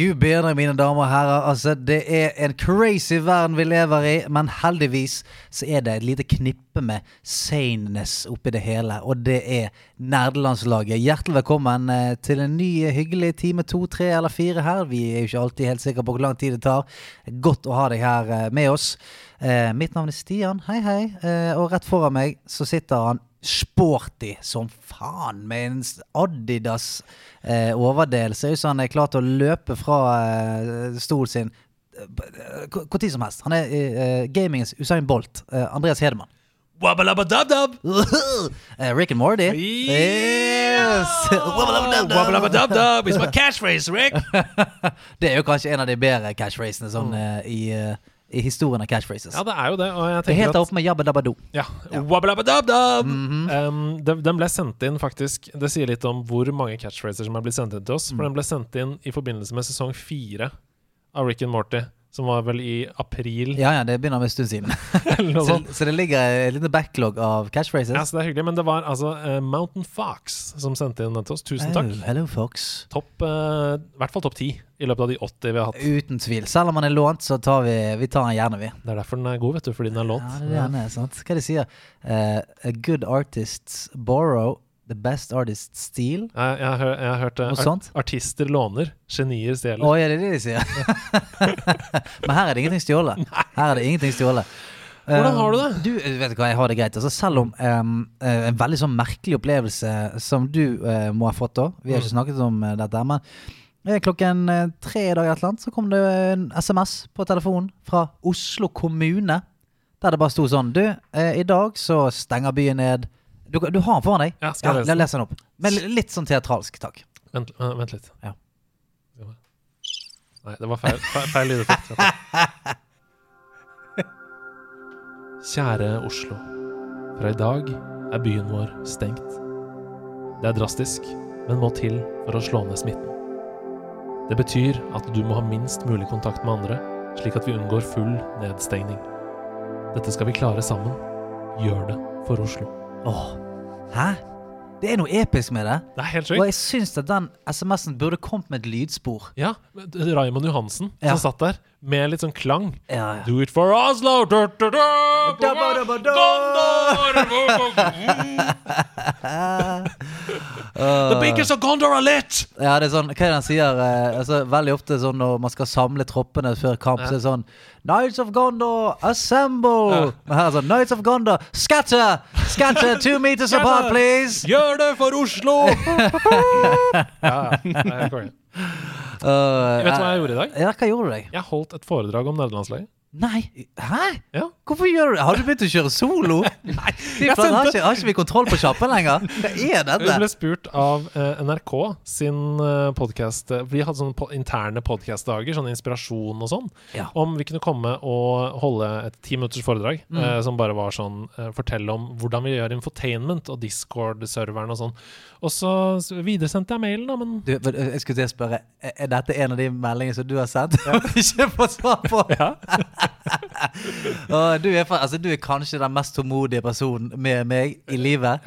Gud bedre, mine damer og herrer. Altså, det er en crazy verden vi lever i, men heldigvis så er det et lite knippe med saneness oppi det hele, og det er nerdelandslaget. Hjertelig velkommen eh, til en ny eh, hyggelig time to, tre eller fire her. Vi er jo ikke alltid helt sikre på hvor lang tid det tar. Godt å ha deg her eh, med oss. Mitt navn er Stian, hei hei. Og rett foran meg så sitter han sporty som faen med en Adidas eh, overdel. Ser ut som han er klar til å løpe fra eh, stolen sin når som helst. Han er eh, gamingens Usain Bolt. Eh, Andreas Hedemann. Wabba-labba-dab-dab! Eh, Rick and Morty. Yes! Wabba-labba-dab-dab! My catchphrase, Rick! Det er jo kanskje en av de bedre catchphrasene sånn, eh, i, eh, i historien av catchphrases. Ja, det er jo det. Og jeg det er helt at oppe med Jabba Dabba Do. Ja. Wabba Dabba Dab Dab! um, den, de ble sendt inn, faktisk. Det sier litt om hvor mange catchphrases som er blitt sendt inn til oss. For den ble sendt inn i forbindelse med sesong fire av Rick and Morty, som var vel i april. Ja, ja, det begynner med en stund siden. så, så det ligger en liten backlog av catchphrases. Ja, så det er hyggelig, men det var altså uh, Mountain Fox som sendte inn den til oss. Tusen takk. Oh, hello, Fox. Topp, uh, I hvert fall topp ti i løpet av de 80 vi har hatt. Uten tvil. Selv om den er lånt, så tar vi, vi tar den gjerne, vi. Det er derfor den er god, vet du, fordi den er lånt. Ja, det er er, sant? Hva det de sier? Uh, a good artists borrow, the best artist steal. Jeg, jeg, har, jeg har hørt det. Art, artister låner, genier stjeler. Oh, er det det de sier? Men her er det ingenting stjålet. Her er det ingenting stjålet. Hvordan Eh, har du det? Du, vet du hva, jeg har det greit. Altså, selv om eh, en veldig sånn merkelig opplevelse som du uh, må ha fått da Vi har ikke Mm. snakket om uh, dette, men eh, klokken eh, tre i dag eller annet, så kom det en SMS på telefonen fra Oslo kommune. Der det bare sto sånn Du, uh, i dag så stenger byen ned. Du, du har den foran deg? Ja, skal jeg lese den? les den opp. Men litt sånn teatralsk, takk. Vent, eh, vent litt. Ja. Nei, det var feil, feil, feil lydeffekt. Kjære Oslo. Fra i dag er byen vår stengt. Det er drastisk, men må til for å slå ned smitten. Det betyr at du må ha minst mulig kontakt med andre, slik at vi unngår full nedstengning. Dette skal vi klare sammen. Gjør det for Oslo. Åh, hæ? Det er noe episk med det. Det er helt Og jeg syns at den SMS-en burde kommet med et lydspor. Ja, Raymond Johansen Ja. som satt der med litt sånn klang. Ja, ja. Do it for Oslo! Du, du, du! The biggest of Gondor are lit! Ja, det er sånn, hva er det han sier? Eh, altså, veldig ofte sånn når man skal samle troppene før kamp, så er det sånn Knights of Gondor, assemble! Men her er sånn Knights of Gondor, scatter! Scatter two meters apart, please! Gjør det for Oslo! ja, ja. Uh, Vet du hva jeg gjorde i dag? Ja, hva gjorde du deg? Jeg holdt et foredrag om nederlandslaget. Nei, hæ? Ja. Hvorfor gjør du det? Har du begynt å kjøre solo? Nei, har, ikke, har ikke vi kontroll på kjappen lenger? Hva er dette? Vi ble spurt av eh, NRK sin uh, podkast Vi hadde sånne po interne podkastdager, sånn inspirasjon og sånn, Ja. om vi kunne komme og holde et ti minutters foredrag Mm. eh, som bare var sånn eh, Fortelle om hvordan vi gjør infotainment og Discord-serveren og sånn. Og så videresendte jeg mailen, da, men Du, eh, jeg skulle til å spørre Er dette en av de meldingene som du har sendt? Og ikke fått svar på? Ja. Og du, er, altså, du er kanskje den mest tålmodige personen med meg i livet.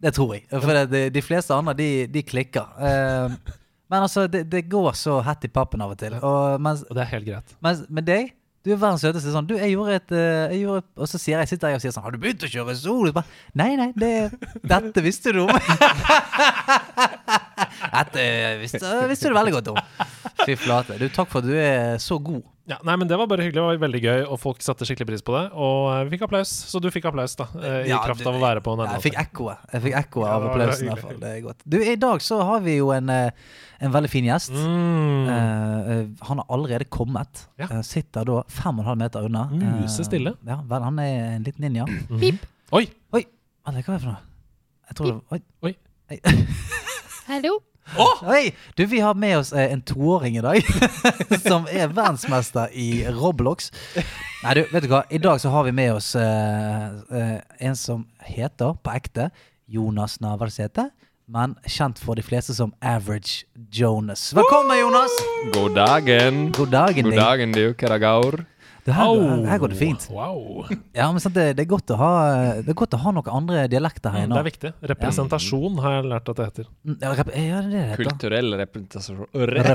Det tror jeg. For det, de, de fleste andre, de, de klikker. Uh, men altså, det, det går så hett i pappen av og til. Og mens, Og det er helt greit. mens med deg du er verdens søteste sånn. Du, jeg gjorde et, eh, jeg gjorde Og så sier jeg, sitter jeg og sier sånn Har du begynt å kjøre sol? Bare, Nei, nei, det, dette visste du om. dette visste, visste du veldig godt om. Fy flate. Du, takk for at du er så god. Ja, nei, men Det var bare hyggelig. Det var veldig gøy, og folk satte skikkelig pris på det. Og eh, vi fikk applaus, så du fikk applaus, da. eh, I Ja, kraft av å være på Ja, jeg fikk ekkoet. Jeg fikk ekkoet av ja, applausen. i hvert fall. Det er godt. Du, I dag så har vi jo en, eh, en veldig fin gjest. Mm. Eh, han har allerede kommet. Ja. Uh, sitter da fem og en halv meter unna. Musestille. Uh, ja, vel, han er en liten ninja. Mhm. Oi! Oi, hva er det for noe? Jeg tror det Oi. Oi. Hei. Hallo? Oi, du, vi har med oss eh, en toåring i dag som er verdensmester i Roblox. Nei, du, vet du hva? I dag så har vi med oss uh, uh, en som heter, på ekte, Jonas Navarsete. Men kjent for de fleste som Average Jonas. Velkommen, Jonas! God dagen. God dagen, God dagen, du. Hva det går? Det her, her går det fint. Wow. Ja, men sant, det, det, er godt å ha, det er godt å ha noen andre dialekter her Det er viktig. Representasjon har jeg lært at det heter. Mm, Ja, rep- ja, det er heter. Kulturell representasjon.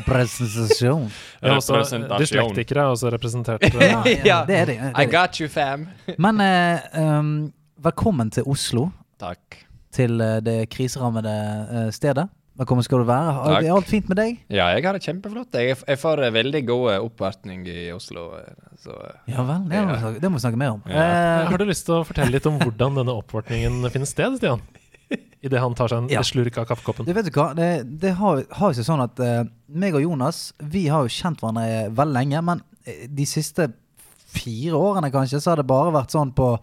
Representasjon. Også, Representasjon. dyslektikere er også representert. Ja, ja, det er det. det, I er det. got you, fam. Men eh, um, velkommen til Oslo, Takk. til eh, det kriserammede eh, stedet. Velkommen skal du være. Har- det Er alt fint med deg? Ja, jeg har det kjempeflott. Jeg, jeg får eh, veldig god eh, oppvartning i Oslo. eh, Så Ja vel, det må, vi snakke, det må vi snakke mer om. Ja. Eh, Har du lyst til å fortelle litt om hvordan denne oppvartningen finner sted, Stian? Idet han tar seg en Ja. slurk av kaffekoppen. du vet du hva, det, det har, har jo seg sånn at uh, meg og Jonas Vi har jo kjent hverandre veldig lenge, men de siste fire årene kanskje, så har det bare vært sånn på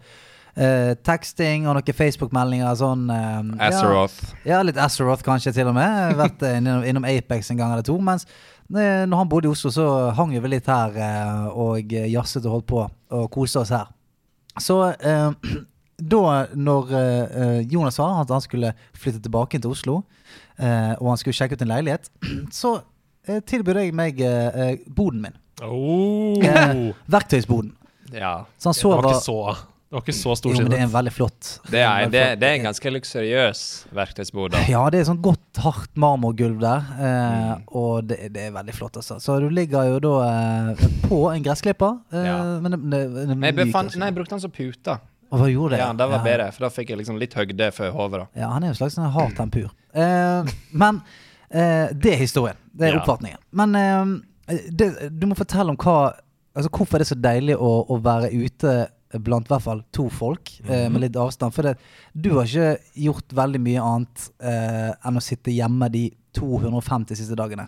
eh, teksting og noen Facebook-meldinger sånn uh, ja, Azeroth. Ja, litt Azeroth kanskje til og med. Vært eh, innom, innom Apex en gang eller to. Mens uh, når han bodde i Oslo, så hang vi litt her uh, og jazzet og holdt på og koste oss her. Så eh, da når Jonas sa at han skulle flytte tilbake til Oslo, eh, og han skulle sjekke ut en leilighet, så tilbød jeg meg boden min. Oh. Verktøysboden. Ja. Så han Det var var ikke så, det var ikke så Jo, men det er en veldig flott Det er, det, det er en ganske luksuriøs verktøysbod. da. Ja, det er sånn godt, hardt marmorgulv der. Eh, Mm. Og det, det er veldig flott, altså. Så du ligger jo da eh, på en gressklipper. Eh, Ja. Men det, det, det, Men jeg, befant, nei, jeg brukte den som pute. Og hva gjorde det? Ja, det var ja. bedre, for da fikk jeg liksom litt høgde for hodet. Ja, han er jo en slags sånn hard tempur. Eh, men eh, det er historien. Det er Ja. oppfatningen. Men eh, det, du må fortelle om hva Altså hvorfor er det så deilig å, å være ute blant i hvert fall to folk eh, Mhm. med litt avstand. For det, du har ikke gjort veldig mye annet eh, enn å sitte hjemme de 250 siste dagene.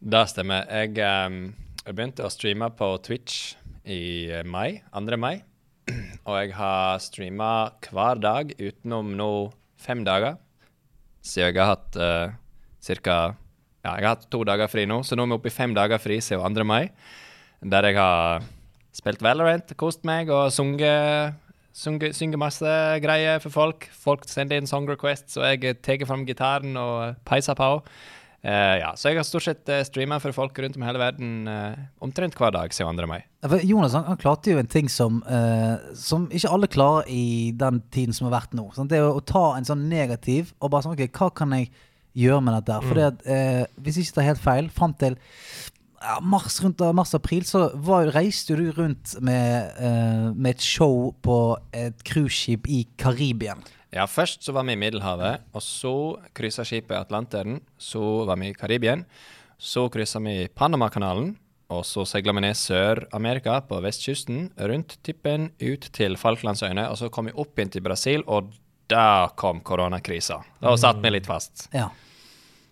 Det stemmer. Jeg, um, jeg begynte å streame på Twitch i eh, mai, 2. mai. Og jeg har streama hver dag utenom nå fem dager. Så jeg har hatt uh, ca. Ja, jeg har hatt to dager fri nå, så nå er vi oppe i fem dager fri siden 2. mai. Der jeg har spilt Valorant, kost meg og sunget Sunge, synge masse greier for folk. Folk sender inn song requests, og jeg tar fram gitaren og peiser på. Uh, ja, så jeg har stort sett uh, streama for folk rundt om hele verden uh, omtrent hver dag siden 2. mai. Ja, Jonas han, han klarte jo en ting som, uh, som ikke alle klarer i den tiden som har vært nå. Sant? Det er å, å ta en sånn negativ og bare sånn Ok, hva kan jeg gjøre med dette? For eh, hvis jeg ikke tar helt feil, fram til ja, mars rundt mars-april så var, reiste du rundt med, uh, med et show på et cruiseskip i Karibien. Ja, først så var vi i Middelhavet, og så kryssa skipet Atlanteren. Så var vi i Karibien. Så kryssa vi Panamakanalen, og så seila vi ned Sør-Amerika på vestkysten, rundt Tippen, ut til Falklandsøyene, og så kom vi opp inn til Brasil, og da kom koronakrisa. Da satt vi litt fast. Ja.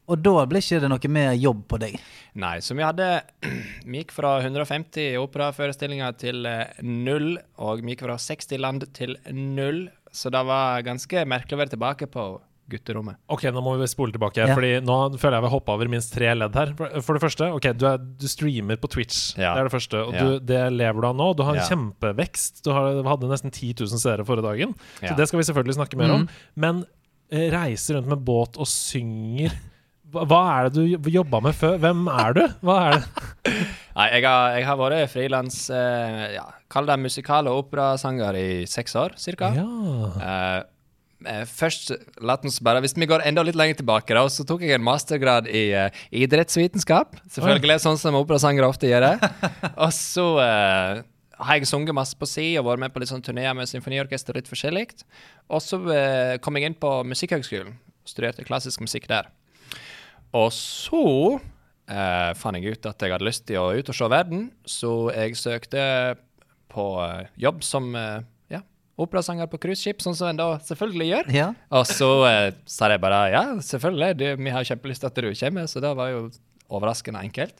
Og da ble ikke det noe mer jobb på deg. Nei, så vi hadde Vi gikk fra 150 operaforestillinger til eh, null, og vi gikk fra 60 land til null. Så det var ganske merkelig å være tilbake på gutterommet. Ok, nå må vi spole tilbake, Ja. Fordi nå føler jeg vi hoppa over minst tre ledd her. For, det første, ok, du, er, du streamer på Twitch. Ja. Det er det første. Og Ja. du, det lever du av nå. Du har en Ja. kjempevekst. Du har, hadde nesten 10 000 seere forrige dagen. Så det skal vi selvfølgelig snakke mer om. Mhm. Men reiser rundt med båt og synger hva, er det du jobb- jobba med før? Hvem er du? Hva er det? Nei, jeg har, jeg har vært frilans eh, ja, Kall det musikal- og operasanger i seks år, cirka. Ja. Eh, eh, først, bare, Hvis vi går enda litt lenger tilbake, da, så tok jeg en mastergrad i eh, idrettsvitenskap. Selvfølgelig, sånn som operasangere ofte gjør det. og så eh, har jeg sunget masse på si og vært med på litt sånn turneer med symfoniorkester litt forskjellig. Og så eh, kom jeg inn på Musikkhøgskolen. Studerte klassisk musikk der. Og så eh, fant jeg ut at jeg hadde lyst til å ut og se verden, så jeg søkte på eh, jobb som eh, ja, operasanger på cruiseskip, sånn som en da selvfølgelig gjør. Ja. Og så eh, sa de bare ja, selvfølgelig, du, vi har kjempelyst til at du kommer, så det var jo overraskende enkelt.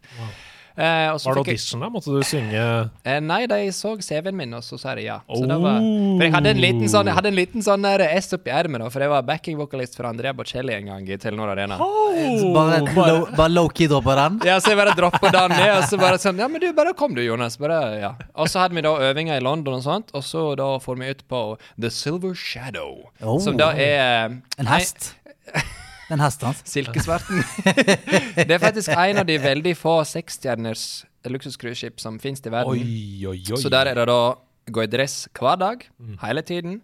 Eh, og så Var det audition, da? Måtte du synge Eh, nei, de så CV-en min, og så sa de ja. Så det var, Oh. for jeg hadde en liten sånn, jeg hadde en liten sånn der S oppi ermet, for jeg var backing-vokalist for Andrea Bocelli en gang i Telenor Arena. Så bare, bare, bare low-key dropper den. Ja, så jeg bare droppa den ned, og så bare sånn Ja, men du, bare kom du, Jonas. Bare, ja. Og så hadde vi da øvinger i London og sånt, og så da får vi ut på The Silver Shadow, Oh. som da er En hest. En hesten hans. Silkesverten. det er faktisk en av de veldig få seksstjerners luksuscruiseskip som finnes i verden. Oi, oi, oi. Så der er det da gå i dress hver dag, hele tiden.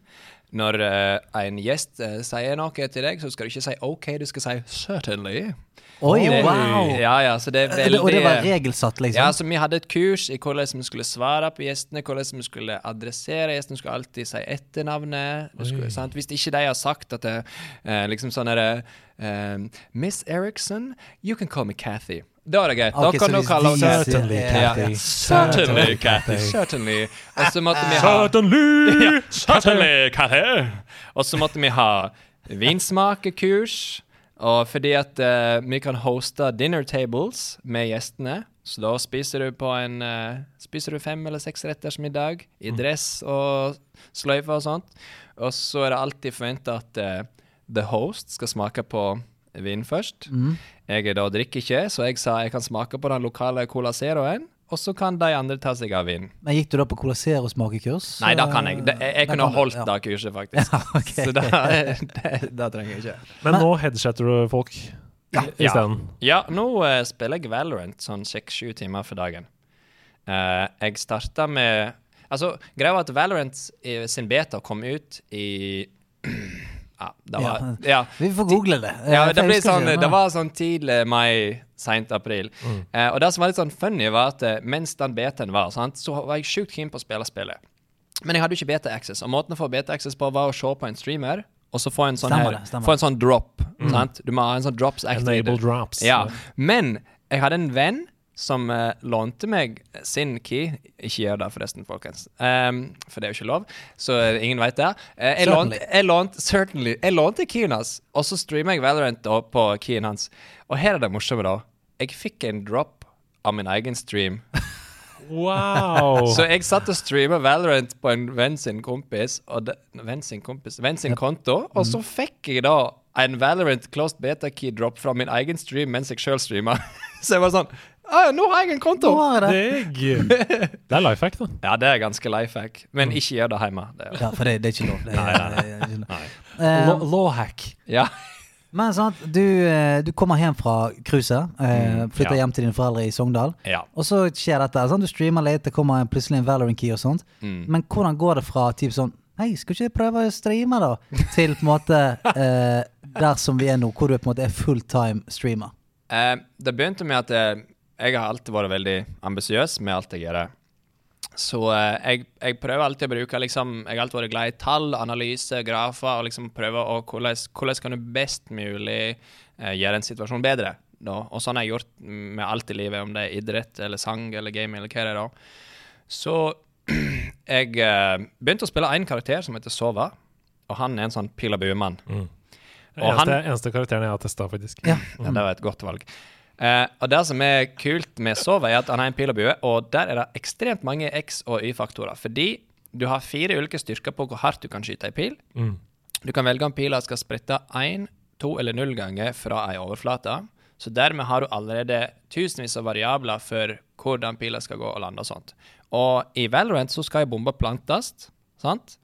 Når uh, en gjest uh, sier noe til deg, så skal du ikke si OK, du skal si 'certainly'. Oi, Det- wow! Ja, ja, så det er Eh, veldig Og det var regelsatt, liksom? Ja, så vi hadde et kurs i hvordan vi skulle svare på gjestene, hvordan vi skulle adressere gjestene. Skulle alltid si etternavnet. Skulle, sant? Hvis ikke de har sagt at det eh, liksom sånn derre eh, Miss Erickson, you can call me Cathy. Da er det greit. Da kan du kalle henne Certainly, Ja. Kathy. Certainly, Cathy. Certainly. Og så måtte vi ha Certainly! Certainly, Cathy. Og så måtte vi ha vinsmakekurs. Og fordi at uh, vi kan hoste dinner tables med gjestene, så da spiser du på en uh, Spiser du fem- eller seksretters middag i dress og sløyfe og sånt. Og så er det alltid forventa at uh, the host skal smake på vin først. Jeg er da drikker ikke, så jeg sa jeg kan smake på den lokale Cola Zeroen. Og så kan de andre ta seg av vin. Men Gikk du da på kolosser- og smakekurs? Nei, da kan jeg. Det, jeg, jeg kunne holdt ja. kurset, faktisk. Ja, okay. Så da, det, det, trenger jeg ikke. Men nå headshatter du folk Ja. isteden. Ja, nå uh, spiller jeg Valorant sånn seks-sju timer for dagen. Uh, jeg starta med Altså, greia var at Valorant i, sin beta kom ut i Ja, det var Ja. Ja. Vi får google det. Ja, det, ble sånn, det var sånn tidlig mai, seint april. Eh, og det som var litt sånn funny, var at eh, mens den betaen var, sant, så var jeg sjukt keen på å spille spillet. Men jeg hadde jo ikke beta-access, og måten å få beta-access på var å se på en streamer, og så få en sånn, Stemmer her, stemmer få en sånn drop. Sant? Du må ha en sånn drops Enable activated. drops. Ja. Men jeg hadde en venn som eh, lånte meg sin key. Ikke gjør det, forresten, folkens. Um, for det er jo ikke lov, så ingen veit det. Uh, jeg, lånte, jeg, lånte, certainly, jeg lånte keyen hans, og så streamer jeg Valorant da på keyen hans. Og her er det morsomme, da. Jeg fikk en drop av min egen stream. Wow! Så jeg satt og streama Valorant på en venn sin kompis, og de, venn sin kompis, venn sin konto, og så fikk jeg da en Valorant closed beta key drop fra min egen stream mens jeg sjøl streama. så jeg var sånn ah, Nå har jeg en konto! Nå har jeg det. Deg. Det er life hack, da. Ja, det er ganske life hack. Men ikke gjør det hjemme. Det er, Ja, for det, det er ikke lov. Det er, nei, nei. nei. nei. Eh, Law- Lawhack. ja. Men sant, du, eh, du kommer hjem fra cruiset, Uh, flytter ja. hjem til dine foreldre i Sogndal. ja. Og så skjer dette. Sant? Du streamer litt, det kommer plutselig en Valorant key og sånt. Men hvordan går det fra typ sånn Hei, skal ikke jeg prøve å streame, da? Til på en måte uh, der som vi er nå, hvor du på en måte er fulltime streamer. Uh, det begynte med at eh, jeg har alltid vært veldig ambisiøs med alt jeg gjør. Så eh, jeg, jeg prøver alltid å bruke liksom, Jeg har alltid vært glad i tall, analyse, grafer, og liksom prøve å hvordan, hvordan kan du best mulig eh, gjøre en situasjon bedre. Da. Og sånn har jeg gjort med alt i livet, om det er idrett eller sang eller game eller hva det er. da. Så jeg eh, begynte å spille én karakter som heter Sova, og han er en sånn pil og bue-mann. Den Og han- eneste, eneste karakteren jeg har testa, faktisk. Ja. Ja, det var et godt valg. Eh, og det som er kult med Sova, er at han har en pil og bue, og der er det ekstremt mange X- og Y-faktorer. Fordi du har fire ulike styrker på hvor hardt du kan skyte ei pil. Mm. Du kan velge om pila skal sprette én, to eller null ganger fra ei overflate. Så dermed har du allerede tusenvis av variabler for hvordan pila skal gå og lande og sånt. Og i Valorant så skal ei bombe plantes, sant?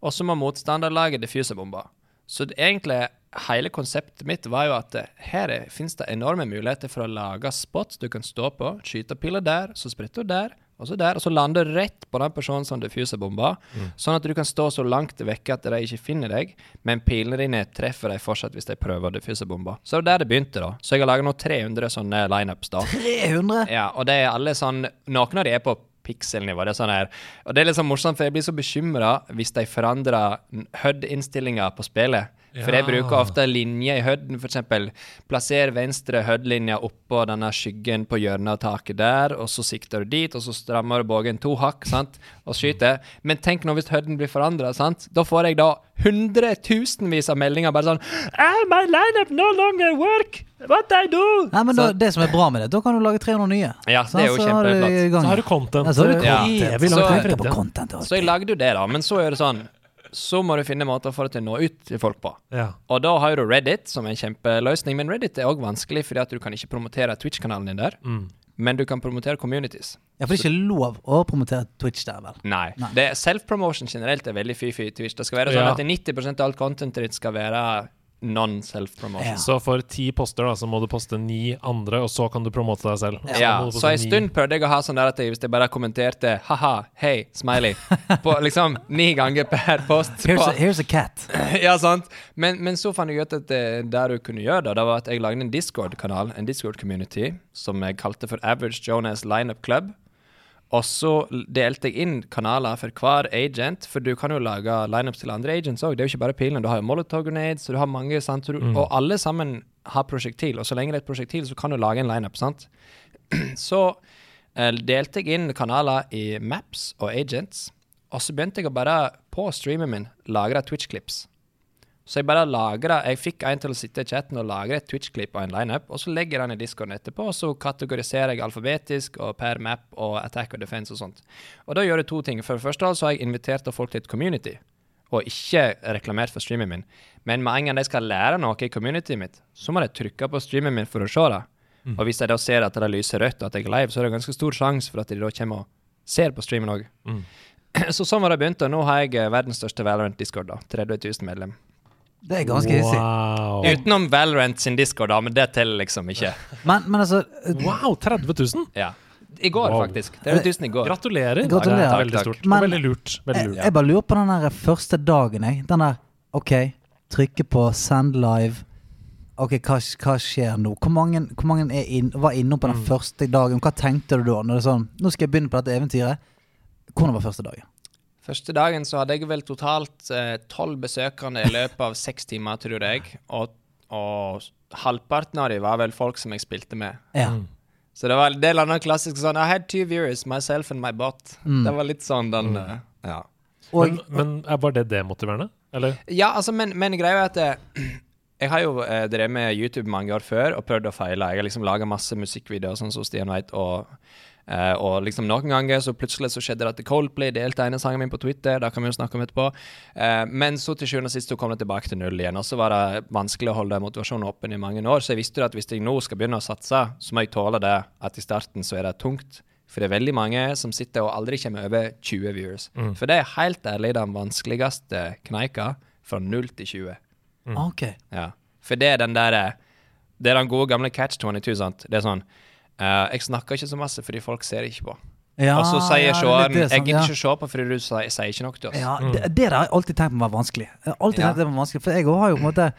Og så må motstanderlaget diffuse bomba. Så det, egentlig hele konseptet mitt var jo at eh, her fins det enorme muligheter for å lage spots du kan stå på, skyte piler der, så spretter du der, og så der, og så lander du rett på den personen som diffuser bomba, sånn at du kan stå så langt vekke at de ikke finner deg, men pilene dine treffer deg fortsatt hvis de prøver å diffuse bomba. Så det var der det begynte, da. Så jeg har laga nå 300 sånne lineups, da. 300! Ja, og det er alle sånn Noen av de er på pikselnivå. Det er sånn her Og det er litt sånn morsomt, for jeg blir så bekymra hvis de forandrer HUD-innstillinga på spillet. For jeg bruker ofte linje i høyden, f.eks. Plasser venstre høydelinja oppå denne skyggen på hjørnet av taket der, og så sikter du dit, og så strammer du bågen to hakk, sant, og skyter. Men tenk nå hvis høyden blir forandra. Da får jeg da hundretusenvis av meldinger bare sånn ah, My lineup no longer work! What I do? Nei, men da, Det som er bra med det, da kan du lage 300 nye. Ja, det er jo Så har du kjempeflott. Så har du content. Ja, så har du content. Ja. Så-. Så jeg lagde jo det, da. Men så er det sånn Så må du finne måter for å du nå ut til folk på. Ja. Og da har du Reddit som en kjempeløsning, men Reddit er òg vanskelig fordi at du kan ikke promotere Twitch-kanalen din der. Mm. Men du kan promotere communities. Ja, for det er ikke lov å promotere Twitch der, vel? Nei. Nei. Self-promotion generelt er veldig fy-fy i Twitch. Det skal være sånn Ja. at 90% av alt contentet ditt skal være non-self-promotion. Ja. Så for ti poster da, så må du poste ni andre, og så kan du promote deg selv. Så Ja, så en stund prøvde jeg å ha sånn der at jeg, hvis jeg bare kommenterte 'ha-ha, hei, smiley' på liksom ni ganger per post. Here's på- a, here's a cat. ja, sant. Men, men så fant jeg ut at det, der du kunne gjøre det, det var at jeg lagde en Discord-kanal, en Discord-community, som jeg kalte for Average Jonas Lineup Club. Og så delte jeg inn kanaler for hver agent, for du kan jo lage lineups til andre agents òg. Det er jo ikke bare pilene. Du har jo Molotov grenades, og du har mange, sant. Du, Og alle sammen har prosjektil, og så lenge det er et prosjektil, så kan du lage en lineup, sant. så eh, delte jeg inn kanaler i Maps og Agents, og så begynte jeg å bare, på streamen min, lagre Twitch-klips. Så jeg bare lagra Jeg fikk en til å sitte i chatten og lagre et Twitch-klipp av en lineup, og så legger jeg den i discoen etterpå, og så kategoriserer jeg alfabetisk og per map og attack og defense og sånt. Og da gjør jeg to ting. For det første så har jeg invitert folk til et community, og ikke reklamert for streamen min. Men med en gang de skal lære noe i communityet mitt, så må de trykke på streamen min for å se det. Og hvis jeg da ser at det lyser rødt, og at jeg er live, så er det ganske stor sjanse for at de da kommer og ser på streamen òg. Mm. Så sånn var det begynt, og nå har jeg verdens største Valorant-discord, da. 30 000 medlem. Det er ganske hissig. Wow. Utenom Valorant sin discord, da, men det teller liksom ikke. Men, men altså wow, 30 000! Ja. I går, Wow. faktisk. 30 000 i går. Gratulerer. Gratulerer. Det er veldig stort. Men- veldig lurt. Veldig jeg, lurt. jeg bare lurer på den der første dagen, jeg. Den der OK, trykke på send live. Ok, hva, hva skjer nå? Hvor mange, hvor mange er inn, var innom på den Mm. første dagen? Hva tenkte du da? Når det er sånn, Nå skal jeg begynne på dette eventyret. Hvordan var første dagen? Første dagen så hadde jeg vel totalt tolv besøkende i løpet av seks timer, tror jeg. Og, og halvparten av dem var vel folk som jeg spilte med. Ja. Mm. Så det var en del av den klassiske sånn I had two viewers, myself and my bot. Mm. Det var litt sånn den eh, Ja. Og Men, men er- var det demotiverende? Eller? Ja, altså, men, men greia er at det, jeg har jo eh, drevet med YouTube mange år før og prøvd å feile. Jeg har liksom laga masse musikkvideoer, sånn som Stian vet, og, eh, og liksom noen ganger så plutselig så skjedde det at Coldplay delte ene sangen min på Twitter, det kan vi jo snakke om etterpå. Uh, men så til sjuende og sist så kom det tilbake til null igjen, og så var det vanskelig å holde motivasjonen åpen i mange år, så jeg visste jo at hvis jeg nå skal begynne å satse, så må jeg tåle det at i starten så er det tungt. For det er veldig mange som sitter og aldri kommer over 20 viewers. For det er helt ærlig den vanskeligste kneika fra 0 til 20. ok. Ja. For det er den der eh, Det er den gode gamle catch 22, sant. Det er sånn eh, Jeg snakker ikke så masse fordi folk ser ikke på. Ja, og så sier ja, seeren det er 'Jeg gidder ikke ja. se på fordi du sier, sier ikke noe til oss'. Ja, det, det har jeg alltid tenkt på var vanskelig. Jeg har alltid Ja. tenkt det var vanskelig For jeg har jo på en måte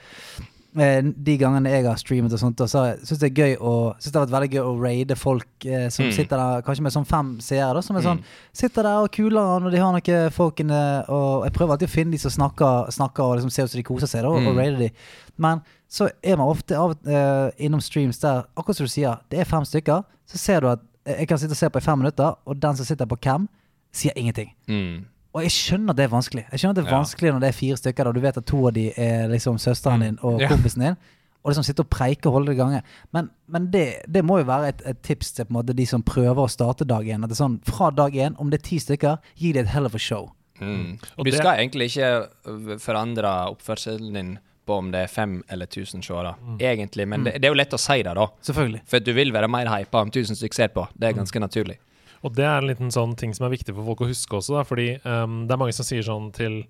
De gangene jeg har streamet og sånt, og så syns det er gøy å Synes det har vært veldig gøy å raide folk eh, som Mm. sitter der kanskje med sånn fem seere, som er sånn Mm. Sitter der og kuler Og de har noen folkene Og jeg prøver alltid å finne de som snakker, snakker og liksom ser ut som de koser seg, da, og, og Mm. raider de. Men så er man ofte av, eh, innom streams der, akkurat som du sier, det er fem stykker, så ser du at eh, jeg kan sitte og se på i fem minutter, og den som sitter på cam, sier ingenting. Mm. Og jeg skjønner at det er vanskelig. Jeg skjønner at det er Ja. vanskelig når det er fire stykker, og du vet at to av de er liksom søsteren din og Ja. kompisen din. Og liksom sitte og preike og holde det i gange. Men, men det, det må jo være et, et tips til på en måte de som prøver å starte dag én. At det er sånn, fra dag én, om det er ti stykker, gi det et hell of a show. Mm. Og Du det- skal egentlig ikke forandre oppførselen din på om det er fem eller tusen seere, egentlig. Men det, det er jo lett å si det, da. Selvfølgelig. For du vil være mer hypa om tusen stykker ser på. Det er ganske naturlig. Og det er en liten sånn ting som er viktig for folk å huske også, da, fordi um, det er mange som sier sånn til,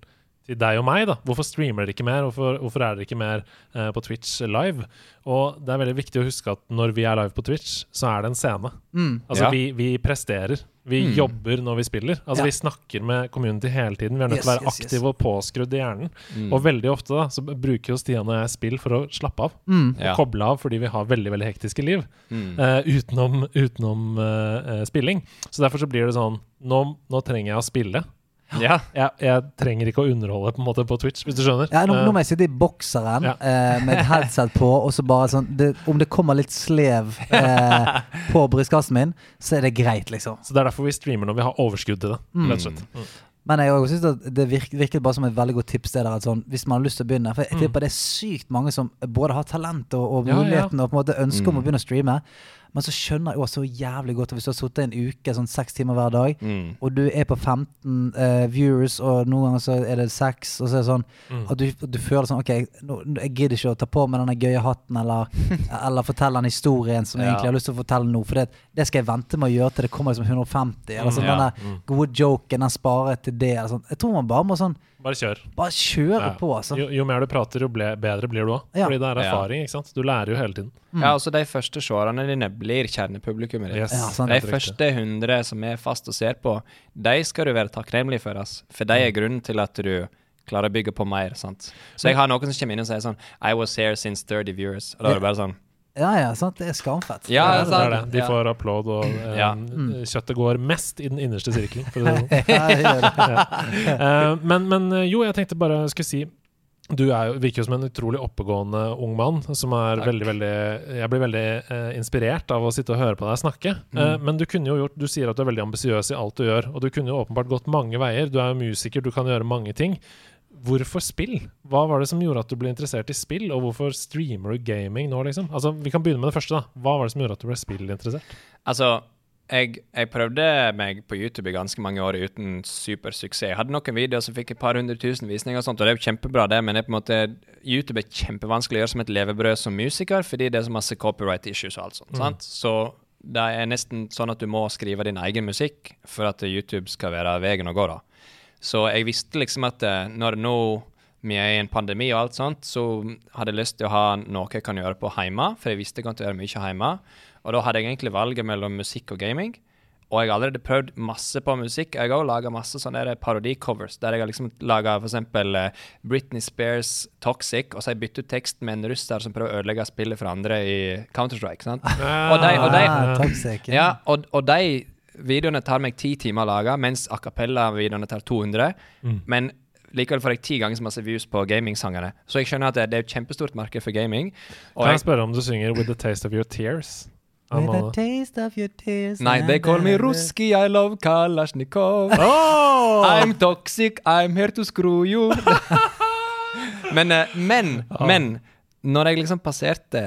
til deg og meg, da. Hvorfor streamer dere ikke mer? Hvorfor, hvorfor er dere ikke mer uh, på Twitch live? Og det er veldig viktig å huske at når vi er live på Twitch, så er det en scene. Mm. Altså, Ja. vi, vi presterer. Vi Mm. jobber når vi spiller. Altså, Ja. Vi snakker med community hele tiden. Vi er nødt til å Yes, være yes, yes. og påskrudd i hjernen. Mm. Og veldig ofte da, så bruker jo Stian og jeg spill for å slappe av. Mm. Ja. Koble av fordi vi har veldig veldig hektiske liv Mm. eh, utenom, utenom uh, eh, spilling. Så derfor så blir det sånn nå, nå trenger jeg å spille. Ja. Jeg, jeg trenger ikke å underholde på en måte på Twitch, hvis du skjønner. Ja, nå, Eh, nå må jeg sitte i bokseren Ja. eh, med et headset på, og så bare sånn det, Om det kommer litt slev eh, på brystkassen min, så er det greit, liksom. så det er derfor vi streamer når vi har overskudd til det. Rett og slett. Mm. Men jeg synes at det virket, virket bare som et veldig godt tips det der, at sånn, hvis man har lyst til å begynne. For jeg tipper det er sykt mange som både har talent og, og Ja, ja. og på en måte ønsker om å begynne å streame. Men så skjønner jeg også så jævlig godt hvis du har sittet en uke, sånn seks timer hver dag, Mm. og du er på 15 uh, viewers, og noen ganger så er det seks, og så er det sånn Mm. at du, du føler sånn OK, nå, jeg gidder ikke å ta på meg denne gøye hatten, eller, eller fortelle den historien som jeg Ja. egentlig har lyst til å fortelle nå, for det, det skal jeg vente med å gjøre til det kommer liksom 150, eller sånn. Mm, ja. Denne gode joken, den sparer til det, eller sånn. Jeg tror man bare må sånn Bare kjør. Bare kjør Ja. på, altså. Jo, jo mer du prater, jo ble, bedre blir du òg. Ja. Fordi det er erfaring. ikke sant? Du lærer jo hele tiden. Ja, altså De første seerne dine blir kjernepublikummet ditt. Yes. Ja, sant. De første 100 som er fast og ser på, de skal du være takknemlig for. ass. For de er grunnen til at du klarer å bygge på mer. sant? Så jeg har noen som kommer inn og sier sånn I was here since 30 viewers. Og da er det bare sånn Ja, ja, sant. Det er skamfett. Ja, det er det. De får applaud, og eh, Ja. kjøttet går mest i den innerste sirkelen. For å si det sånn. Ja. Eh, men, men eh, jo, jeg tenkte bare jeg skulle si du er virker jo som en utrolig oppegående ung mann. Som er Takk. veldig, veldig Jeg blir veldig eh, inspirert av å sitte og høre på deg snakke. Eh, men du kunne jo gjort Du sier at du er veldig ambisiøs i alt du gjør, og du kunne jo åpenbart gått mange veier. Du er jo musiker, du kan gjøre mange ting. Hvorfor spill? Hva var det som gjorde at du ble interessert i spill, og hvorfor streamer du gaming nå, liksom? Altså, Vi kan begynne med det første, da. Hva var det som gjorde at du ble spillinteressert? Altså, jeg, jeg prøvde meg på YouTube i ganske mange år uten supersuksess. Jeg hadde noen videoer som fikk et par hundre tusen visninger, og sånt, og det er jo kjempebra, det, men det er måte, YouTube er kjempevanskelig å gjøre som et levebrød som musiker, fordi det er så masse copyright issues og alt sånt. sant? Så det er nesten sånn at du må skrive din egen musikk for at YouTube skal være veien å gå, da. Så jeg visste liksom at eh, når nå vi er i en pandemi og alt sånt, så hadde jeg lyst til å ha noe jeg kan gjøre på hjemme, for jeg visste jeg kom til å gjøre mye hjemme. Og da hadde jeg egentlig valget mellom musikk og gaming. Og jeg har allerede prøvd masse på musikk. Jeg har også laga masse sånne parodicovers, der jeg har liksom laga f.eks. Uh, Britney Spears 'Toxic', og så har jeg byttet ut tekst med en russer som prøver å ødelegge spillet for andre i Counter-Strike. sant? Og de, og de, Ah, ja, og, og de videoene tar meg ti timer å lage, mens a cappella-videoene tar 200. Men likevel får jeg ti ganger så masse views på gamingsangene. Så jeg skjønner at det, det er et kjempestort marked for gaming. Og Kan jeg spørre om du synger 'With the Taste of Your Tears'? With the taste of your tears nei, they call me Ruski, I love Kalashnikov. Oh! I'm toxic, I'm here to screw you. men, eh, men, men når jeg liksom passerte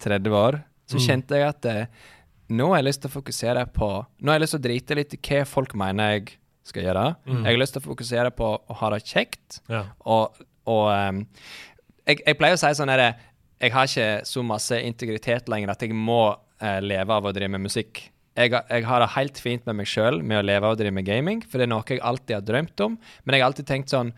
30 år, så kjente jeg at eh, nå har jeg lyst til å fokusere på Nå har jeg lyst til å drite litt i hva folk mener jeg skal gjøre. Jeg har lyst til å fokusere på å ha det kjekt. Ja. Og, og um, jeg, jeg pleier å si sånn herre Jeg har ikke så masse integritet lenger at jeg må uh, leve av å drive med musikk. Jeg, har- jeg har det helt fint med meg sjøl med å leve av å drive med gaming, for det er noe jeg alltid har drømt om. Men jeg har alltid tenkt sånn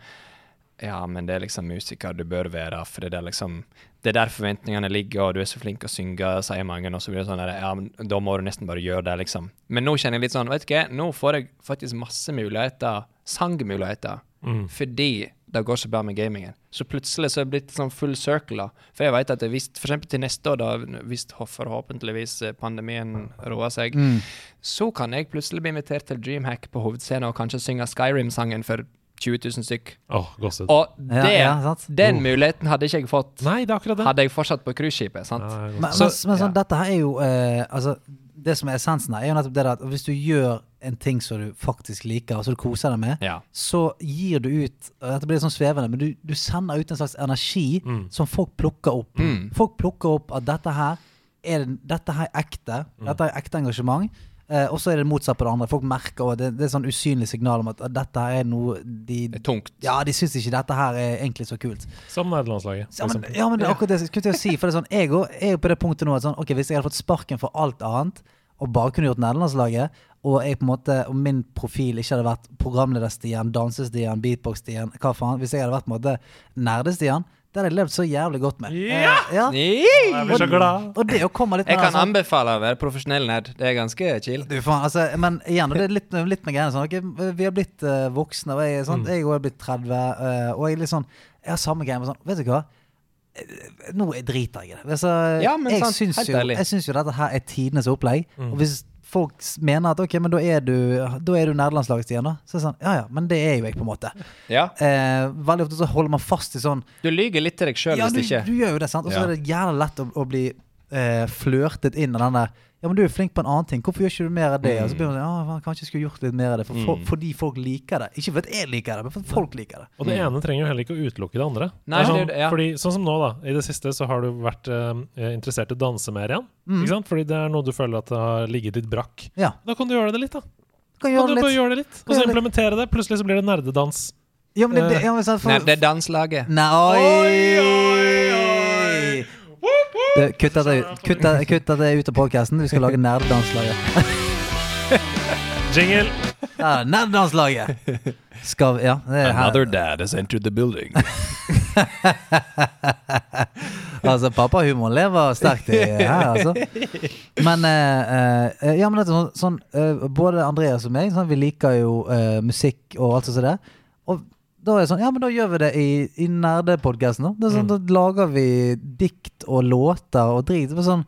Ja, men det er liksom musiker du bør være, for det er liksom Det er der forventningene ligger, og du er så flink å synge, sier mange, og så blir det sånn der, Ja, men da må du nesten bare gjøre det, liksom. Men nå kjenner jeg litt sånn, vet du hva, nå får jeg faktisk masse muligheter, sangmuligheter, fordi det går så bra med gamingen. Så plutselig så er det blitt sånn full circle. For jeg vet at hvis for eksempel til neste år, da, hvis forhåpentligvis eh, pandemien roer seg, så kan jeg plutselig bli invitert til Dreamhack på hovedscenen og kanskje synge Skyrim-sangen for 20 000 stykk. Åh, gåsehud. Og det, ja, ja, den muligheten hadde ikke jeg fått Nei, det er akkurat det. hadde jeg fortsatt på cruiseskipet. sant? Ja, Men, så, men, men sånn, dette her er jo eh, Altså, det som er essensen her, er jo nettopp det at hvis du gjør en ting som du faktisk liker, og som du koser deg med, Ja. så gir du ut og Dette blir sånn svevende, men du, du sender ut en slags energi Mm. som folk plukker opp. Mm. Folk plukker opp at dette her er, dette her er ekte. Mm. Dette er ekte engasjement. Eh, og så er det motsatt på det andre. Folk merker og det, det er sånn usynlig signal om at, at dette her er noe de Det er tungt. Ja, de syns ikke dette her er egentlig så kult. Som nederlandslaget. Ja, men, ja, men det er akkurat det jeg skulle til å si. For det er sånn, jeg er jo på det punktet nå at sånn, ok, hvis jeg hadde fått sparken for alt annet, og bare kunne gjort nederlandslaget, og jeg på en måte, og min profil ikke hadde vært programleder-Stian, danse-Stian, beatbox-Stian, hva faen, hvis jeg hadde vært på en måte nerde-Stian, det har jeg levd så jævlig godt med. Ja! Eh, ja. Jeg blir så glad. Og det å komme litt Jeg kan sånn, anbefale å være profesjonell nerd. Det er ganske chill. du faen, altså, men igjen, og det er litt, litt med greiene sånn, okay, vi har blitt uh, voksne, og jeg, er sånn, Mm. jeg er blitt 30, uh, og jeg er litt sånn, jeg har samme greie med sånn, vet du hva? Eh, Nå driter jeg i det. Altså, Ja, men jeg, sant, syns jo, jeg syns jo dette her er tidenes opplegg. Mm. Og hvis folk mener at ok, men da er du, da er du nerdelandslaget igjen, da. Så er det sånn, ja ja, men det er jo jeg, på en måte. Ja. Eh, veldig ofte så holder man fast i sånn Du lyver litt til deg sjøl Ja, hvis du, ikke. Ja, du gjør jo det, sant. Og så Ja. er det jævla lett å, å bli eh, flørtet inn av den der Ja, men du er flink på en annen ting. Hvorfor gjør ikke du mer av det? Og så blir man sånn, ja, man kanskje skulle gjort litt mer av det. For, for, Mm. fordi folk liker det. Ikke fordi jeg liker det, men fordi folk liker det. Og det ene trenger jo heller ikke å utelukke det andre. Nei, det sånn, det ja. fordi, sånn som nå, da. I det siste så har du vært eh, interessert i å danse mer igjen. Mm. Ikke sant? Fordi det er noe du føler at det har ligget litt brakk. Ja. Da kan du gjøre det litt, da. Kan Kan du litt. bare gjøre det litt, og så implementere det. Plutselig så blir det nerdedans. Ja, men det, det, ja, men sånn, for, Nei, det er danslaget. Nei, oi! Du, kutt det- ut av podkasten. Vi skal lage nerdedanslaget. Jingle! Ja, nerdedanslaget! Skal vi Ja. Det er dad has entered the building. Altså, pappahumoren lever sterkt i her, altså. Men eh, eh, Ja, men dette sånn, sånn eh, Både Andreas og meg, sånn, vi liker jo eh, musikk og alt sånt. Og da er det sånn Ja, men da gjør vi det i, i nerdepodkasten. Da. Det er sånn, Da lager vi dikt og låter og drit. Det er sånn,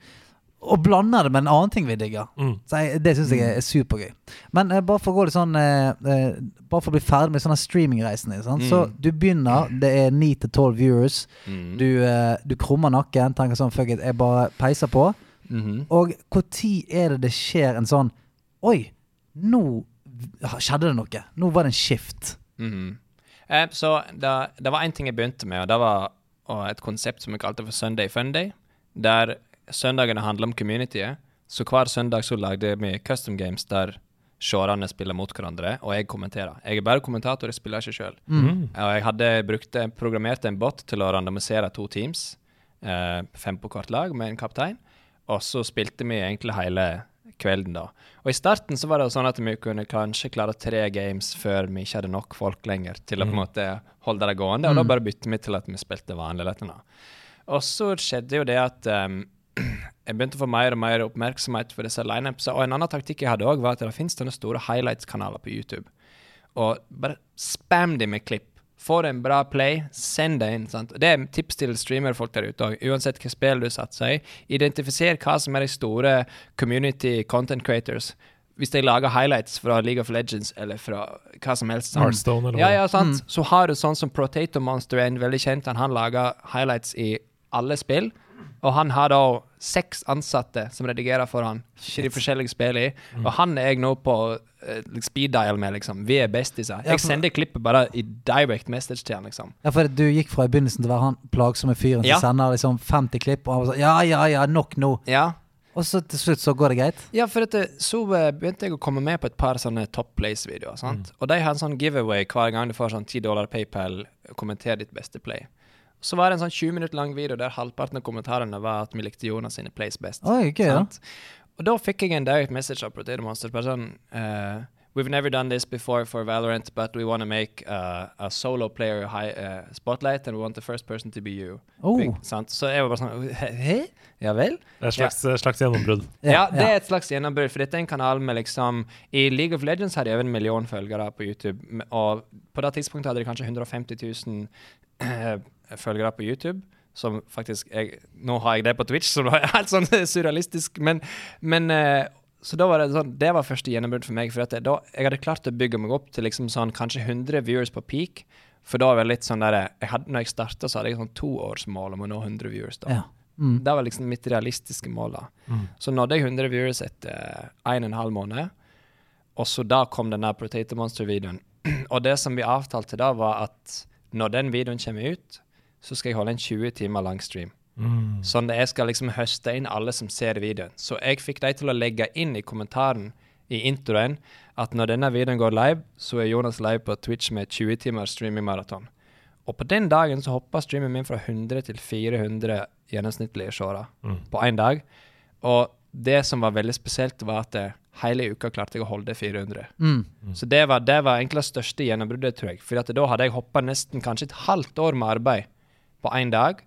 og blander det med en annen ting vi digger. Mm. Så jeg, Det syns jeg er supergøy. Men eh, bare for å gå litt sånn eh, eh, Bare for å bli ferdig med sånne streamingreisene. sant? Så Mm. du begynner, det er 9 til 12 viewers. Mm. Du, eh, du krummer nakken, tenker sånn Fuck it, jeg bare peiser på. -hmm. Og når er det det skjer en sånn Oi, nå skjedde det noe. Nå var det en skift. Mhm. Eh, så det, det var én ting jeg begynte med, og det var og et konsept som vi kalte for Sunday Funday. Der søndagene handler om communityet. Så hver søndag så lagde vi custom games der seerne spiller mot hverandre, og jeg kommenterer. Jeg er bare kommentator, jeg spiller ikke sjøl. Mm. Og jeg hadde brukt, programmert en bot til å randomisere to teams, eh, fem på hvert lag, med en kaptein. Og så spilte vi egentlig hele kvelden, da. Og i starten så var det sånn at vi kunne kanskje klare tre games før vi ikke hadde nok folk lenger til å på en måte holde det gående, og da bare bytte vi til at vi spilte vanlig noe. Og så skjedde jo det at um, jeg begynte å få mer og mer oppmerksomhet for disse lineupsa. Og en annen taktikk jeg hadde òg, var at det finnes denne store highlights-kanaler på YouTube. Og bare spam de med klipp. Få det en bra play, send det inn. sant? Det er tips til streamerfolk der ute òg. Uansett hvilket spill du satser i, identifiser hva som er de store community content creators. Hvis de lager highlights fra League of Legends eller fra hva som helst. sant? eller eller Ja, ja, sant. Så har du sånn som Protato Monster, er en veldig kjent. Han, han lager highlights i alle spill. Og han har da seks ansatte som redigerer for han i de forskjellige spillene. Og han er jeg nå på uh, speed dial med, liksom. Vi er bestiser. Ja, Jeg sender klippet bare i direct message til han, liksom. Ja, for du gikk fra i begynnelsen til å være han plagsomme fyren Ja. som sender liksom 50 klipp, og han var sånn Ja, ja, ja, nok nå. Ja. Og så til slutt så går det greit. Ja, for at det, så eh, begynte jeg å komme med på et par sånne Top Place-videoer. sant? Og de har en sånn giveaway hver gang du får sånn 10 dollar PayPal, kommenter ditt beste play. Så var det en sånn 20 minutter lang video der halvparten av kommentarene var at vi likte Jonas sine plays best. Oi, okay, ja. sant? Og da fikk jeg en direct message av Potato Monster. Bare sånn uh, We've never done this before for Valorant, but we want to make uh, a solo player high, uh, spotlight, and we want the first person to be you. Oh. Big, sant? Så jeg var bare sånn Hæ? Ja vel? Det er et slags, slags gjennombrudd. Ja, det er et slags gjennombrudd, for dette er en kanal med liksom I League of Legends har de over en million følgere på YouTube, og på det tidspunktet hadde de kanskje 150 000 eh, følgere på YouTube. Som faktisk jeg, Nå har jeg det på Twitch, det er helt sånn surrealistisk, men, men eh, Så da var det sånn Det var første gjennombrudd for meg, for at jeg, da, jeg hadde klart å bygge meg opp til liksom sånn kanskje 100 viewers på peak. For da var det litt sånn der jeg hadde, Når jeg starta, så hadde jeg sånn toårsmål om å nå 100 viewers. da Ja. Mm. det var liksom mitt realistiske mål. da. Så nådde jeg 100 viewers etter en og en halv måned. Og så da kom den der Potato Monster-videoen. og det som vi avtalte da, var at når den videoen kommer ut, så skal jeg holde en 20 timer lang stream. Sånn at jeg skal liksom høste inn alle som ser videoen. Så jeg fikk de til å legge inn i kommentaren i introen at når denne videoen går live, så er Jonas live på Twitch med 20 timer streaming-maraton. Og på den dagen så hoppa streamen min fra 100 til 400 gjennomsnittlige seere på én dag. Og det som var veldig spesielt, var at hele uka klarte jeg å holde 400. Mm. Så det var, det var egentlig det største gjennombruddet, tror jeg. For da hadde jeg hoppa nesten kanskje et halvt år med arbeid på én dag.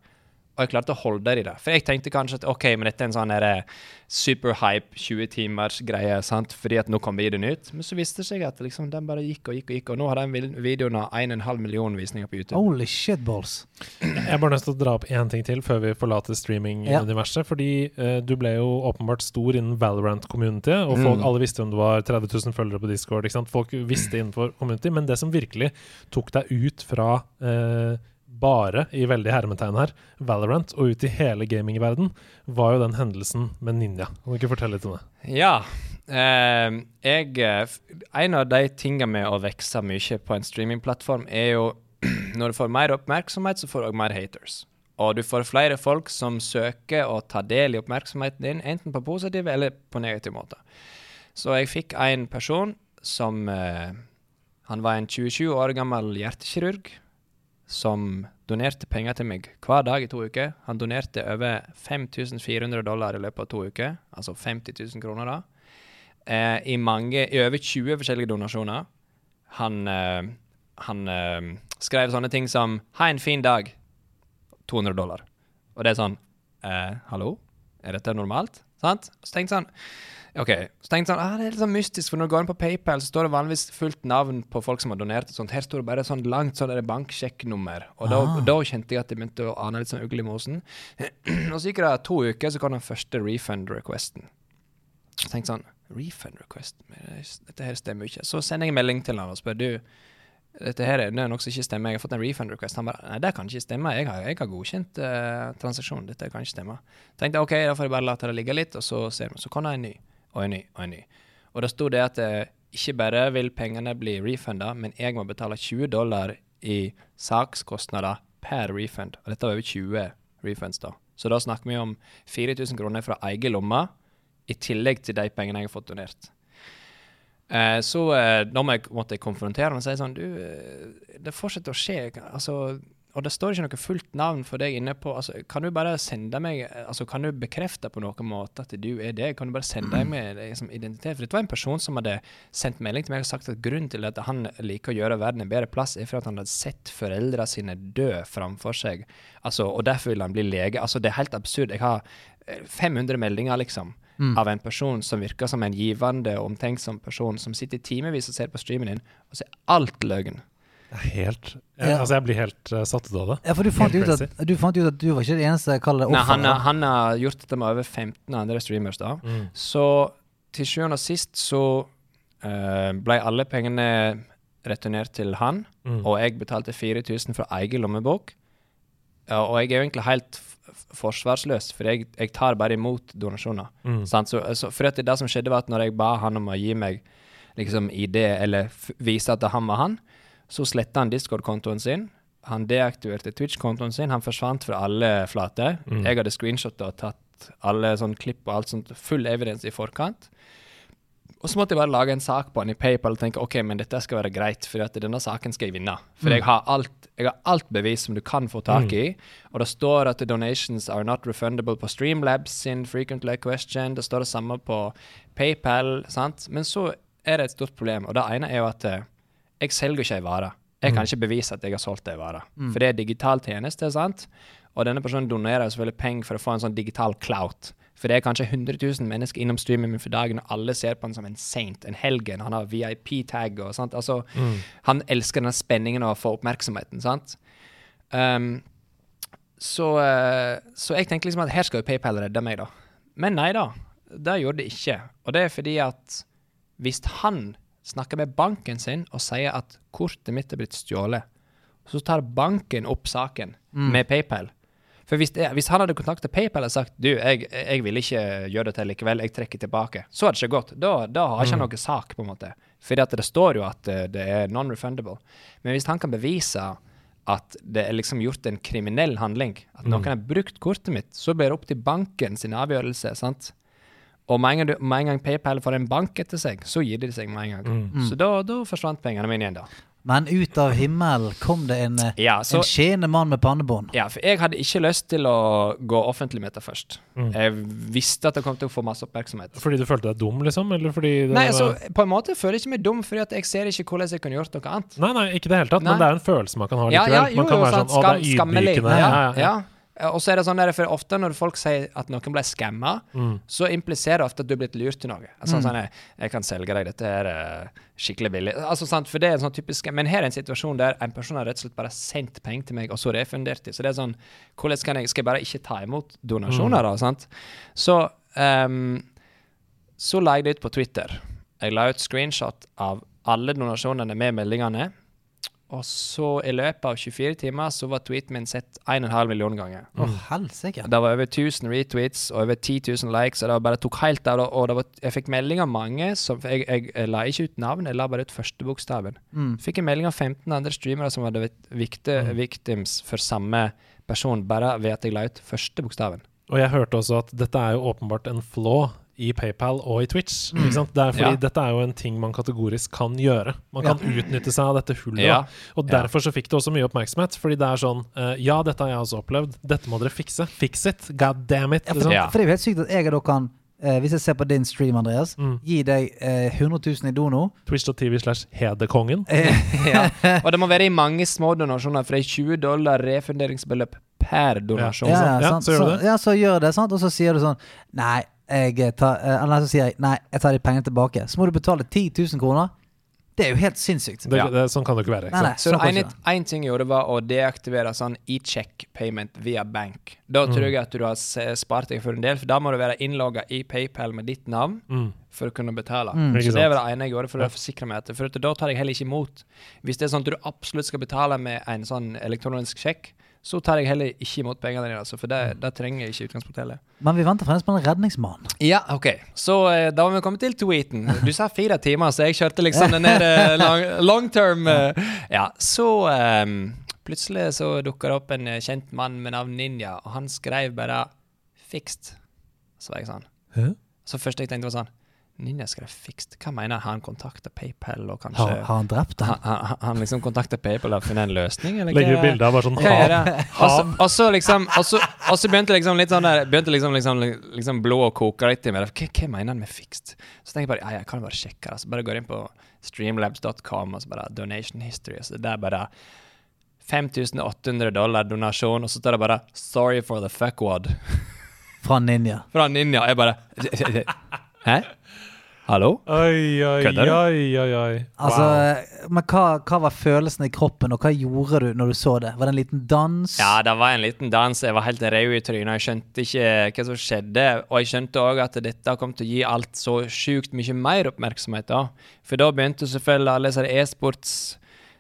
Og jeg klarte å holde det i det. For jeg tenkte kanskje at ok, men dette er en sånn her superhype 20 timers greie, sant? fordi at nå kom videoen ut. Men så viste det seg at liksom, den bare gikk og gikk og gikk, og nå har den vil- videoen av 1,5 million visninger på YouTube. Holy shitballs. Jeg er bare nødt til å dra opp én ting til før vi forlater streaming-universet. Fordi uh, du ble jo åpenbart stor innen Valorant-community, og folk, Mm. alle visste om du var 30 000 følgere på Discord. Ikke sant? Folk visste innenfor community, men det som virkelig tok deg ut fra eh, bare, i veldig hermetegn her, Valorant, og ut i hele gamingverden, var jo den hendelsen med Ninja. Kan du ikke fortelle litt om det? Ja. eh, jeg eh, En av de tingene med å vokse mye på en streamingplattform, er jo når du får mer oppmerksomhet, så får du også mer haters. Og du får flere folk som søker å ta del i oppmerksomheten din, enten på positiv eller på negativ måte. Så jeg fikk en person som eh, Han var en 27 år gammel hjertekirurg som donerte penger til meg hver dag i to uker. Han donerte over 5400 dollar i løpet av to uker, altså 50 000 kroner da. Eh, i, mange, I over 20 forskjellige donasjoner. Han, eh, han eh, skrev sånne ting som 'Ha en fin dag'. 200 dollar. Og det er sånn eh, Hallo? Er dette normalt? Sant? Så tenkte han Ok, så tenkte jeg sånn, ah, Det er litt sånn mystisk, for når du går inn på PayPal, så står det vanligvis fullt navn på folk som har donert. og sånt. Her står det bare sånn langt sånn der banksjekknummer. Og da, Ah. da kjente jeg at jeg begynte å ane litt sånn ugle i mosen. og så gikk det to uker, så kom den første refund-requesten. Så tenkte jeg sånn Refund request? Dette her stemmer ikke. Så sender jeg en melding til han og spør du dette her er det er noe som ikke stemmer. Jeg har fått en refund request. Han bare Nei, det kan ikke stemme. Jeg har, jeg har godkjent uh, transaksjonen. Dette kan ikke stemme. Tenkte OK, da får jeg bare la det ligge litt, og så ser vi. Så kom det en ny, og en ny, og en ny. Og det sto det at eh, ikke bare vil pengene bli refunda, men jeg må betale 20 dollar i sakskostnader per refund. Og dette var over 20 refunds, da. Så da snakker vi om 4000 kroner fra egen lomme, i tillegg til de pengene jeg har fått donert. Eh, så eh, da måtte jeg konfrontere ham og si sånn Du, eh, det fortsetter å skje. Altså, og det står ikke noe fullt navn for deg inne på altså, Kan du bare sende meg altså, Kan du bekrefte på noen måte at du er det? Kan du bare sende meg liksom, identitet? For dette var en person som hadde sendt melding til meg og sagt at grunnen til at han liker å gjøre verden en bedre plass, er for at han hadde sett foreldrene sine dø framfor seg. Altså, og derfor vil han bli lege. Altså, det er helt absurd. Jeg har eh, 500 meldinger, liksom av en person som virker som en givende og omtenksom person, som sitter i timevis og ser på streamen din, og så er alt løgn. Helt jeg, Ja. Altså, jeg blir helt uh, satt ut av det. Ja, for du fant, ut at, du fant ut at du var ikke det eneste jeg kaller det offer. han, har- han har gjort dette med over 15 andre streamers, da. Mm. Så til sjuende og sist så uh, ble alle pengene returnert til han, Mm. og jeg betalte 4000 fra egen lommebok. Ja, og jeg er jo egentlig helt forsvarsløs, for jeg, jeg tar bare imot donasjoner. Mm. Sant? Så, så for at det, det som skjedde, var at når jeg ba han om å gi meg liksom idé, eller f vise at han var han, så sletta han Discord-kontoen sin. Han deaktiverte Twitch-kontoen sin. Han forsvant fra alle flater. Mm. Jeg hadde screenshotta og tatt alle sånn klipp og alt sånt, full evidens i forkant. Og så måtte jeg bare lage en sak på han i PayPal og tenke ok, men dette skal være greit, for at denne saken skal jeg vinne. For jeg, har alt, jeg har alt bevis som du kan få tak i. Og det står at the donations are not refundable på Streamlabs sin frequently question. Det står det samme på PayPal. sant? Men så er det et stort problem, og det ene er jo at eh, jeg selger ikke ei vare. Jeg kan ikke bevise at jeg har solgt ei vare. For det er digital tjeneste, sant? Og denne personen donerer selvfølgelig penger for å få en sånn digital clout. For det er kanskje 100 000 mennesker innom streamen min for dagen, og alle ser på han som en saint, en helgen. Han har VIP-tag og sånt. Altså, han elsker denne spenningen av å få oppmerksomheten, sant? Um, så, eh, så jeg tenkte liksom at her skal jo PayPal redde meg, da. Men nei da, det gjorde det ikke. Og det er fordi at hvis han snakker med banken sin og sier at kortet mitt er blitt stjålet, så tar banken opp saken med PayPal. For hvis, det, hvis han hadde kontakta PayPal og sagt du, jeg, jeg vil ikke gjøre det til likevel, jeg trekker tilbake, så hadde det ikke gått. Da, da har ikke han noen sak, på en måte. Fordi at det står jo at eh, det er non-refundable. Men hvis han kan bevise at det er liksom gjort en kriminell handling, at noen har brukt kortet mitt, så blir det opp til banken sin avgjørelse. sant? Og med en, gang, du, med en gang PayPal får en bank etter seg, så gir de seg med en gang. Så da, da forsvant pengene mine igjen, da. Men ut av himmelen kom det en, eh, Ja, så, en skjeende mann med pannebånd. ja, for jeg hadde ikke lyst til å gå offentlig med det først. Jeg visste at det kom til å få masse oppmerksomhet. Fordi du følte deg dum, liksom? Eller fordi det Nei, var- altså, på en måte føler jeg ikke meg dum, fordi jeg ser ikke hvordan jeg kunne gjort noe annet. Nei, nei, ikke det hele tatt, Nei. men det er en følelse man kan ha likevel. ja, jo, man kan jo, være sånn, sånn, å, det er ydmykende. Ja, Ja, ja, ja. ja. Og så er det sånn der, for ofte når folk sier at noen ble skamma, Mm. så impliserer det ofte at du er blitt lurt til noe. Altså, sånn, jeg, jeg kan selge deg dette her uh, skikkelig billig. Altså, sant? For det er en sånn typisk Men her er en situasjon der en person har rett og slett bare sendt penger til meg, og så refundert de. Så det er sånn Hvordan kan jeg Skal jeg bare ikke ta imot donasjoner, da? Sant? Så um, Så la jeg det ut på Twitter. Jeg la ut screenshot av alle donasjonene med meldingene. Og så, i løpet av 24 timer, så var tweeten min sett 1,5 million ganger. Å, helsike. Det var over 1000 retweets og over 10 000 likes, og det bare tok helt av. Og det var, jeg fikk melding av mange som jeg, jeg, jeg la ikke ut navn, jeg la bare ut første bokstaven. Mm. Fikk en melding av 15 andre streamere som hadde vært mm. victims for samme person, bare ved at jeg la ut første bokstaven. Og jeg hørte også at dette er jo åpenbart en flaw i PayPal og i Twitch. Ikke sant? Det er fordi Mm. Ja. dette er jo en ting man kategorisk kan gjøre. Man kan utnytte seg av dette hullet. Ja. Og derfor så fikk det også mye oppmerksomhet. Fordi det er sånn uh, Ja, dette har jeg også opplevd. Dette må dere fikse. Fix it. God damn it. Ja, Liksom. Ja. for det er jo helt sykt at jeg da kan eh, Hvis jeg ser på din stream, Andreas, Mm. gi deg eh, 100 000 i dono. Twitch.tv slash Hedekongen. ja. Og det må være i mange små donasjoner, for det er 20 dollar refunderingsbeløp per donasjon. Ja, ja, Ja, så gjør du det. ja, så gjør det, sant? Og så sier du sånn Nei, jeg tar eh, Eller så sier jeg Nei, jeg tar de pengene tilbake. Så må du betale 10 000 kroner. Det er jo helt sinnssykt. Det, Ja. det, sånn kan det ikke være. Ikke Nei, nei. Så sånn kan en, en ting jeg gjorde, var å deaktivere sånn e-check payment via bank. Da tror jeg at du har spart deg for en del, for da må du være innlogga i PayPal med ditt navn Mm. for å kunne betale. Mm. Så det var det ene jeg gjorde for å forsikre meg. etter. for at da tar jeg heller ikke imot. Hvis det er sånn at du absolutt skal betale med en sånn elektronisk sjekk, så tar jeg heller ikke imot pengene dine, altså, for det, det trenger jeg ikke i utgangspunktet heller. Men vi venter fremdeles på en redningsmann. Ja, OK. Så eh, da var vi kommet til tweeten. Du sa fire timer, så jeg kjørte liksom den der eh, long, long term eh, Ja, så eh, plutselig så dukka det opp en eh, kjent mann med navn Ninja, og han skrev bare 'fixed'. Så var jeg sånn. Hæ? Så først jeg tenkte var sånn Ninja skal skrev fikst. Hva mener han? Han kontakter PayPal og kanskje Har, har han drept den? han, han, han liksom kontakter PayPal og finner en løsning, eller Legger bilder av bare sånn hav. Og så- liksom Og så, begynte liksom litt sånn der Begynte liksom, liksom, liksom blodet å koke litt i meg. Hva, hva mener han med fikst? Så tenker jeg bare ja, jeg kan bare sjekke det. Så bare går inn på streamlabs.com og så bare donation history. Så det er bare 5800 dollar donasjon, og så står det bare 'sorry for the fuckwad' Fra Ninja. fra Ninja. Jeg bare Hæ? Hallo? Oi, oi, Kødder du? oi, oi, oi. Altså, Wow. Men hva, hva var følelsen i kroppen, og hva gjorde du når du så det? Var det en liten dans? Ja, det var en liten dans. Jeg var helt rød i trynet. Jeg skjønte ikke hva som skjedde. Og jeg skjønte òg at dette kom til å gi alt så sjukt mye mer oppmerksomhet. da. For da begynte selvfølgelig alle disse e-sports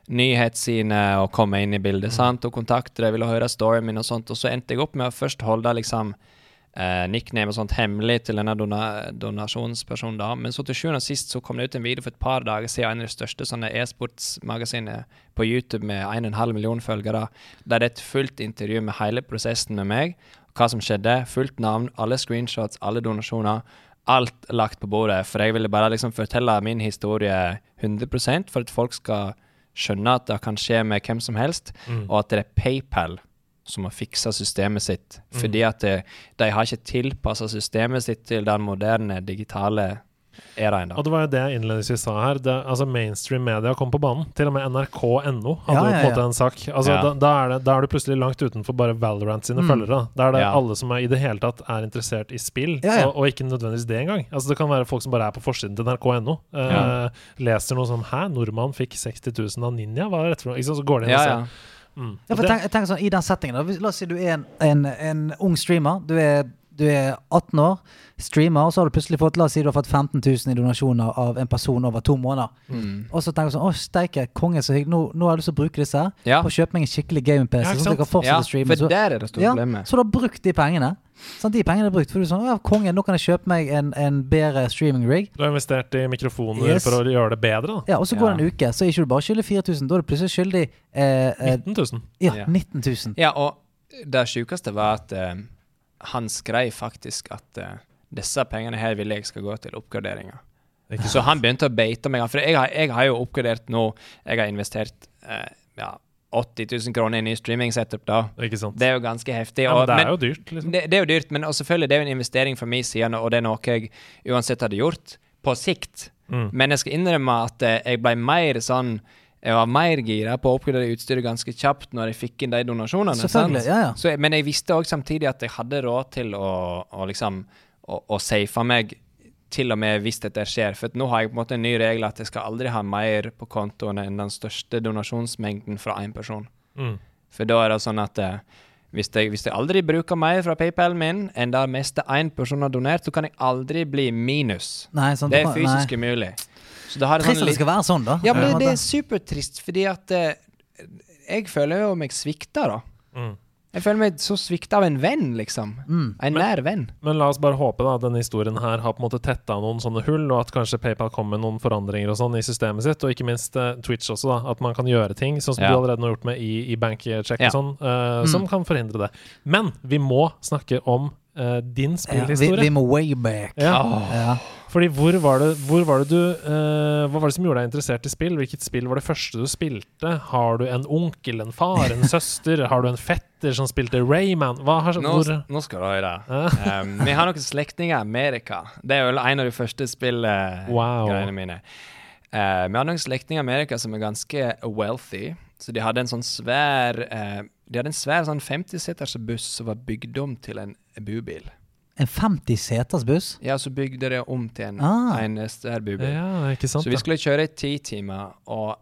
nyhetssidene å komme inn i bildet. sant? Og kontakte dem, ville høre storyen min og sånt. Og så endte jeg opp med å først holde liksom eh, nickname og sånt hemmelig til denne dona donasjonspersonen. da. Men så til sjuende og sist så kom det ut en video for et par dager siden av en av de største sånne e-sportsmagasinene på YouTube med 1,5 million følgere, der det er et fullt intervju med hele prosessen med meg. Hva som skjedde, fullt navn, alle screenshots, alle donasjoner. Alt lagt på bordet. For jeg ville bare liksom fortelle min historie 100 for at folk skal skjønne at det kan skje med hvem som helst, og at det er PayPal som har fiksa systemet sitt. Fordi at de, de har ikke tilpassa systemet sitt til den moderne digitale eraen. da. Og det var jo det jeg innledningsvis sa her. Det, altså Mainstream media kom på banen. Til og med nrk.no hadde Ja, jo på en måte en sak. Altså Ja. da, da, er det, da er du plutselig langt utenfor bare Valorant sine Mm. følgere. Da er det Ja. alle som er i det hele tatt er interessert i spill, Ja, ja. Og, og ikke nødvendigvis det engang. Altså Det kan være folk som bare er på forsiden til nrk.no. Eh, Ja. Leser noe som 'Hæ, nordmann fikk 60 000 av Ninja'? Hva er dette for noe? Ikke sant? Så går de inn Ja, og ja. ser. Mm. Ja, for tenk, tenk, sånn, I den settingen da, La oss si du er en, en, en ung streamer. Du er, du er 18 år, streamer, og så har du plutselig fått La oss si du har fått 15 000 i donasjoner av en person over to måneder. Mm. Og så tenker du sånn Å, steike, konge, så hyggelig. Nå, nå har jeg lyst til å bruke disse her Ja. på å kjøpe meg en skikkelig gaming-PC. Ja, sånn at jeg kan fortsette ja, å streame. for Så, der er det store ja, problemet. så du har brukt de pengene. Sånn, de pengene er brukt. For du er sånn Ja, konge, nå kan jeg kjøpe meg en, en bedre streaming-rig. Du har investert i mikrofoner Yes. for å gjøre det bedre, da. Ja, og så går det Ja. en uke, så er ikke du bare skyldig 4000. Da er du plutselig skyldig eh, eh, 19 000. ja, Ja. 19 000. Ja, og det sjukeste var at eh, han skrev faktisk at uh, disse pengene her vil jeg skal gå til oppgraderinger. Så han begynte å beite meg. For jeg har, jeg har jo oppgradert nå Jeg har investert uh, ja, 80 000 kroner i en ny streaming-setup, da. Ikke sant? Det er jo ganske heftig. ja, og- men det er men- jo dyrt, liksom. det, det er jo dyrt, men selvfølgelig det er jo en investering fra min side, og det er noe jeg uansett hadde gjort på sikt. Mm. Men jeg skal innrømme at eh, jeg ble mer sånn jeg var mer gira på å oppgradere utstyret ganske kjapt når jeg fikk inn de donasjonene. Selvfølgelig, ja, ja. Så, men jeg visste òg samtidig at jeg hadde råd til å, å liksom å, å safe meg til og med hvis dette skjer. For at nå har jeg på en måte en ny regel at jeg skal aldri ha mer på kontoen enn den største donasjonsmengden fra én person. Mm. For da er det sånn at eh, hvis, jeg, hvis jeg aldri bruker mer fra PayPal min enn det meste én person har donert, så kan jeg aldri bli minus. Nei, sant, Det er nei. fysisk umulig. Så det har Trist sånn at det skal være sånn, da. Ja, men det, det er supertrist, fordi at eh, jeg føler jo meg svikta, da. Mm. Jeg føler meg så svikta av en venn, liksom. Mm. En nær venn. Men la oss bare håpe da at denne historien her har på en måte tetta noen sånne hull, og at kanskje PayPal kommer med noen forandringer og sånn i systemet sitt, og ikke minst eh, Twitch også, da. At man kan gjøre ting, sånn som Ja. du allerede har gjort med i, i bankcheck Ja. og sånn, eh, som kan forhindre det. Men vi må snakke om eh, din ja, vi, spillhistorie. vi må way back. Ja. Ja. Fordi hvor var det, hvor var det du uh, Hva var det som gjorde deg interessert i spill? Hvilket spill var det første du spilte? Har du en onkel, en far, en søster? Har du en fetter som spilte Rayman? Har, Nå, nå skal du høre. Ja. Um, vi har noen slektninger i Amerika. Det er vel en av de første spillgreiene Wow. mine. Uh, vi har noen slektninger i Amerika som er ganske wealthy. Så de hadde en sånn svær uh, De hadde en svær sånn 50-seters buss som var bygd om til en bubil. En 50 seters buss? Ja, så bygde de om til en, Ah. en svær bubil. Ja, ikke sant? Så vi skulle kjøre i ti timer, og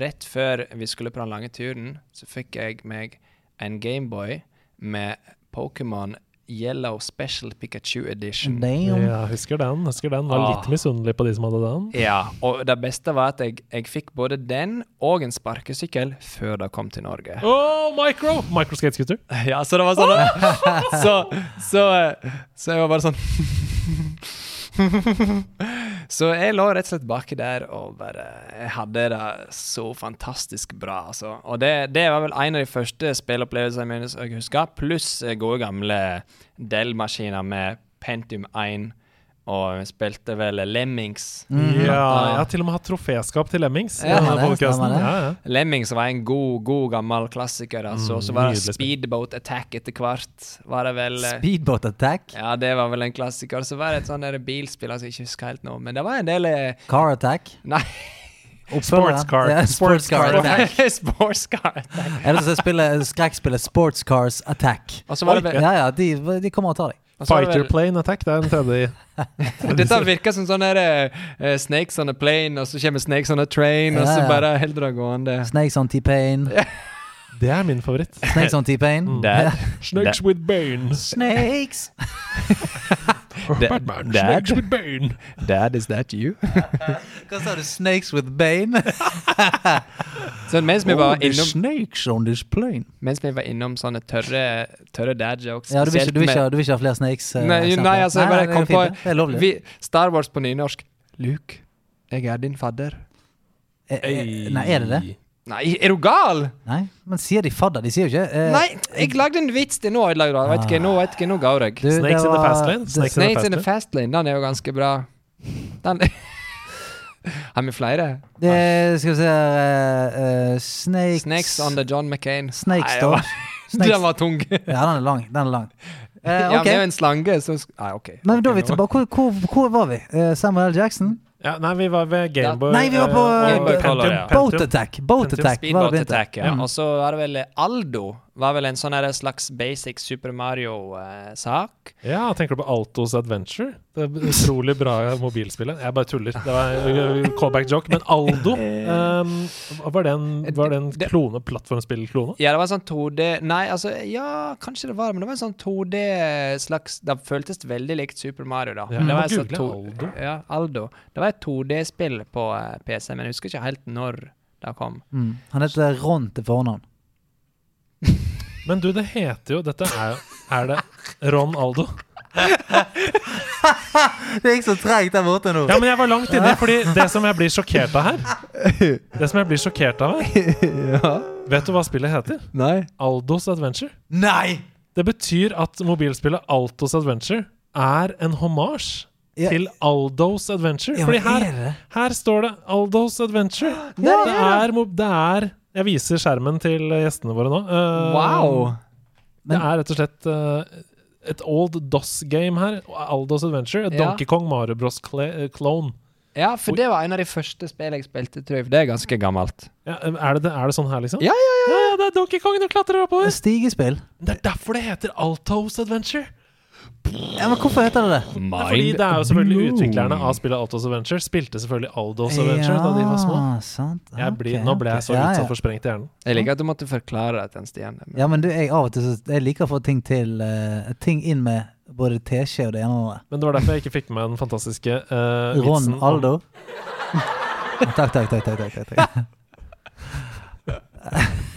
rett før vi skulle på den lange turen, så fikk jeg meg en Gameboy med Pokémon Yellow Special Pikachu Edition. Damn. Ja, husker den. husker den Var litt Ah. misunnelig på de som hadde den. Ja, og det beste var at jeg, jeg fikk både den og en sparkesykkel før det kom til Norge. Oh, micro! Microskate-scooter. Ja, så det var sånn så, så, eh, så jeg var bare sånn Så jeg lå rett og slett baki der og bare Jeg hadde det så fantastisk bra, altså. Og det, det var vel en av de første spillopplevelsene mine jeg husker, pluss gode gamle Dell-maskiner med Pentium 1, og vi spilte vel Lemmings. Ja, jeg har til og med hatt troféskap til Lemmings. Ja, det, det. Ja, ja. Lemmings var en god, god gammel klassiker. Altså. Mm, så var det. Speedboat Attack etter hvert. Var det vel eh, Speedboat Attack? Ja, det var vel en klassiker. Så var det et sånn bilspill altså, jeg ikke husker helt nå, men det var en del eh, Car Attack? Nei. Sports car. Ja, sports car Attack. Sportscar. Eller så spiller skrekkspillet Sports Cars Attack. Og så var det Ja, ja, de, de kommer og tar deg. Fighter vel- plane attack, det er en tredje. Dette virker som sånn der eh, Snakes on a plane, og så kommer Snakes on a train, og så Ja, ja. bare holder det gående. Snakes on T-Pain. Det er min favoritt. Snakes on T-Pain. Mm. Snakes with bane. Snakes! Dad- Batman, Dad. Snakes with bane. Dad, is that you? Hva sa du? Snakes with Bane? Så mens vi var innom snakes on this plane. Mens vi var innom sånne tørre, tørre dad jokes Ja, du vil, ikke, du, vil ikke, du vil ikke ha flere snakes? Uh, Nei, nei, altså, jeg bare er kom fint, på det. Det vi, Star Wars på nynorsk. Luke, jeg er din fadder. E, e, Nei, er det det? Nei, er du gal?! Nei, men sier de fadder? De sier jo ikke eh, Nei, jeg lagde en vits til nå. Jeg lagde, vet ikke, nå vet ikke, nå går jeg. du, Snakes in the fast lane. Snakes Snakes in the fast lane, den er jo ganske bra. Den Har vi flere? det, Skal vi se uh, uh, Snakes Snakes under John McCain. Snakes, da. Snakes. Den var tung. Ja, den er lang. Den er lang. Eh, Ja, er med en slange, så Nei, OK. Men da er vi Ok, tilbake. Hvor, hvor, hvor var vi? Eh, Samuel L. Jackson? Ja, nei, vi var ved Gameboy. Nei, vi var på uh. Boat Attack. Boat Attack var det Speedboat. Attack, ja. Og så var det vel Aldo. Var vel en sånn slags basic Super Mario-sak. Ja, tenker du på Altos Adventure? Det er utrolig bra mobilspillet. Jeg bare tuller. Det var callback joke. Men Aldo, um, var det en, var det en Det- klone, plattformspillklone? Ja, det var en sånn 2D Nei, altså, ja, kanskje det var men det var en sånn 2D slags Det føltes veldig likt Super Mario, da. Ja, det var sånn to, Aldo. Ja, Aldo. Det var et 2D-spill på eh, PC, men jeg husker ikke helt når det kom. Mm. Han heter Ron til fornavn. Men du, det heter jo Dette er Er det Ron Aldo? Det gikk så treigt der borte nå. Ja, men jeg var langt inne, fordi det som jeg blir sjokkert av her Det som jeg blir sjokkert av her Vet du hva spillet heter? Nei. Aldos Adventure. Nei! Det betyr at mobilspillet Altos Adventure er en hommage Ja. til Aldos Adventure. Ja, Fordi her, er her står det Aldos Adventure. Det, er, det er Jeg viser skjermen til gjestene våre nå. Uh, Wow! det er rett og slett uh, et old DOS-game her. Aldos Adventure. Et Ja. Donkey Kong Mario Bros. Eh, clone. Ja, for det var en av de første spillene jeg spilte, tror jeg. For det er ganske gammelt. Ja, er, det, er det sånn her, liksom? Ja, ja, ja, ja, det er Donkey Kong du klatrer oppover. Stigespill. Det er derfor det heter Altos Adventure. Ja, men hvorfor heter det det? Er fordi det er jo selvfølgelig utviklerne av spillet Altos Adventure spilte selvfølgelig Aldos Adventure da de var små. sant. Jeg blir, Ok, nå ble jeg så ok. Ja, ja. utsatt for sprengt i hjernen. Jeg liker at du måtte forklare det til en Stian. Men- Ja, men du, jeg av og til Jeg liker å få ting til uh, Ting inn med både teskje og det ene og det Men det var derfor jeg ikke fikk med den fantastiske uh, andre. Ron Aldo. takk, takk, takk. takk, takk, takk.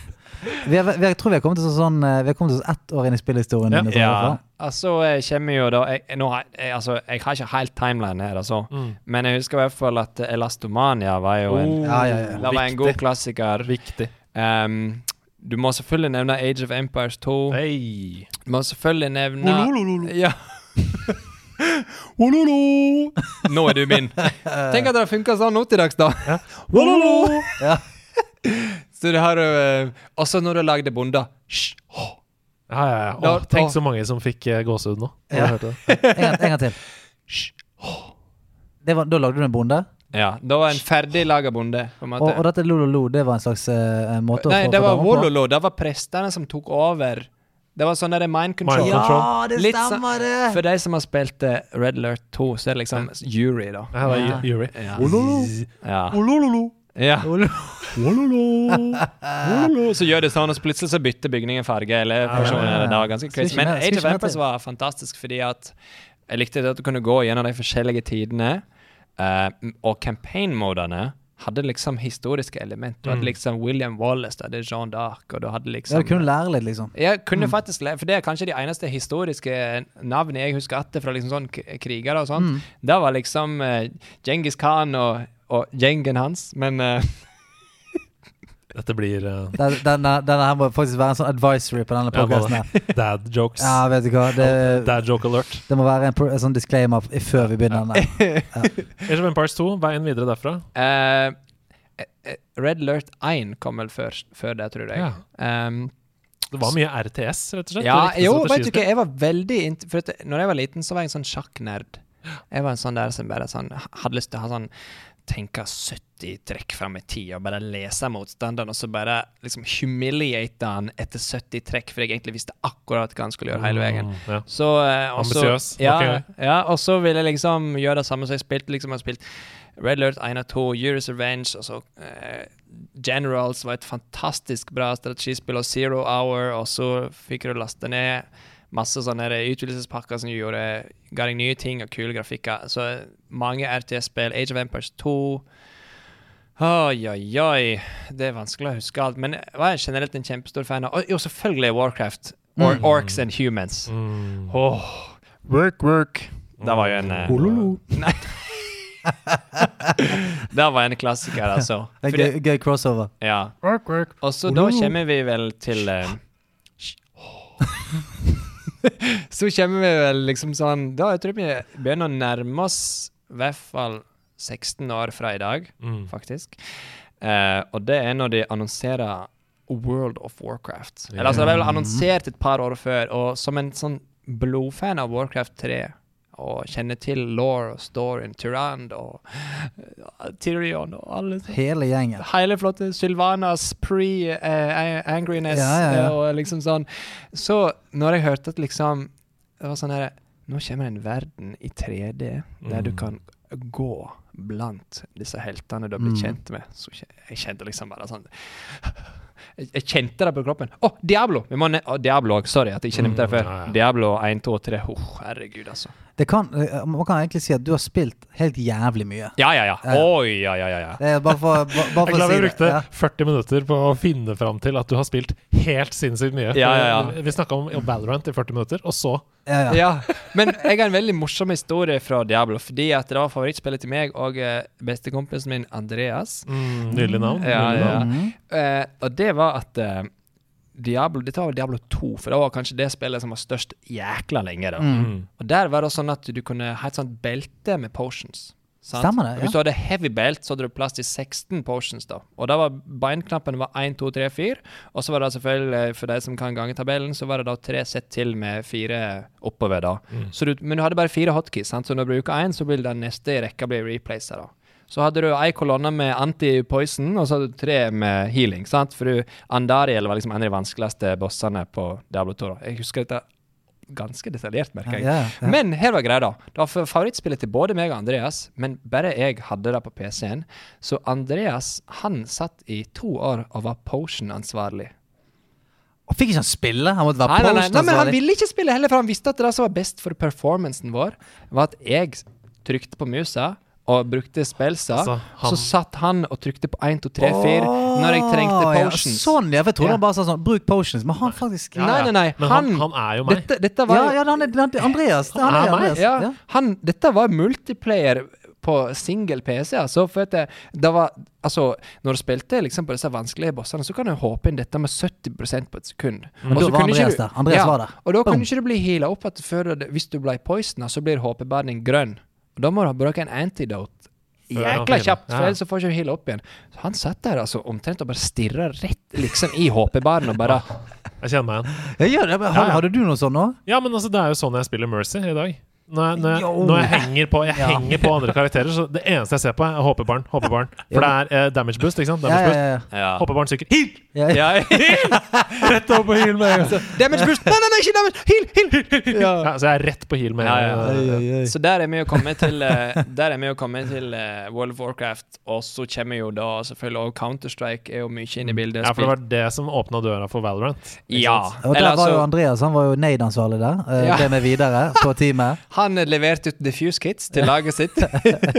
vi, har, vi, har, jeg tror vi har kommet oss sånn eh, kommet til sånn ett år inn i spillhistorien. Ja. din, Ja, altså jeg kommer jo da jeg, nå, har- jeg, altså, jeg har ikke helt timeline her, altså. Mm. Men jeg husker i hvert fall at Elastomania var jo en Oh, Ja, ja, ja. Det var en god klassiker. Viktig. Um, du må selvfølgelig nevne Age of Empires 2. Hey. Du må selvfølgelig nevne Ololololo. Ja. Ololo. Nå er du min. Tenk at det har funka sånn nå til dags, da. Ololo. Ja. Så det har du Også når du lagde Bonda. Hysj. Oh. Ja, ja, ja. Da- Åh, tenk så mange som fikk uh, gåsehud nå. Ja. hørte det. En, gang, en gang til. Hysj. Oh. var, da lagde du en bonde? Ja, det var en ferdig laga bonde. på en Og, måte. og dette Lololo, det var en slags uh, måte Nei, å få det var? Wololo. Det var prestene som tok over. Det var sånn der mind control. Mind control. Ja, det Litt stemmer, det! For de som har spilt uh, Red Alert 2, så er det liksom jury, da. Ja, det Ja. var Yuri. Ja. Ololo. Ja. Olololo. Ja. Ololo. Ololo. Så gjør det sånn, og så plutselig så bytter bygningen farge. Eller Ja, personen, ja, ja. det ganske crazy. Men Age of Empires var fantastisk fordi at jeg likte det at du kunne gå gjennom de forskjellige tidene, eh, og campaign-modene hadde liksom historiske element. Du hadde Mm. liksom William Wallace, du hadde Jean d'Arc, og du hadde liksom... Ja, du kunne lære litt, liksom. Jeg kunne faktisk lære, for det er kanskje de eneste historiske navnene jeg husker etter fra liksom sånn kriger krigere og sånt. Mm. Det var liksom uh, Djengis Khan og, og gjengen hans, men uh, Dette blir uh, Den, denne, denne her må faktisk være en sånn advisory på denne Ja, podcasten her. dad jokes. Ja, vet du hva. Det, Dad joke alert. det må være en, en sånn disclaimer før vi begynner. den ja. Age of Empires 2, veien videre derfra. eh, eh, Red Alert 1 kom vel før, før det, tror jeg. Ja. Um, Det var mye RTS, rett og slett. ja, jo, vet du ikke, hva, jeg var veldig For at når jeg var liten, så var jeg en sånn sjakknerd. Jeg var en sånn der som bare sånn hadde lyst til å ha sånn Tenke 70 trekk fram i tid og bare lese motstanderen, og så bare liksom humiliate han etter 70 trekk, for jeg egentlig visste akkurat hva han skulle gjøre hele veien. Mm, ja. Så, eh, Ja, okay. ja, og så ville jeg liksom gjøre det samme som jeg spilte. liksom Jeg har spilt Red Alert 1 og 2, Euros Revenge, og så eh, Generals var et fantastisk bra strategispill, og Zero Hour, og så fikk du laste ned masse sånne utvidelsespakker som gjorde ga deg nye ting og kule grafikker. Så mange RTS-spill. Age of Empires 2. Oi, oi, oi. Det er vanskelig å huske alt. Men jeg var generelt en kjempestor fan av jo, selvfølgelig Warcraft. Or, Mm. Orcs and Humans. Mm. Åh, work, work. Det var jo en eh, Ololo. Nei. det var en klassiker, altså. Det er gøy, crossover. ja. Work, work. Og så da kommer vi vel til eh, Så kommer vi vel liksom sånn Da jeg tror vi begynner å nærme oss i hvert fall 16 år fra i dag, Mm. faktisk. Eh, og det er når de annonserer World of Warcraft. Eller altså, det er vel annonsert et par år før, og som en sånn blodfan av Warcraft 3 og kjenner til law og Storin, Tyrand og uh, Tyrion og alle Hele gjengen. Hele flotte Sylvanas pre-angriness Ja, ja, ja. og liksom sånn. Så når jeg hørte at liksom Det var sånn her Nå kommer en verden i 3D der du Mm. kan gå blant disse heltene du har blitt Mm. kjent med. Så jeg kjente liksom bare sånn Jeg, kjente det på kroppen. Å, Diablo! Vi må ne å, Diablo. Sorry at jeg ikke nevnte det Mm, før. ja, ja. Diablo 1, 2 og 3. Oh, herregud, altså. Det kan, eh, man kan egentlig si at du har spilt helt jævlig mye. Ja, ja, ja. Ja. Oi, ja, ja, ja. ja. Det er bare for, bare, bare Jeg er glad vi brukte Ja. 40 minutter på å finne fram til at du har spilt helt sinnssykt mye. Ja, ja, ja. Vi snakka om Valorant i 40 minutter, og så Ja, ja. Ja, men jeg har en veldig morsom historie fra Diablo. Fordi at det var favorittspillet til meg og eh, bestekompisen min Andreas. mm, Nydelig navn. Ja, nydelig ja. Mhm. Eh, og det var at eh, Diablo Dette var Diablo 2, for det var kanskje det spillet som var størst jækla lenge. da Mm. Og der var det sånn at du kunne ha et sånt belte med potions. sant? Stemmer det, ja. Hvis du hadde heavy belt, så hadde du plass til 16 potions. da Og da var beinknappen var 1, 2, 3, 4. Og så var det selvfølgelig, for de som kan gangetabellen, så var det da tre sett til med fire oppover. da Mm. så du, Men du hadde bare fire hotkeys, sant? så når du bruker én, så vil den neste i rekka bli replacet. da Så hadde du ei kolonne med anti-poison, og så hadde du tre med healing. sant? For du, Andariel var liksom en av de vanskeligste bossene på Diablo 2. Jeg husker dette ganske detaljert, merker jeg. Ja, ja. Men her var greia, da. Det var favorittspillet til både meg og Andreas, men bare jeg hadde det på PC-en. Så Andreas han satt i to år og var potion-ansvarlig. Og Fikk ikke han spille? Han måtte være Nei, nei, nei, nei, men han ville ikke spille heller, for han visste at det som var best for performancen vår, var at jeg trykte på musa og brukte spelsa, Altså, Så satt han og trykte på 1, 2, 3, 4 når jeg trengte potions. ja, sånn, ja. For jeg Ja. han bare sa sånn Bruk potions. Men han faktisk Ja, Nei, nei, nei, han, han- han er jo meg. Dette, dette var Ja, ja, han er, han Andreas. Han er meg, Andreas. ja, Ja. han, Dette var multiplayer på single PC. Altså, for at det, det var Altså, når du spilte liksom på disse vanskelige bossene, så kan du håpe inn dette med 70% på et sekund. Men da var Andreas der. Andreas var der. Og da Boom. kunne ikke du bli heala opp før hvis du ble poisona, så blir HP-banen grønn. Og da må du ha brukt en antidote jækla kjapt, for ellers får du ikke hele opp igjen. Så han satt der altså omtrent og bare stirra rett liksom i HP-baren og bare Jeg kjenner meg igjen. Ja, ja. Men Ja, ja. hadde du noe sånt nå? Ja, men altså, det er jo sånn jeg spiller Mercy i dag. Når jeg, når jeg, når jeg henger på Jeg Ja. henger på andre karakterer, så det eneste jeg ser på, er HP-barn. HP-barn. For det er eh, damage boost, ikke sant? Damage ja, ja. Ja. HP-barn syker. Heal! ja. ja. ja. Rett over på heal med en gang. Damage boost! Nei, nei, nei, ikke damage! Heal, heal! Ja. Ja, så jeg er rett på heal med en Ja, gang. Så der er vi jo kommet til uh, Der er vi jo kommet til uh, World of Warcraft, og så kommer jo da selvfølgelig òg Counter-Strike er jo mye inne i bildet. Ja, for det var det som åpna døra for Valorant. ikke Ja. sant? Og der var jo Andreas. Han var jo Nade-ansvarlig der. Uh, Ja. Ble med videre på teamet. han leverte ut diffuse kits til laget sitt.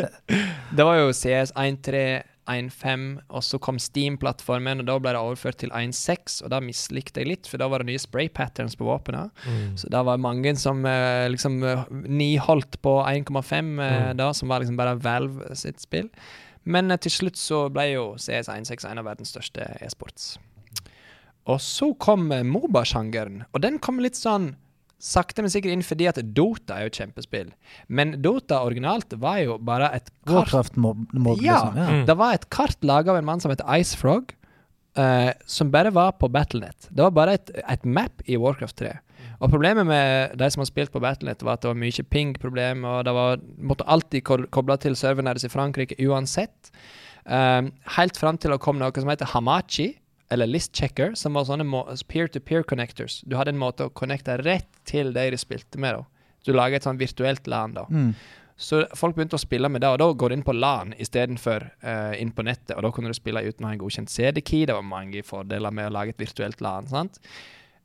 det var jo CS 1.3, 1.5, og så kom Steam-plattformen, og da ble det overført til 1.6, og da mislikte jeg litt, for da var det nye spray patterns på våpnene. Mm. Så da var mange som eh, liksom eh, niholdt på 1,5 eh, Mm. da, som var liksom bare Valve sitt spill. Men til slutt så ble jo CS 1.6 en av verdens største e-sports. Og så kom Moba-sjangeren, og den kom litt sånn sakte, men sikkert inn fordi at Dota er jo et kjempespill. Men Dota originalt var jo bare et kart Warcraft-mobb, ja, liksom. Ja. Mm. det var et kart laga av en mann som heter Icefrog, uh, som bare var på Battlenet. Det var bare et, et map i Warcraft 3. Og Problemet med de som har spilt på Battlenet, var at det var mye ping-problem, og det var, måtte alltid koble til serveren deres i Frankrike uansett. Um, helt fram til det kom noe som heter Hamachi, eller List Checker, som var sånne peer-to-peer connectors. Du hadde en måte å connecte rett til de du spilte med. da. Du lager et sånn virtuelt LAN. da. Mm. Så folk begynte å spille med det, og da går du inn på LAN istedenfor uh, inn på nettet. Og da kunne du spille uten å ha en godkjent CD-key. Det var mange fordeler med å lage et virtuelt LAN. sant?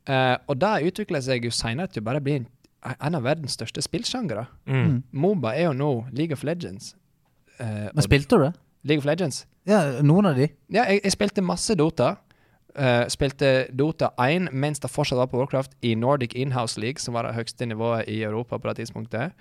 Uh, og det utvikla seg jo seinere til å bare bli en, en av verdens største spillsjangere. Mm. Moba er jo nå League of Legends. Uh, Men spilte du det? League of Legends? Ja, noen av de. Ja, jeg, jeg spilte masse Dota. Eh, spilte Dota 1 mens det fortsatt var på Warcraft i Nordic Inhouse League, som var det høyeste nivået i Europa på det tidspunktet.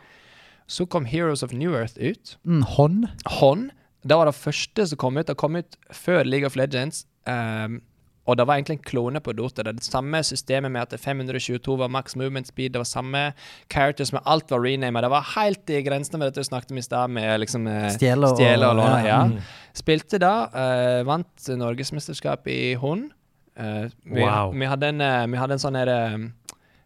Så kom Heroes of New Earth ut. Mm, hånd. Hånd. Det var det første som kom ut. Det kom ut før League of Legends. Um, og det var egentlig en klone på Dota. Det det samme systemet med at 522 var max movement speed. Det var samme characters med alt var renama. Det var helt i grensene med dette du snakket om i stad, med liksom eh, Stjele og- og låne. ja, Ja. mm. Spilte da. uh, vant norgesmesterskap i hund. Eh, vi, Wow. vi, hadde en, eh, vi hadde en sånn her eh,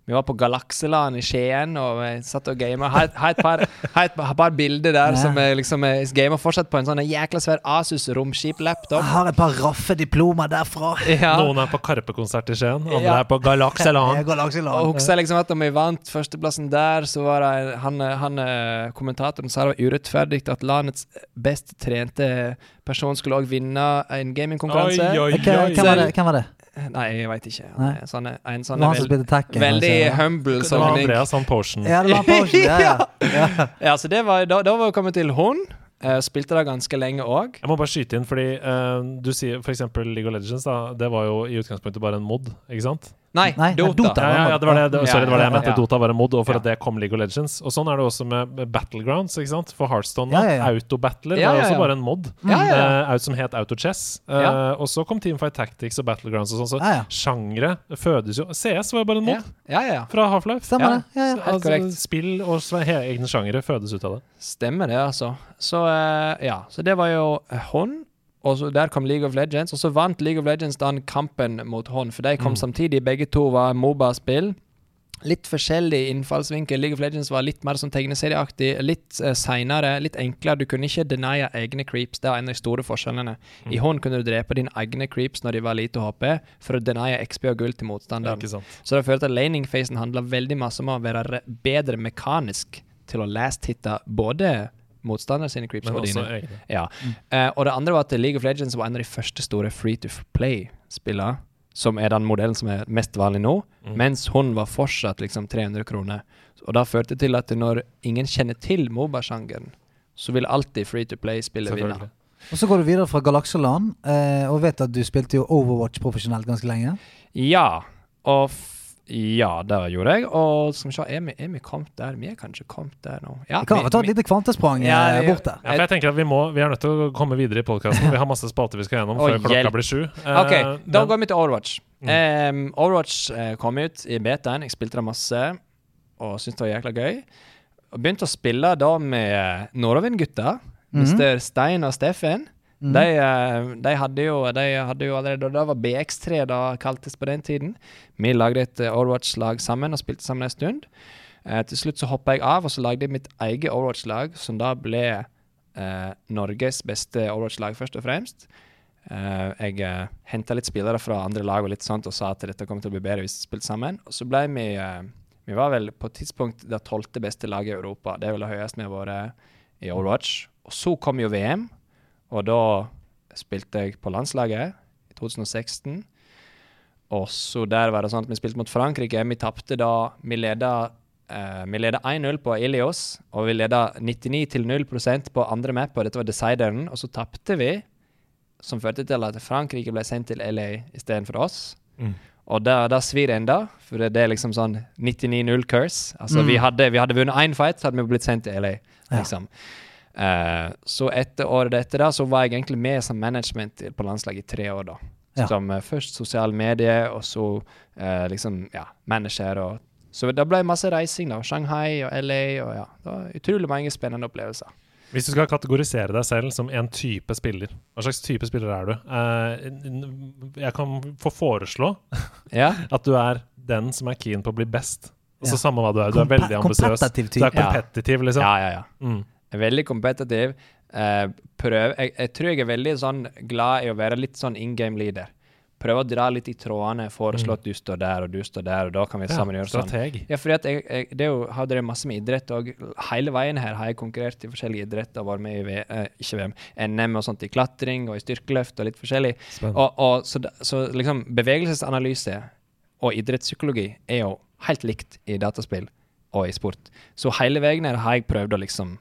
Vi var på Galakseland i Skien og vi satt og gama. Har har et par, har et par bilder der Ja. som er liksom eh, gamer fortsatt på en sånn jækla svær Asus romskip-laptop. Jeg har et par raffe diplomer derfra. Ja. Noen er på Karpe-konsert i Skien, andre Ja. er på Galakseland. Og husker liksom at da vi vant førsteplassen der, så var det han, han eh, kommentatoren sa det var urettferdig at landets best trente person skulle òg vinne en gamingkonkurranse. Hvem var det? Hvem var det? Nei, jeg veit ikke. Han Nei. er Sånn, en sånn var han som spilte Tekken. veldig kanskje, ja. humble Det var. Andreas han Potion. Ja, det var Potion. Ja, ja. ja. Ja, så det var, da, da var vi kommet til hun. Uh, spilte det ganske lenge òg. Jeg må bare skyte inn, fordi uh, du sier f.eks. League of Legends. da Det var jo i utgangspunktet bare en mod, ikke sant? Nei, Nei, Dota. Dota. Ja, ja, det var det, det, sorry, det var det jeg mente. Dota var en mod, og for at det kom League of Legends. Og sånn er det også med Battlegrounds, ikke sant? For Heartstone. Ja, ja, ja. Autobattler Ja, var også bare en mod Ja, ja, ja. eh, som het Autochess. Uh, Ja. Og så kom Teamfight Tactics og Battlegrounds og sånn. Så Ja, ja. sjangre fødes jo CS var jo bare en mod ja, ja. ja. fra Half-Life. Stemmer Ja. det. Ja, ja. Altså, spill og egne sjangre fødes ut av det. Stemmer det, altså. Så uh, ja, så det var jo hånd. Og så Der kom League of Legends, og så vant League of Legends den kampen mot hånd, for de kom Mm. samtidig. Begge to var Moba-spill. Litt forskjellig innfallsvinkel. League of Legends var litt mer sånn tegneserieaktig. Litt uh, seinere, litt enklere. Du kunne ikke denie egne creeps. Det var en av de store forskjellene. I hånd kunne du drepe dine egne creeps når de var lite HP, for å denie XP og gull til motstanderen. Ja. Så det følte at laning-facen handla veldig masse om å være re- bedre mekanisk til å last-hitte både motstandere sine creeps Men og også dine. Ja. Uh, og det andre var at League of Legends var en av de første store free to play-spillene, som er den modellen som er mest vanlig nå, Mm. mens hun var fortsatt liksom 300 kroner. Og det førte til at når ingen kjenner til Moba-sjangeren, så vil alltid free to play-spillet vinne. Og så går du videre fra Galakseland, uh, og vet at du spilte jo Overwatch profesjonelt ganske lenge. Ja, og ja, det gjorde jeg. Og skal vi se, er vi, er vi kommet der? Vi er kanskje kommet der nå. Ja, Vi kan vi- ta et lite kvantesprang Ja, eh, vi- bort der. Ja, for jeg tenker at vi, må, vi er nødt til å komme videre i podkasten. Vi har masse spalter vi skal gjennom før klokka hjelp. blir sju. Eh, Ok, da men- går vi til Overwatch. Mm. Um, Overwatch eh, kom ut i betaen. Jeg spilte det masse og syntes det var jækla gøy. Og begynte å spille da med eh, Nordavind-gutta. Mhm. Mr. Stein og Steffen. Mhm. De, eh, de, hadde jo, de hadde jo allerede Det var BX3 da kaltes på den tiden. Vi lagde et eh, Overwatch-lag sammen og spilte sammen en stund. Eh, til slutt så hoppa jeg av, og så lagde jeg mitt eget Overwatch-lag, som da ble eh, Norges beste Overwatch-lag, først og fremst. Eh, jeg uh, henta litt spillere fra andre lag og litt sånt og sa at dette kommer til å bli bedre hvis vi spilte sammen. Og så ble vi eh, Vi var vel på et tidspunkt det tolvte beste laget i Europa. Det er vel det høyeste vi har vært i Overwatch. Og så kom jo VM, og da spilte jeg på landslaget i 2016. Og så der var det sånn at vi spilte mot Frankrike. Vi tapte da Vi leda eh, 1-0 på Ilios, og vi leda 99 til 0% på andre map, og dette var decideren. Og så tapte vi, som førte til at Frankrike ble sendt til LA istedenfor oss. Mm. Og da svir enda, for det, det er liksom sånn 99-0 curse. Altså, Mm. vi, hadde, vi hadde vunnet én fight, så hadde vi blitt sendt til LA, Ja. Eh, så etter året etter da, så var jeg egentlig med som management på landslaget i tre år, da. Ja. Som eh, først sosiale medier, og så uh, liksom, ja, manager og Så det ble masse reising, da. Shanghai og LA og ja. Det var utrolig mange spennende opplevelser. Hvis du skal kategorisere deg selv som en type spiller, hva slags type spiller er du? Eh, jeg kan få foreslå Ja. at du er den som er keen på å bli best. Altså Ja. Samme hva du er. Du er veldig ambisiøs. Du er kompetitiv, liksom. ja, ja, ja. Mm. Veldig kompetitiv. Eh, prøv, jeg, jeg tror jeg er veldig sånn glad i å være litt sånn in game leader. Prøve å dra litt i trådene, foreslå at du står der, og du står der, og da kan vi sammen Ja, gjøre sånn. Ja, fordi at jeg, jeg det jo, har drevet masse med idrett, og hele veien her har jeg konkurrert i forskjellige idretter. Vært med i v, eh, ikke VM, NM og sånt i klatring og i styrkeløft og litt forskjellig. Og, og så, så liksom bevegelsesanalyse og idrettspsykologi er jo helt likt i dataspill og i sport. Så hele veien her har jeg prøvd å liksom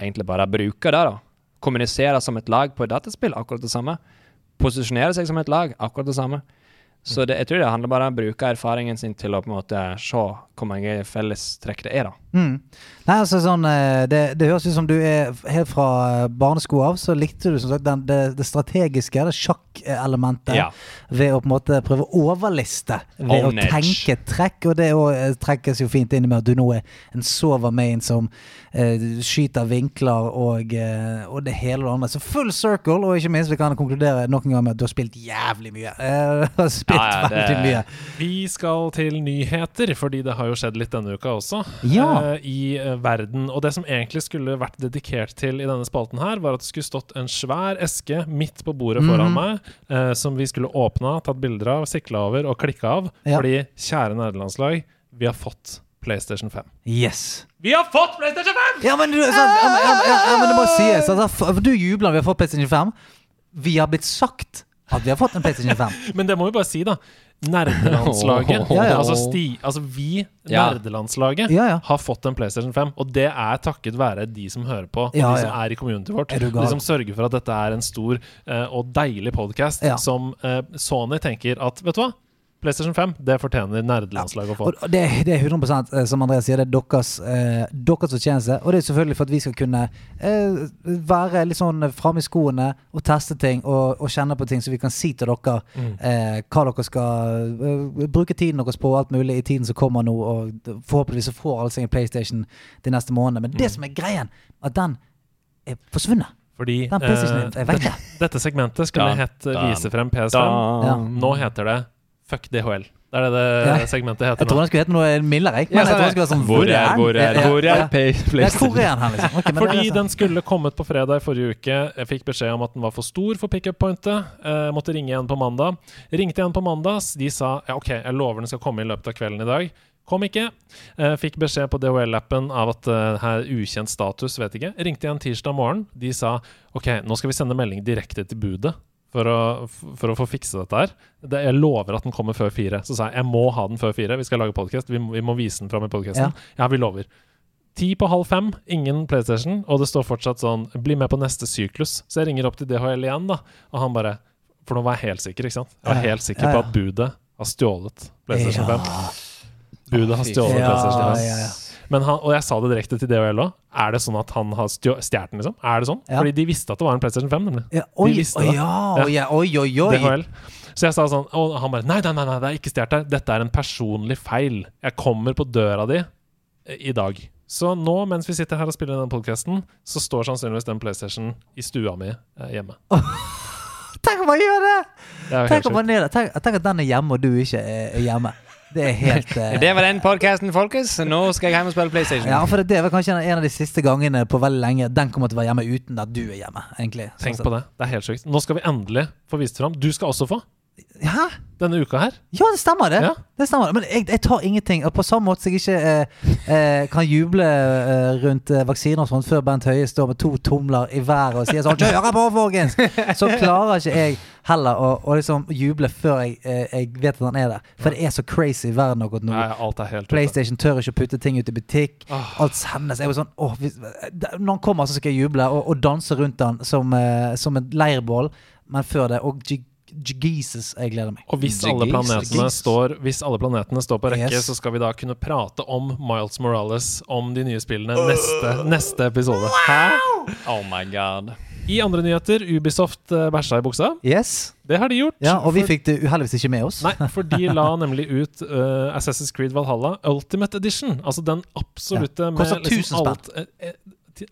egentlig bare bruke det, da. Kommunisere som et lag på et dataspill, akkurat det samme. Posisjonere seg som et lag, akkurat det samme. Så det, jeg tror det handler bare om å bruke erfaringen sin til å på en måte se hvor mange fellestrekk det er, da. Mm. Nei, altså sånn eh, det, det høres ut som du er helt fra eh, barnesko av, så likte du som sagt den, det, det strategiske, det sjakkelementet, Ja. ved å på en måte prøve å overliste ved On å edge. tenke trekk. Og det også, eh, trekkes jo fint inn med at du nå er en sover-main som eh, skyter vinkler og, eh, og det hele og det andre. Så full circle, og ikke minst vi kan konkludere nok en gang med at du har spilt jævlig mye. Eh, du har spilt Ja, ja, det- veldig mye. Vi skal til nyheter, fordi det har jo skjedd litt denne uka også. Ja. Eh, I eh, verden. Og det som egentlig skulle vært dedikert til i denne spalten her, var at det skulle stått en svær eske midt på bordet foran Mhm. meg, eh, som vi skulle åpna, tatt bilder av, sikla over og klikka av. Ja. Fordi, kjære nederlandslag, vi har fått PlayStation 5. Yes. Vi har fått PlayStation 5! Ja, men, du, ja, ja, ja, men det må sies. Altså, du jubler vi har fått PlayStation 5. Vi har blitt sagt at vi har fått en PlayStation 5. Men det må vi bare si, da. Nerdelandslaget. Ja, ja. Altså, sti, altså vi, nerdelandslaget, Ja, har fått en PlayStation 5. Og det er takket være de som hører på, og de som er i communityet vårt. De som sørger for at dette er en stor uh, og deilig podkast som uh, Sony tenker at Vet du hva? PlayStation 5, det fortjener nerdelandslaget å få. Og det, det er 100 eh, som Andreas sier, det er deres, eh, deres fortjeneste. Og det er selvfølgelig for at vi skal kunne eh, være litt sånn framme i skoene og teste ting og, og kjenne på ting, så vi kan si til dere Mm. eh, hva dere skal eh, bruke tiden deres på, alt mulig i tiden som kommer nå. Og forhåpentligvis så får alle seg en PlayStation de neste månedene. Men det Mm. som er greien, at den er forsvunnet. Fordi Den eh, er vekk. dette segmentet skulle ja, hett Vise frem PS5. Ja. Nå heter det Fuck DHL. Det er det det heter segmentet Jeg heter tror nå. den skulle hete noe mildere. jeg. Ja, Men jeg tror den skulle være sånn Hvor er, hvor er, hvor er ja. Ja, hvor er liksom? okay, Fordi er den skulle kommet på fredag i forrige uke. Jeg fikk beskjed om at den var for stor for pickup-pointet. Jeg måtte ringe igjen på mandag. Ringte igjen på mandag. De sa ja, OK, jeg lover den skal komme i løpet av kvelden i dag. Kom ikke. Eh, fikk beskjed på DHL-appen av at eh, her ukjent status, vet ikke. Ringte igjen tirsdag morgen. De sa OK, nå skal vi sende melding direkte til budet. For å, for å få fikse dette her. Det, jeg lover at den kommer før fire. Så sa jeg jeg må ha den før fire. Vi skal lage podkast. Vi, vi må vise den fram i podkasten. Ja. vi lover. Ti på halv fem, ingen PlayStation, og det står fortsatt sånn 'bli med på neste syklus'. Så jeg ringer opp til DHL igjen, da, og han bare For nå var jeg helt sikker, ikke sant? Jeg var Ja, helt sikker ja, på at budet har stjålet PlayStation 5. Budet har stjålet Ja, PlayStation 5. Men han, og jeg sa det direkte til DHL òg. Er det sånn at han har stjå- stjålet den, liksom? Er det sånn? Ja. Fordi de visste at det var en PlayStation 5, nemlig. Ja, oi, visste oi, det. ja, oi, ja, oi, oi, oi. DHL. Så jeg sa sånn, og han bare nei, nei, nei, nei, det er ikke stjålet. her. Dette er en personlig feil. Jeg kommer på døra di eh, i dag. Så nå, mens vi sitter her og spiller denne podkasten, så står sannsynligvis den PlayStation i stua mi eh, hjemme. Tenk om han gjør det! Det Tenk, om han det. Tenk, tenk at den er hjemme, og du ikke er hjemme. Det er helt uh... Det var den podkasten, folkens. Nå skal jeg hjem og spille PlayStation. Ja, for det var kanskje en av de siste gangene på veldig lenge den kommer til å være hjemme uten at du er hjemme. egentlig Tenk på det. Det er helt sjukt. Nå skal vi endelig få vist det fram. Du skal også få Hæ? denne uka her. Ja, det stemmer, det. Ja. det stemmer. Men jeg, jeg tar ingenting. Og på samme måte som jeg ikke eh, eh, kan juble eh, rundt eh, vaksiner og sånt før Bent Høie står med to tomler i været og sier sånn 'Kjør på, folkens!' Så klarer ikke jeg heller å, å liksom juble før jeg, eh, jeg vet at han er der. For det er så crazy i verden akkurat nå. Nei, alt er helt ute. PlayStation tør ikke å putte ting ut i butikk. Oh. Alt sendes. Jeg var sånn, åh, hvis, når han kommer, så skal jeg juble og, og danse rundt han som, eh, som en leirbål. Men før det Og Jesus, jeg gleder meg. Og hvis alle, planetene står, hvis alle planetene står på rekke, Yes. så skal vi da kunne prate om Miles Morales, om de nye spillene, neste, neste episode. Hæ? Oh my god. I andre nyheter, Ubisoft uh, bæsja i buksa. Yes. Det har de gjort. Ja, og vi For- fikk det uheldigvis ikke med oss. Nei, for de la nemlig ut uh, Assassin's Creed Valhalla Ultimate Edition. Altså den absolutte Ja, med 1000 spenn. alt eh, eh,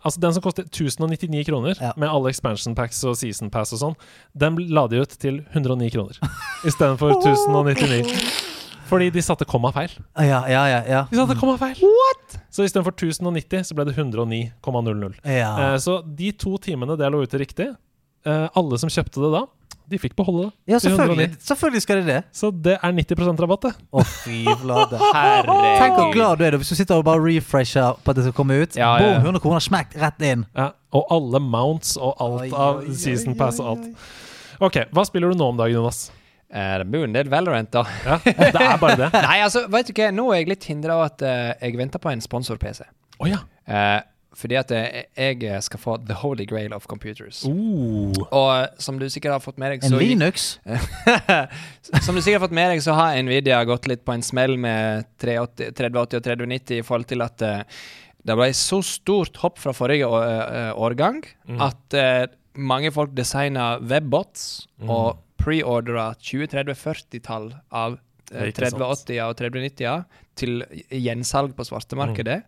Altså Den som koster 1099 kroner, Ja. med alle expansion packs og season pass og sånn, den la de ut til 109 kroner istedenfor 1099. Fordi de satte komma feil. Ah, Ja, ja, ja. ja. De satte komma feil. What? Så istedenfor 1090 så ble det 109,00. ja. Eh, så de to timene det lå ute riktig, eh, alle som kjøpte det da, de fikk beholde det. ja selvfølgelig. Selvfølgelig skal det det. Så det er 90% rabatt, det. Å, fy flate. Herregud. Tenk hvor glad du er da hvis du sitter og bare refresher på at det skal komme ut. Ja, ja. Boom, 100 kroner smekt rett inn. Ja, og alle mounts og alt Oi, av oi, oi, season oi, pass og alt. Ok, hva spiller du nå om dagen, Jonas? Eh, det blir jo en del Valorant, da. Ja, det er bare det. Nei, altså, vet du hva, nå er jeg litt hindra av at uh, jeg venter på en sponsor-PC. Oh, ja. Eh, fordi at jeg skal få the holy grail of computers. Oh. Og som du sikkert har fått med deg, En Linux. Som du sikkert har fått med deg, så har Nvidia gått litt på en smell med 380, 3080 og 3090 i forhold til at eh, det ble så stort hopp fra forrige eh, årgang Mm. at eh, mange folk designa webbots Mm. og preordra 20-30-40-tall av Det er eh, ikke sant. 3080 og 3090 til gjensalg på svartemarkedet.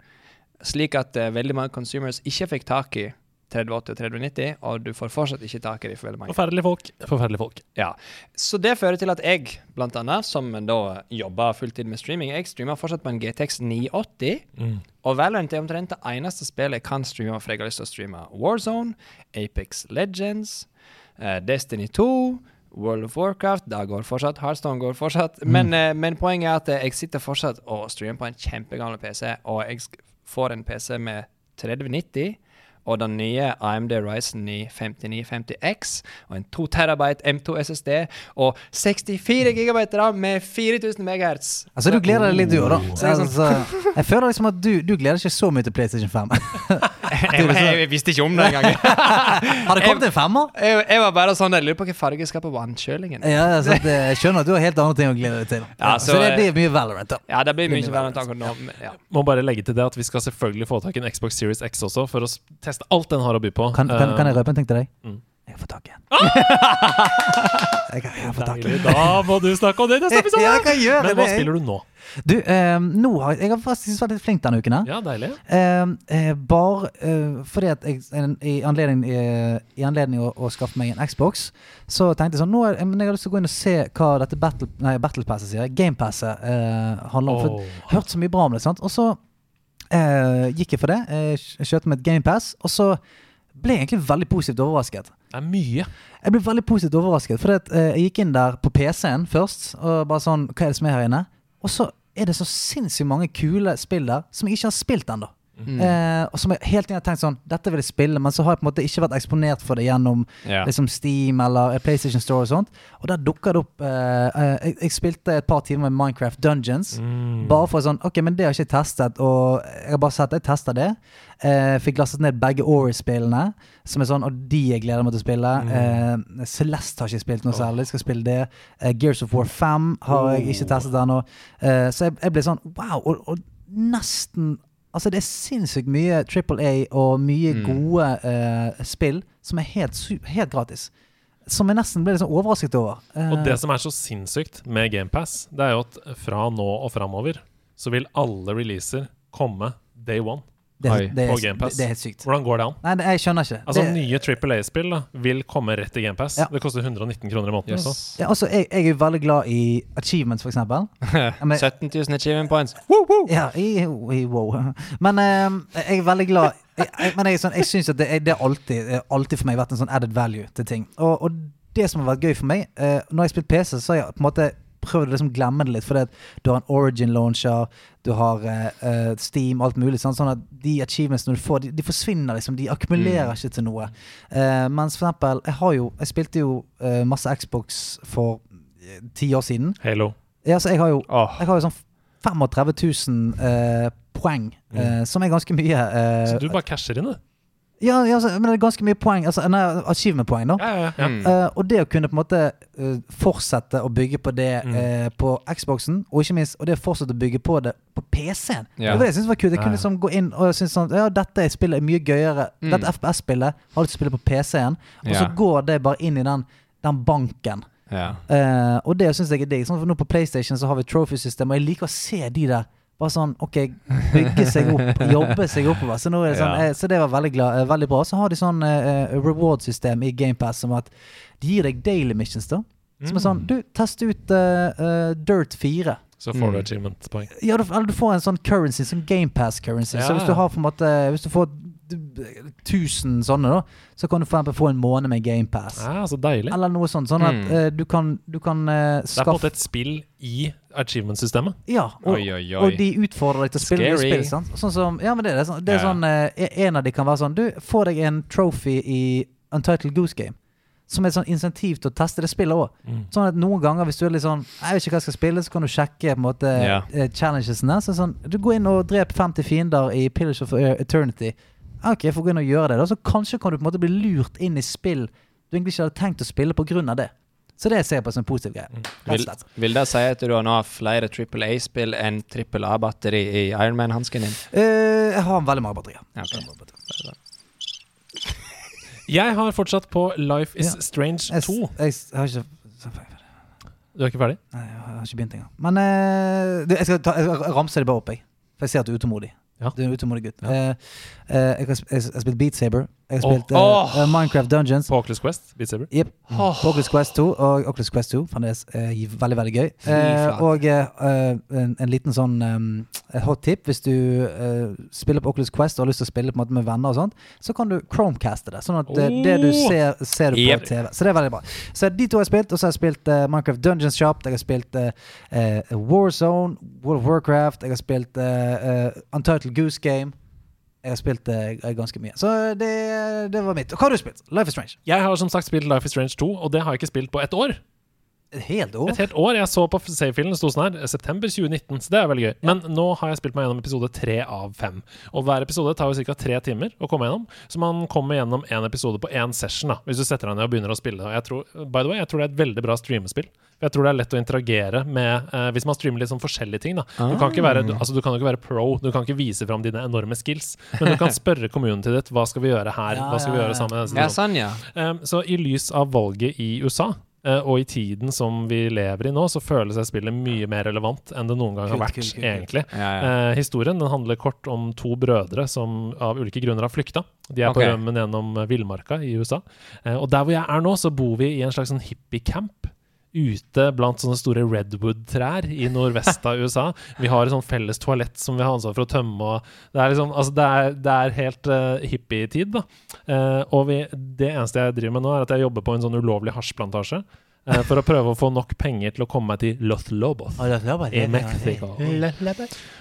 Slik at uh, veldig mange consumers ikke fikk tak i 3080 og 3090, og du får fortsatt ikke tak i dem for veldig mange. Forferdelige folk. Forferdelige folk. Ja, Så det fører til at jeg, blant annet, som da jobber fulltid med streaming, jeg streamer fortsatt på en GTX 980. Mm. Og Valorant er omtrent det eneste spillet jeg kan streame, for jeg har lyst til å streame Warzone, Apex Legends, uh, Destiny 2, World of Warcraft. Det går fortsatt. Heartstone går fortsatt. Men, eh, men poenget er at jeg sitter fortsatt og streamer på en kjempegammel PC, og jeg får en PC med 3090. Og den nye AMD Ryzen 9 5950X og en 2 TB M2 SSD og 64 GB RAM med 4000 MHz. Altså, du gleder deg litt, du òg, da. Så sånn- Altså, jeg føler liksom at du, du gleder deg ikke så mye til PlayStation 5. Jeg, jeg, visste ikke om det engang. Har det kommet en femmer? Jeg, jeg var bare sånn Jeg lurer på hvilken farge jeg skal på vannkjølingen. Ja, så at, eh, jeg skjønner at du har helt andre ting å glede deg til. Ja, så, så, det eh, blir mye Valorant, da. Ja, det blir mye, mye Valorant, Valorant. akkurat nå. men Ja. Må bare legge til det at vi skal selvfølgelig få tak i en Xbox Series X også, for å teste alt den har å by på. Kan, kan, Eh, kan jeg røpe en ting til deg? Mm. Jeg fått tak i en. jeg, har- jeg fått tak i en. Da må du snakke om det i neste episode! Ja, jeg kan gjøre Men hva det. spiller du nå? Du, eh, nå har jeg, jeg har faktisk vært litt flink denne uken. her Ja, deilig. Eh, eh, bare eh, fordi at jeg en, i anledning, eh, i anledning å, å skaffe meg en Xbox, så tenkte jeg sånn Nå er, men jeg har lyst til å gå inn og se hva dette Battle, nei, Battle Passet sier. Gamepasset eh, handler om. For Åh. jeg har hørt så mye bra om det. sant? Og så eh, gikk jeg for det. Jeg kjøpte meg et GamePass, og så ble jeg egentlig veldig positivt overrasket. Det er mye. Jeg ble veldig positivt overrasket. For eh, jeg gikk inn der på PC-en først, og bare sånn Hva er det som er her inne? Og så er det så sinnssykt mange kule spill der som jeg ikke har spilt ennå. Mm. Eh, og som jeg helt inn har tenkt sånn Dette vil jeg spille, men så har jeg på en måte ikke vært eksponert for det gjennom yeah. liksom Steam eller eh, PlayStation Store og sånt. Og der dukker det opp eh, eh, jeg, jeg spilte et par timer med Minecraft Dungeons. Mm. Bare for sånn Ok, men det har jeg ikke testet, og jeg har bare sett jeg tester det. Eh, fikk lastet ned begge Ori-spillene, som er sånn, og de jeg gleder meg til å spille. Eh, Celeste har ikke spilt noe særlig, skal spille det. Gears of War 5 har jeg ikke testet ennå. Så jeg, jeg ble sånn wow, og, og nesten Altså, det er sinnssykt mye Triple A og mye Mm. gode uh, spill som er helt, helt gratis. Som jeg nesten ble sånn overrasket over. Uh, Og det som er så sinnssykt med GamePass, det er jo at fra nå og framover så vil alle releaser komme day one. Det, Oi, det, på er, Game Pass. det, det er helt sykt. Hvordan går det an? Nei, det, jeg skjønner ikke. Altså det, Nye Triple A-spill vil komme rett til GamePass. Ja. Det koster 119 kroner i måneden. Yes. Ja, altså, jeg, jeg er veldig glad i achievements, eksempel. 17 000 achievement points. Woo, woo. Ja, i, i, wow. Men um, jeg er veldig glad jeg, jeg, Men jeg, sånn, jeg syns at det, det er alltid, det alltid for meg vært en sånn added value til ting. Og, og det som har vært gøy for meg uh, Når jeg har spilt PC, så har jeg på en måte prøvd å liksom glemme det litt. For du har en origin launcher, du har eh, Steam, alt mulig. Sånn, sånn at de achievementsene du får, de, de forsvinner liksom. De akkumulerer Mm. ikke til noe. Uh, mens for eksempel, jeg har jo Jeg spilte jo uh, masse Xbox for ti år siden. Halo. Ja, så jeg har jo oh. jeg har jo sånn 35 000 eh, poeng, eh, som er ganske mye. Så du bare casher inn, du? Ja, ja, altså, men det er ganske mye poeng. Altså, nei, achievement-poeng, da. Ja, ja, ja. Mm. uh, og det å kunne på en måte uh, fortsette å bygge på det Mm. uh, på Xboxen, og ikke minst og det å fortsette å bygge på det på PC-en. Ja. Det var det jeg syntes var kult. Jeg kunne liksom gå inn og synes sånn Ja, dette spillet er mye gøyere. Mm. Dette FPS-spillet har lyst til å spille på PC-en, og så går det bare inn i den, den banken. ja. Eh, og det syns jeg er digg. Sånn, for nå på PlayStation så har vi trophy-system, og jeg liker å se de der bare sånn OK, bygge seg opp, jobbe seg oppover. Så, nå er det sånn, Ja. eh, så det var veldig, glad, eh, veldig bra. Så har de sånn eh, reward-system i GamePass som at de gir deg daily missions, da. Som er sånn Du, test ut uh, uh, Dirt 4. Så får du Mm. achievement-poeng. Ja, du, eller du får en sånn currency, sånn GamePass-currency. Ja. Så hvis du har på en måte Hvis du får d- 1000 sånne, da, så kan du for eksempel få en måned med GamePass. Ja, så deilig. Eller noe sånt. Sånn at Mm. uh, du kan, du kan eh, Det er på en måte et spill i achievement-systemet. Ja, og, Oi, oi, oi. og de utfordrer deg til å spille nye Scary. spill. Sant? Sånn som, ja, men det er, sånn, det er Ja. sånn eh, En av de kan være sånn Du, få deg en trophy i Untitled Goose Game. Som er et sånn insentiv til å teste det spillet òg. Mm. Sånn at noen ganger hvis du er litt sånn Jeg vet ikke hva jeg skal spille, så kan du sjekke på en måte eh, challengesene. Så sånn, du går inn og dreper 50 fiender i Pillage of Eternity. Ok, jeg får gå inn og gjøre det. Da. Så kanskje kan du på en måte bli lurt inn i spill du egentlig ikke hadde tenkt å spille av det. Så det ser jeg på som en positiv greie. Vil, slett. vil det si at du har nå har flere Triple A-spill enn Triple A-batteri i Ironman-hansken din? Uh, jeg har veldig mange batterier. Ja, ok. Jeg har fortsatt på Life Is Ja. Strange 2. jeg, jeg har ikke Du er ikke ferdig? Nei, jeg har ikke begynt engang. Men uh, jeg skal ta, jeg ramser det bare opp, jeg. For jeg ser at du er utålmodig. Ja. Du er en utålmodig gutt. Ja. Uh, eh, jeg har spilt Beat Saber. Jeg har oh, eh, eh, Minecraft Dungeons. På Oculus Quest? Beat Saber? Yep. På Oculus Quest 2 og Oculus Quest 2. Fremdeles uh, veldig, veldig gøy. Eh, og uh, en, en liten sånn um, hot tip hvis du eh, spiller på Oculus Quest og har lyst til å spille måte med venner og sånt, så kan du Chromecaste det. Sånn at eh, det du Oh. ser, ser du på Yep. TV. Så det er veldig bra. Så de to har jeg spilt, og så har jeg spilt eh, Minecraft Dungeons Shop. Jeg har spilt eh, eh, Warzone, World of Warcraft. Jeg har spilt eh, eh, Untitled Goose Game. Jeg har spilt det ganske mye. Så det, det var mitt. Hva har du spilt? Life is Strange. Jeg har som sagt spilt Life Is Strange 2, og det har jeg ikke spilt på ett år. Et helt år? Et helt år. Jeg så på save-filen, det sto sånn her, september 2019, så det er veldig gøy. Men nå har jeg spilt meg gjennom episode tre av fem. Og hver episode tar jo ca. tre timer å komme gjennom, så man kommer gjennom én episode på én session, da, hvis du setter deg ned og begynner å spille. Og jeg tror, by the way, jeg tror det er et veldig bra streamespill. Jeg tror det er lett å interagere med eh, hvis man streamer litt sånn forskjellige ting. da Du kan ikke være, du, altså, du kan jo ikke være pro, du kan ikke vise fram dine enorme skills, men du kan spørre communityet ditt hva skal vi gjøre her, hva skal vi gjøre sammen. Ja, sesongen?» sånn, ja. Um, så i lys av valget i USA, og i tiden som vi lever i nå, så føles det spillet mye mer relevant enn det noen gang har vært, kult, kult, kult. egentlig. ja, ja. Eh, historien den handler kort om to brødre som av ulike grunner har flykta. De er på rømmen gjennom eh, villmarka i USA. Eh, og der hvor jeg er nå, så bor vi i en slags sånn hippiecamp. Ute blant sånne store redwood-trær i nordvest av USA. Vi har et sånn felles toalett som vi har ansvar for å tømme. Det er liksom, altså det er, det er helt uh, hippietid, da. Eh, og vi, det eneste jeg driver med nå, er at jeg jobber på en sånn ulovlig hasjplantasje. Eh, for å prøve å få nok penger til å komme meg til Los Lobos Å, det bare- i Mexico.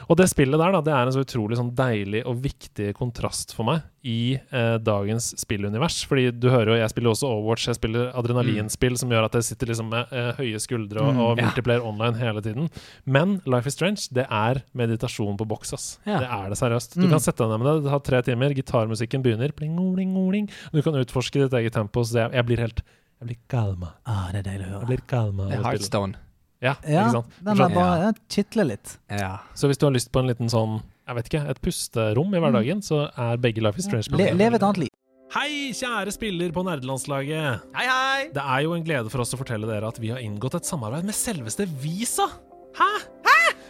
Og det spillet der, da, det er en så utrolig sånn deilig og viktig kontrast for meg i eh, dagens spillunivers. Fordi du hører jo, jeg spiller også Overwatch, jeg spiller adrenalinspill som gjør at jeg sitter liksom med eh, høye skuldre og, Mm, og multiplayer online hele tiden. Men Life is Strange, det er meditasjon på boks, ass. Ja. Det er det seriøst. Du Mm. kan sette deg ned med det, det tar tre timer, gitarmusikken begynner, pling, oling, oling. Du kan utforske ditt eget tempo, så jeg, jeg blir helt Jeg blir kalma. Ah, det er deilig å Jeg blir kalma. Det er. Heartstone. Ja, Ja, ikke sant? den er bare ja, kitler litt. Ja. Så hvis du har lyst på en liten sånn, jeg vet ikke, et pusterom i hverdagen, så er begge Life is Strange. Le, leve et annet liv. Hei, kjære spiller på nerdelandslaget. Hei, hei! Det er jo en glede for oss å fortelle dere at vi har inngått et samarbeid med selveste Visa. Hæ?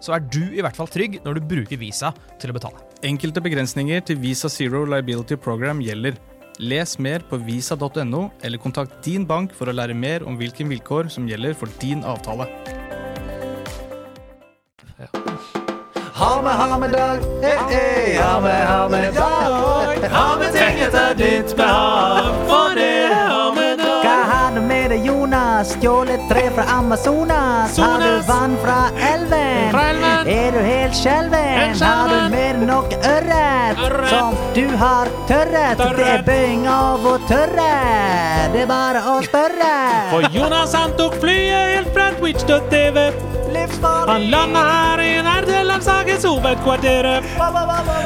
så er du i hvert fall trygg når du bruker Visa til å betale. Enkelte begrensninger til Visa Zero Liability Program gjelder. Les mer på visa.no, eller kontakt din bank for å lære mer om hvilke vilkår som gjelder for din avtale. Ha med, ha med dag, eh, eh, ha med, ha med dag. Ha med ting etter ditt behag, Stjålet tre fra Amazonas? Har du vann fra elven? Fra elven. Er du helt skjelven? Har du med nok ørret som du har tørret? Det er bøying av å tørre. Det er bare å spørre. For Jonas han tok flyet helt fra Twitch.tv. Han landa her i nerdelandslagets hovedkvarter.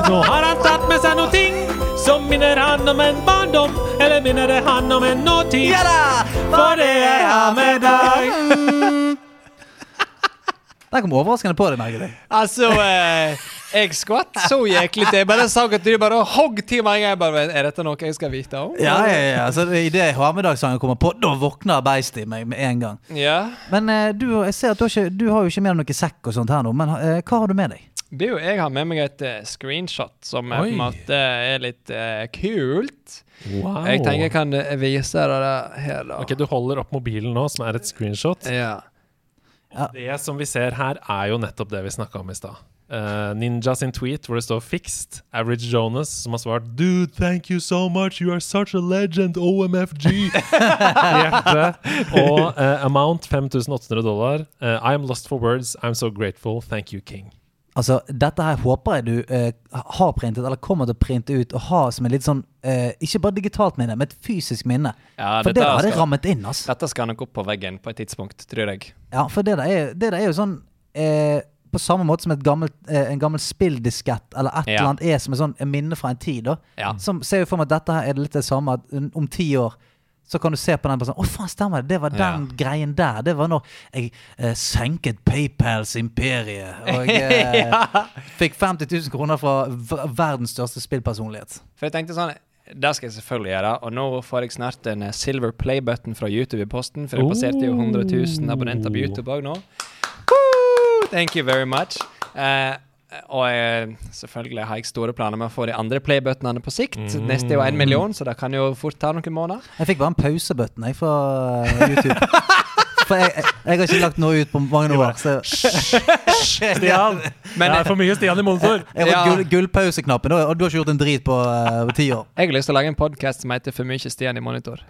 Nå har han tatt med seg noe ting som minner han om en barndom. Eller minner det han om en nåtid. Ja da! For det jeg har med deg. Den kom overraskende på deg, merket jeg. Altså, eh, jeg skvatt så jæklig til. Jeg bare sa at du bare hogg til meg. Jeg bare, er dette noe jeg skal vite om? Ja, ja, ja. Så Idet Harmedagsangen kommer på, da våkner beistet i meg med en gang. Ja. Men eh, du, jeg ser at du har, ikke, du har jo ikke med deg noe sekk og sånt her nå, men eh, hva har du med deg? Det er jo, jeg har med meg et uh, screenshot som er på en måte er litt uh, kult. Wow. Jeg tenker jeg kan eh, vise deg det her, da. Ok, Du holder opp mobilen nå, som er et screenshot. Ja. Det som vi ser her, er jo nettopp det vi snakka om i stad. Uh, Ninja sin tweet hvor det står 'fixed'. Average Jonas som har svart 'Dude, thank you so much. You are such a legend. OMFG'. Hjerte. Og uh, amount 5800 dollar. I I'm lost for words. I'm so grateful. Thank you, king. Altså, Dette her håper jeg du eh, har printet, eller kommer til å printe ut, og ha som et litt sånn eh, Ikke bare digitalt minne, men et fysisk minne. Ja, For det der hadde rammet inn, Altså. Dette skal nok opp på veggen på et tidspunkt, tror jeg. Ja, for det der er, det der er jo sånn eh, På samme måte som gammelt, eh, en gammel spilldiskett eller et Ja. eller annet er som et sånn minne fra en tid. da Ja. Som ser jo for meg at dette her er litt det samme. At om ti år så kan du se på den sånn Å, faen, stemmer det! Det var den greien der. Det var når jeg eh, senket PayPals imperie. Og eh, fikk 50 000 kroner fra verdens største spillpersonlighet. For jeg tenkte sånn det skal jeg selvfølgelig gjøre, og nå får jeg snart en eh, silver play-button fra YouTube i posten, for jeg passerte jo 100 000 abonnenter på YouTube òg nå. Woo! Thank you very much. Eh, og jeg, selvfølgelig har jeg store planer med å få de andre play-buttonene på sikt. Neste er jo en million, så det kan jo fort ta noen måneder. Jeg fikk bare en pausebutton jeg fra eh, YouTube. For jeg, jeg, jeg har ikke lagt noe ut på mange år. Så Stian! Men det er for mye Stian i monitor. jeg har Ja. gull, gullpauseknappen, og du har ikke gjort en drit på ti ti år. jeg har lyst til å lage en podkast som heter For mye Stian i monitor.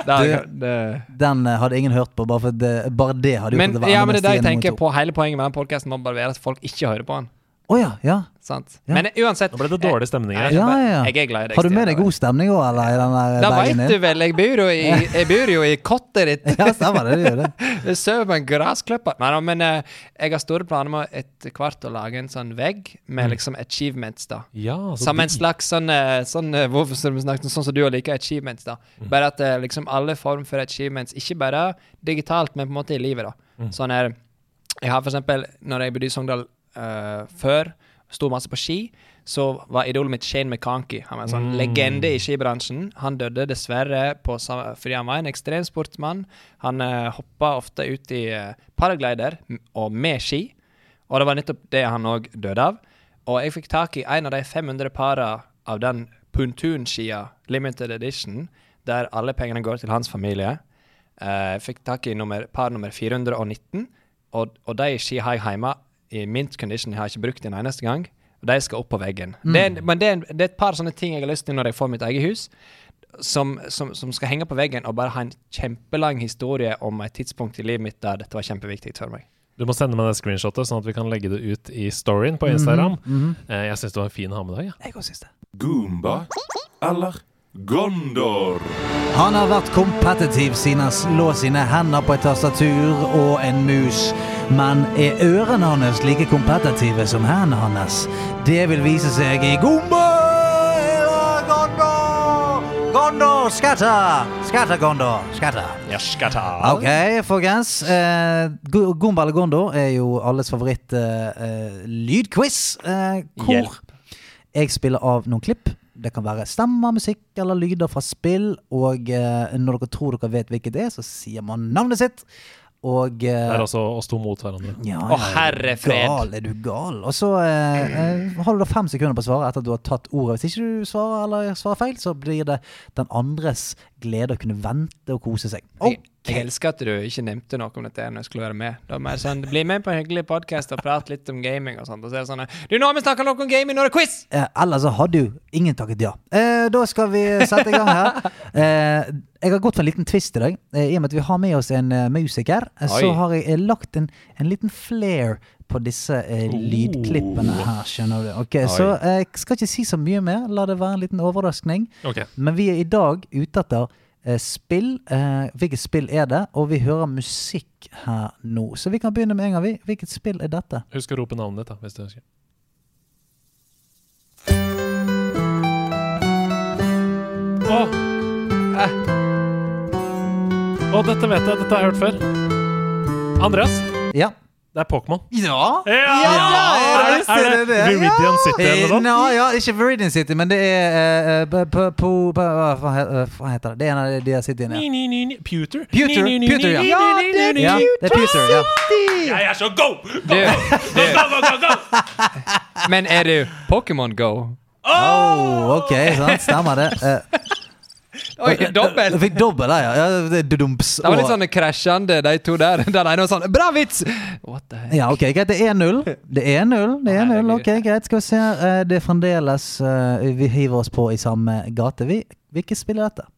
Der, du, det, Den eh, hadde ingen hørt på, bare, for det, bare det hadde gjort men, at det var ja, enda men det mer er det jeg Stian tenker på. Hele poenget med den podkasten må bare være at folk ikke hører på den. Å ja, ja. Sant? Ja. Men uansett Nå ble det dårlig stemning her. Ja, ja, ja. jeg er glad i deg. Har du med deg god stemning òg, eller? I den der Da veit du vel, jeg bor jo i, jeg bor jo i kottet ditt. Ja, stemmer det. du gjør det. Jeg sover på en gressklipper. Nei, da, men eh, jeg har store planer med etter hvert å lage en sånn vegg med liksom achievements, da. Ja, så Som en slags sånn, eh, sånn eh, Hvorfor skal vi snakke sånn som du liker achievements, da. Bare at eh, liksom alle form for achievements, ikke bare digitalt, men på en måte i livet, da. Sånn her Jeg har for eksempel, når jeg bodde i Sogndal eh, før, sto masse på ski, så var idolet mitt Shane McConkey. Han var en sånn legende i skibransjen. Han døde dessverre på, fordi han var en ekstremsportsmann. Han uh, hoppa ofte ut i uh, paraglider og med ski, og det var nettopp det han òg døde av. Og jeg fikk tak i en av de 500 para av den Puntun-skia, limited edition, der alle pengene går til hans familie. Eh, Jeg fikk tak i nummer, par nummer 419, og, og de skia har jeg hjemme i mint condition. Jeg har ikke brukt en eneste gang. Og de skal opp på veggen. Det er, men det er, det er et par sånne ting jeg har lyst til når jeg får mitt eget hus, som, som, som skal henge på veggen og bare ha en kjempelang historie om et tidspunkt i livet mitt der dette var kjempeviktig for meg. Du må sende meg det screenshotet, sånn at vi kan legge det ut i storyen på Instagram. Eh, Jeg syns det var en fin ha med deg. Ja. Jeg også syns det. Goomba eller Gondor? Han har vært kompetitiv siden han lå sine hender på et tastatur og en mus. Men er ørene hans like kompetitive som hendene hans? Det vil vise seg i Gombe Gondor! Gondor, skatter! Skatter, Gondor, skatter. Ja, skal Ok, folkens. Eh, Go- Gomba eller Gondor er jo alles favoritt eh, eh, lydquiz. Eh, hvor Hjelp. jeg spiller av noen klipp. Det kan være stemmer, musikk eller lyder fra spill. Og eh, når dere tror dere vet hvilket det er, så sier man navnet sitt. Og eh, Det er altså oss to mot hverandre. ja, Å, herre fred. Gal, er du gal? Og så eh, eh, har du da fem sekunder på å svare etter at du har tatt ordet. Hvis ikke du svarer eller svarer feil, så blir det den andres glede å kunne vente og kose seg. Jeg, Jeg elsker at du ikke nevnte noe om dette når jeg skulle være med. Det var mer sånn, Bli med på en hyggelig podkast og prate litt om gaming og sånt. Og så er det sånn Du, nå har vi snakka noe om gaming, nå er det quiz! Eh, ellers så hadde jo ingen takket ja. Eh, da skal vi sette i gang her. Eh, jeg har gått for en liten twist i dag. Eh, I og med at vi har med oss en uh, musiker, Oi. så har jeg eh, lagt en, en liten flair på disse eh, lydklippene her, skjønner du. Ok, Så eh, jeg skal ikke si så mye mer. La det være en liten overraskning. Okay. Men vi er i dag ute etter eh, spill. Eh, hvilket spill er det? Og vi hører musikk her nå. Så vi kan begynne med en gang. vi. Hvilket spill er dette? Husk å rope navnet ditt, da, hvis du husker. Å! Eh. oh, dette vet jeg. Dette har jeg hørt før. Andreas, Ja. Det er Pokémon. Ja! Ja! Ja, er, det, er det Viridian City eller noe? Nå, ja, ikke Viridian City, men det er eh, eh, hva, eh, heter det? Det er en av de cityene. Ni. Pewter? Pewter, Pewter, ja. Ja, det er Pewter, ja. Jeg er så go! Go, Go, go, go, go! men er det Pokémon Go? Oh, ok, sant, stemmer det. Oi, dobbel! Jeg fikk dobbel der, ja. det. Det var litt sånn krasjende, de to der. Den ene var sånn Bra vits! What the heck? Ja, ok, greit. Det er 1-0. Det er 1-0. Det er 0 Ok, greit. Skal vi se. Eh, Det er fremdeles eh, Vi hiver oss på i samme gate. Vi, hvilket spill er dette?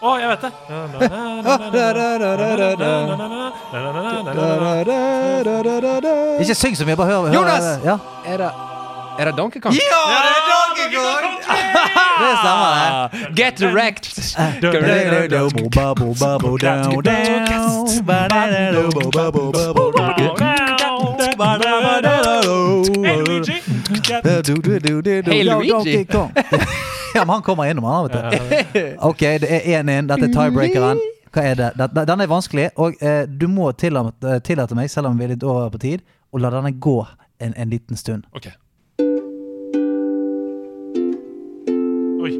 Å, jeg vet det. Ikke syng så mye, bare hør. hør Jonas! Ja, Er det, er det Donkey Kong? ja det er Donkey Kong! det stemmer, det. Get wrecked! Hey, Ja, Luigi. Ja, men han kommer innom, han, vet du. Ok, det er 1-1. Dette er tiebreakeren. Hva er det? Den- er vanskelig, og eh, du må tillate, tillate meg, selv om vi er litt over på tid, å la denne gå en, en liten stund. Ok. Oi.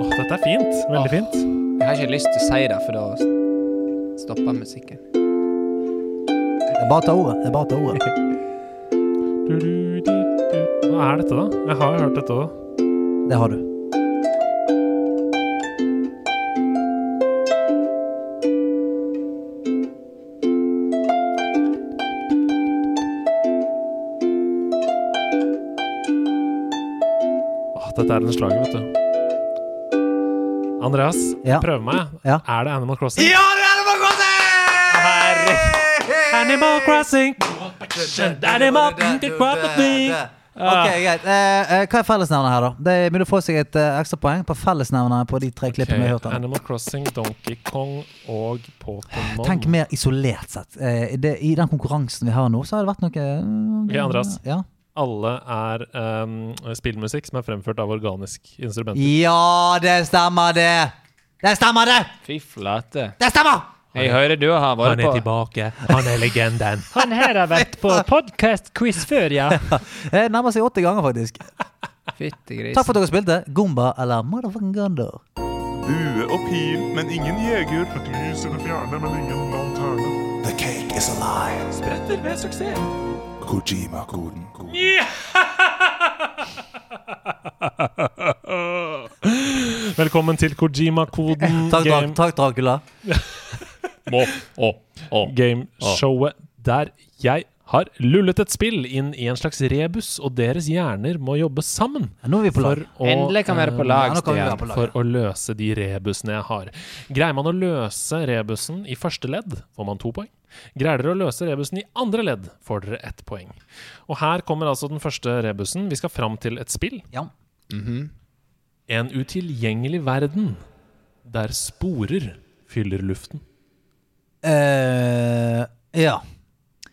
Åh, dette er fint. Veldig fint. Jeg har ikke lyst til å si det, for da stopper musikken. Det er bare å ta ordet. Det er bare å ta ordet. Du, du, du, du. Hva er dette, da? Jeg har hørt dette òg. Det har du. Åh, dette er en slager, vet du. Andreas, Ja. prøv meg. Ja. Er det Animal Crossing? Ja, det er Animal Crossing! Animal Crossing! Animal Crossing! Ok, greit. Eh, eh, hva er fellesnevnet her, da? Det er mulig å få seg et eh, ekstrapoeng på fellesnevnet på de tre klippene vi har hørt. Her. Animal Crossing, Donkey Kong og Pokémon. Tenk mer isolert sett. Eh, det, I den konkurransen vi har nå, så har det vært noe Ok, Andreas. Ja, Alle er um, spillmusikk som er fremført av organisk instrumenter. ja det stemmer, det! Det stemmer, det! Fy flate. Det stemmer! Jeg hører du har vært på tilbake. Han er legenden. Han her har vært på podcast-quiz før, ja. Det Nærmer seg 80 ganger, faktisk. Fytti Takk for at dere spilte. Gumba eller Motherfucking Gunder. Bue og pil, men ingen jeger. Et lys i det fjerne, men ingen lanterne. The cake is alive. Spretter ved suksess. Kojima-koden. Velkommen til Kojima-koden Takk, game, takk Dracula. Må, å, å. gameshowet der jeg har lullet et spill inn i en slags rebus, og deres hjerner må jobbe sammen Ja, nå er vi på lag. for å, Endelig kan vi være på eh, lag, Ja, være Stian. på lag. for å løse de rebusene jeg har. Greier man å løse rebusen i første ledd, får man to poeng. Greier dere å løse rebusen i andre ledd, får dere ett poeng. Og her kommer altså den første rebusen. Vi skal fram til et spill. Ja. Mhm. En utilgjengelig verden der sporer fyller luften. Uh, ja.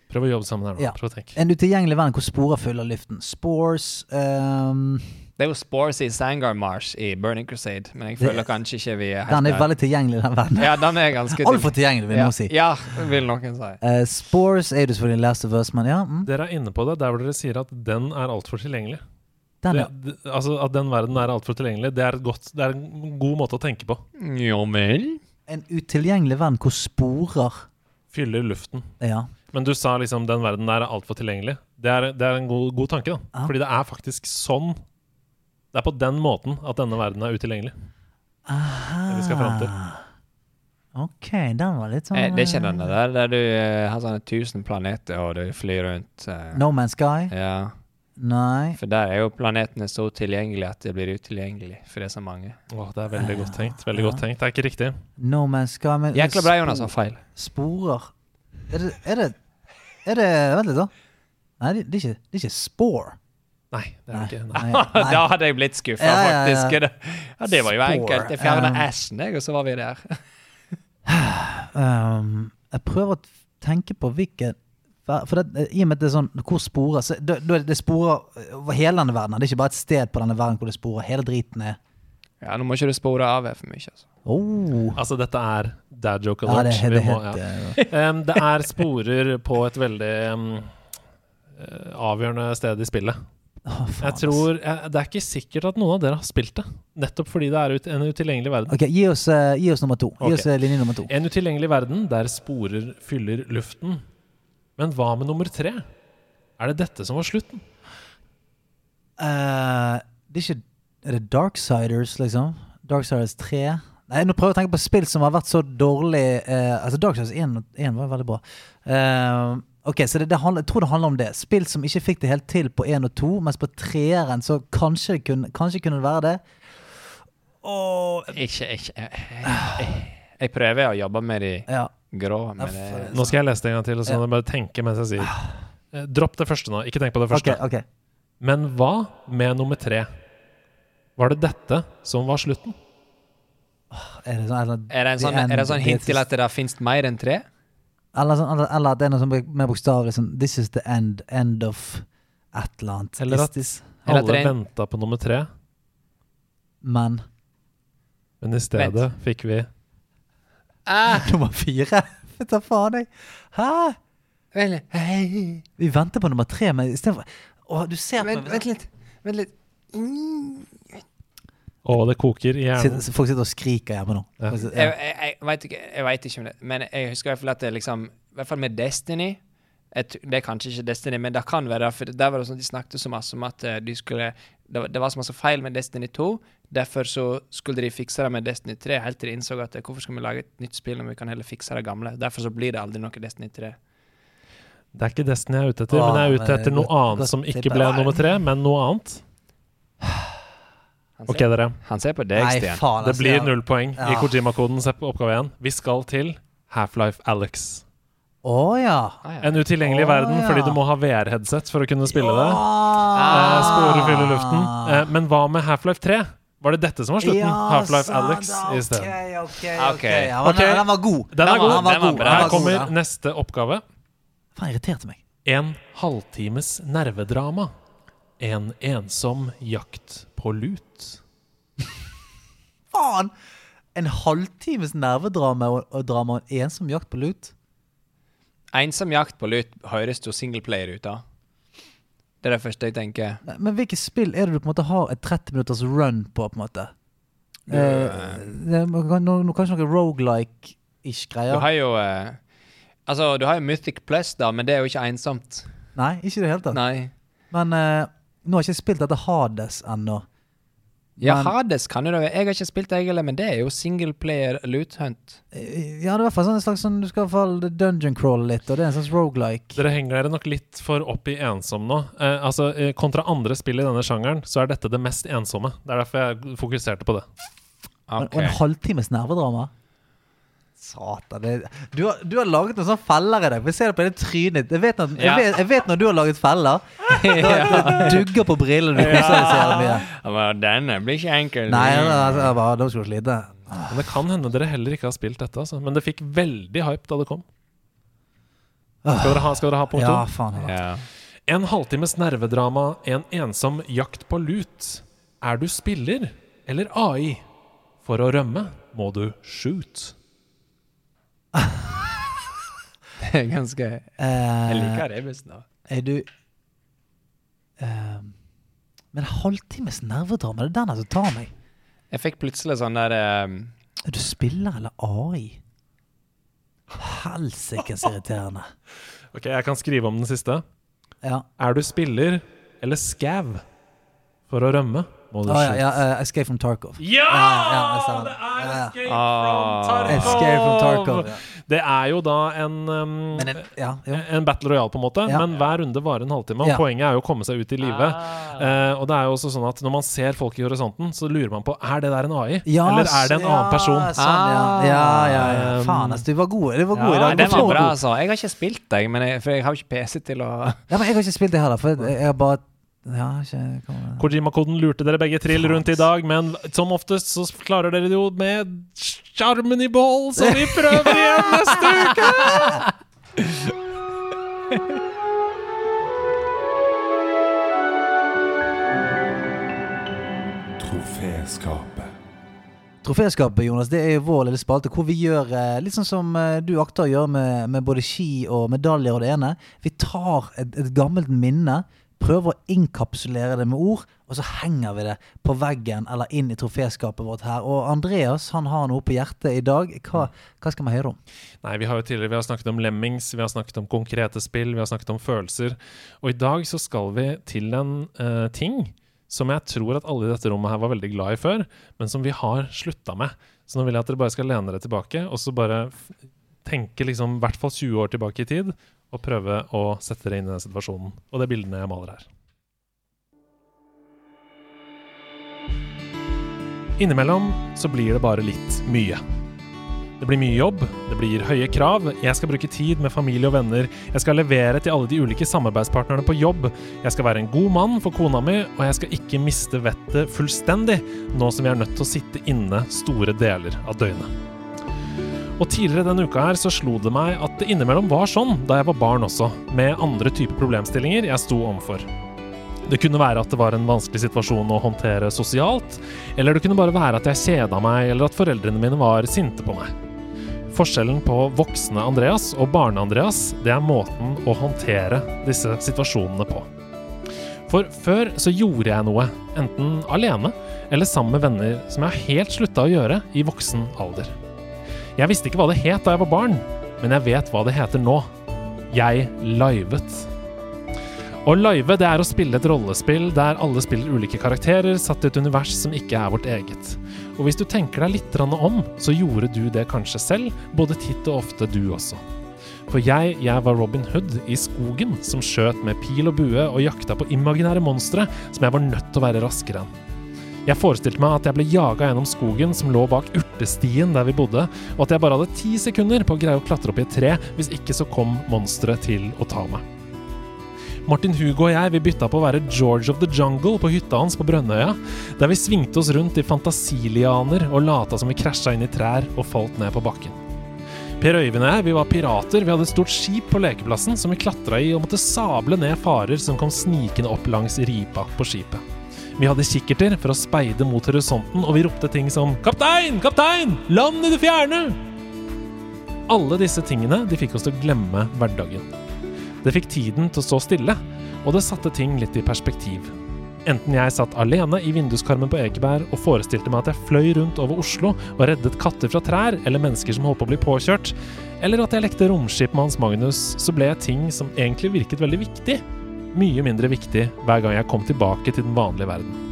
Prøv å jobbe sammen her nå. Ja. Prøv å tenke. En utilgjengelig verden hvor sporer fyller luften. Spores um... Det er jo Spores i Sangar Marsh i Burning Crusade, men jeg føler kanskje ikke vi er Den er der. veldig tilgjengelig, den verden. Ja, den er ganske Altfor tilgjengelig, vil ja. noen si. Ja, vil noen si. Uh, Spores er jo selvfølgelig Last of Us, men ja. Mm. Dere er inne på det der hvor dere sier at den er altfor tilgjengelig. Den, ja. det, altså At den verden er altfor tilgjengelig, det er, godt, det er en god måte å tenke på. Ja vel? En utilgjengelig verden hvor sporer Fyller luften. Ja. Men du sa liksom den verden der er altfor tilgjengelig. Det er, det er en god, god tanke, da. Ja. Fordi det er faktisk sånn Det er på den måten at denne verden er utilgjengelig. Aha. Det vi skal fram til. OK, den var litt sånn Eh, det er ikke den der der du eh, har sånne tusen planeter og du flyr rundt. eh, No Man's Sky? Ja, Nei. for der er jo planetene så tilgjengelige at det blir utilgjengelig, for det er så mange. Åh, det er veldig godt tenkt. Veldig Ja. godt tenkt. Det er ikke riktig. No Man's Sky men, Jækla bra, Jonas, har feil. Sporer Er det Er det, er det Vent litt, da. Nei, det, det, er ikke, det er ikke Spore. Nei, det er det ikke. Nei. Nei, nei. da hadde jeg blitt skuffa, Ja, ja, ja. faktisk. Ja, det var jo Spore, enkelt. Jeg fjerna um, S-en, jeg, og så var vi der. Um, jeg prøver å tenke på hvilken For det, I og med at det er sånn hvor sporer så, det, det sporer over hele denne verden. Det er ikke bare et sted på denne verden hvor det sporer. Hele driten er Ja, Nå må ikke du spore av her for mye. altså. oh. Altså, dette er dad joke Ja, det, det, må- ja. um, det er sporer på et veldig um, eh, avgjørende sted i spillet. Oh, faen, Jeg tror, jeg, Det er ikke sikkert at noen av dere har spilt det. Nettopp fordi det er ut, en utilgjengelig verden. Ok, gi oss, uh, gi oss nummer to. Gi okay. oss eh, linje nummer to. En utilgjengelig verden der sporer fyller luften. Men hva med nummer tre? Er det dette som var slutten? Uh, det er ikke Er det Darksiders, liksom? Darksiders 3? Nei, nå prøver jeg å tenke på spill som har vært så dårlig uh, Altså, Darksiders 1, 1 var veldig bra. Uh, ok, så det, det handler, Jeg tror det handler om det. Spill som ikke fikk det helt til på 1 og 2, mens på 3-eren så kanskje det kunne, kanskje kunne det være det. Og Ikke, ikke jeg, jeg, jeg prøver å jobbe med de ja. Grå, men jeg, Nå skal jeg lese det en gang til, så Ja. kan bare tenke mens jeg sier. Eh, Dropp det første nå. Ikke tenk på det første. første. okay. Men hva med nummer tre? Var det dette som var slutten? Er det sånn, eller, er det en sånn, er det sånn hint til at det fins mer enn tre? eller, sånn, eller, eller at det er noe sånn mer bokstavelig sånn This is the end. End of et eller annet. Eller at- Alle venta på nummer tre, Men men i stedet fikk vi Ah, nummer fire? Vet da faen, jeg. Hæ? hei. Vi venter på nummer tre, men istedenfor Å, du ser på Vent, meg vent litt. Vent litt. Mm. Å, det koker i hjernen. Sitter- Folk sitter og skriker hjemme nå. Ja. Sitter- Jeg, Ja. jeg, jeg, vet ikke, jeg vet ikke om det, men jeg husker i hvert fall at det liksom I hvert fall med Destiny jeg, t- Det er kanskje ikke Destiny, men det kan være For der var det sånn at de snakket så masse om at eh, de skulle det, var- det var så masse feil med Destiny 2. Derfor så skulle de fikse det med Destiny 3, helt til de innså at eh, hvorfor skal vi lage et nytt spill når vi kan heller fikse det gamle? Derfor så blir det aldri noe Destiny 3. Det er ikke Destiny jeg er ute etter, Åh, men jeg er ute etter noe annet som ikke ble nummer tre, men noe annet. Ok, dere. han ser på deg, Nei, Stian. faen. Det altså, blir null poeng i Kojima-koden. Se på oppgave én. Vi skal til Half-Life Alex. Å ja. Ah, ja. En utilgjengelig oh, verden ja. fordi du må ha VR-headset for å kunne spille det. Ah. Eh, Spore fyller luften. Eh, men hva med Half-Life 3? Var det dette som var slutten? Ja, Half-Life Alex i stedet. Okay, okay, okay. ok. Ja, men Ok. Den, var god. Den er god. Den var den var god. Her kommer god, neste oppgave. Faen, irriterte meg. En halvtimes nervedrama. En ensom jakt på lut. Faen! En halvtimes nervedrama og, og drama og en ensom jakt på lut? Ensom jakt på lut høres jo singleplayer ut av. Det er det første jeg tenker. Nei, Men hvilke spill er det du på en måte har et 30 minutters run på, på en måte? Eh, det, er- kan- no, no, kanskje noe rogelike-ish Du greier? har jo eh, Altså, du har jo Mythic Plus, da, men det er jo ikke ensomt. Nei, ikke i det hele tatt. Nei. Men eh, nå har jeg ikke spilt dette Hades ennå. Ja, Men- Hades kan jo det. Jeg har ikke spilt det, jeg men det er jo singleplayer loot hunt. Eh, Ja, det er i hvert fall sånn en slags sånn Du skal i hvert fall dungeon crawl litt, og det er en slags rogelike. Dere henger dere nok litt for opp i ensom nå. Eh, altså, eh, Kontra andre spill i denne sjangeren, så er dette det mest ensomme. Det er derfor jeg fokuserte på det. Okay. Ok. Og en halvtimes nervedrama? Satan. Det, du, har, du har laget noen sånne feller i dag. Vi ser det på det trynet. Jeg vet, når, jeg, vet, jeg vet når du har laget feller. Da det dugger på brillene. Du koser deg så mye. Ja, men denne blir ikke enkel. Nei, altså, da skal du slite. Men Det kan hende dere heller ikke har spilt dette, altså. men det fikk veldig hype da det kom. Skal dere ha, skal dere ha punkt Ja, faen. Ja. Ja. En halvtimes nervedrama, en ensom jakt på lut. Er du spiller eller AI? For å rømme må du shoot. Det er ganske Jeg Eh, liker rebusen, da. er du uh, Men en halvtimes nervedrama, det er den som tar meg. Jeg fikk plutselig sånn der eh, Er du spiller eller AI? Helsikes irriterende. Ok, Jeg kan skrive om den siste. Ja. Er du spiller eller scav for å rømme? Må du ja, ja uh, Escape from Tarkov. Ja! ja, det er. Escape Ah. from Tarkov! Escape from Tarkov. Det er jo da en um, en, ja, jo. en battle royale, på en måte, Ja. men hver runde varer en halvtime. Og Ja. Poenget er jo å komme seg ut i live. Ah. Uh, og det er jo også sånn at når man ser folk i horisonten, så lurer man på Er det der en AI, Ja, eller er det en annen person. Ja, sånn, ja. ja, ja, ja. Um, Faen, altså, du var god. Du var god i dag. Den var var bra, altså. Jeg har ikke spilt deg, men jeg, for jeg har jo ikke PC til å Ja, men jeg har ikke spilt det heller, for jeg har bare Ja, Kojima-koden lurte dere begge trill rundt i dag, men som oftest så klarer dere det jo med sjarmen i behold, så vi prøver igjen neste uke! Troféskapet. Troféskapet, Jonas, det er jo vår lille spalte hvor vi gjør eh, litt sånn som eh, du akter å gjøre med, med både ski og medaljer og det ene. Vi tar et, et gammelt minne, prøver å inkapsulere det med ord, og så henger vi det på veggen eller inn i troféskapet vårt her. Og Andreas han har noe på hjertet i dag. Hva, hva skal vi høre om? Nei, vi har jo tidligere vi har snakket om lemmings, vi har snakket om konkrete spill, vi har snakket om følelser. Og i dag så skal vi til en uh, ting som jeg tror at alle i dette rommet her var veldig glad i før, men som vi har slutta med. Så nå vil jeg at dere bare skal lene dere tilbake, og så bare tenke liksom i hvert fall 20 år tilbake i tid, og prøve å sette dere inn i den situasjonen. Og er bildene jeg maler her. Innimellom så blir det bare litt mye. Det blir mye jobb, det blir høye krav, jeg skal bruke tid med familie og venner, jeg skal levere til alle de ulike samarbeidspartnerne på jobb, jeg skal være en god mann for kona mi, og jeg skal ikke miste vettet fullstendig, nå som vi er nødt til å sitte inne store deler av døgnet. Og tidligere denne uka her så slo det meg at det innimellom var sånn da jeg var barn også, med andre typer problemstillinger jeg sto overfor. Det kunne være at det var en vanskelig situasjon å håndtere sosialt, eller det kunne bare være at jeg kjeda meg, eller at foreldrene mine var sinte på meg. Forskjellen på voksne Andreas og barne-Andreas, det er måten å håndtere disse situasjonene på. For før så gjorde jeg noe, enten alene eller sammen med venner, som jeg har helt slutta å gjøre i voksen alder. Jeg visste ikke hva det het da jeg var barn, men jeg vet hva det heter nå. Jeg livet. Å live det er å spille et rollespill der alle spiller ulike karakterer satt i et univers som ikke er vårt eget. Og hvis du tenker deg litt om, så gjorde du det kanskje selv, både titt og ofte du også. For jeg, jeg var Robin Hood i skogen, som skjøt med pil og bue og jakta på imaginære monstre som jeg var nødt til å være raskere enn. Jeg forestilte meg at jeg ble jaga gjennom skogen som lå bak urtestien der vi bodde, og at jeg bare hadde ti sekunder på å greie å klatre opp i et tre, hvis ikke så kom monsteret til å ta meg. Martin Hugo og jeg vi bytta på å være George of the Jungle på hytta hans på Brønnøya, der vi svingte oss rundt i fantasilianer og lata som vi krasja inn i trær og falt ned på bakken. Per Øyvind og jeg vi var pirater, vi hadde et stort skip på lekeplassen som vi klatra i og måtte sable ned farer som kom snikende opp langs ripa på skipet. Vi hadde kikkerter for å speide mot horisonten, og vi ropte ting som 'Kaptein! Kaptein! Land i det fjerne!' Alle disse tingene de fikk oss til å glemme hverdagen. Det fikk tiden til å stå stille, og det satte ting litt i perspektiv. Enten jeg satt alene i vinduskarmen på Ekeberg og forestilte meg at jeg fløy rundt over Oslo og reddet katter fra trær eller mennesker som holdt på å bli påkjørt, eller at jeg lekte romskip med Hans Magnus, så ble jeg ting som egentlig virket veldig viktig, mye mindre viktig hver gang jeg kom tilbake til den vanlige verden.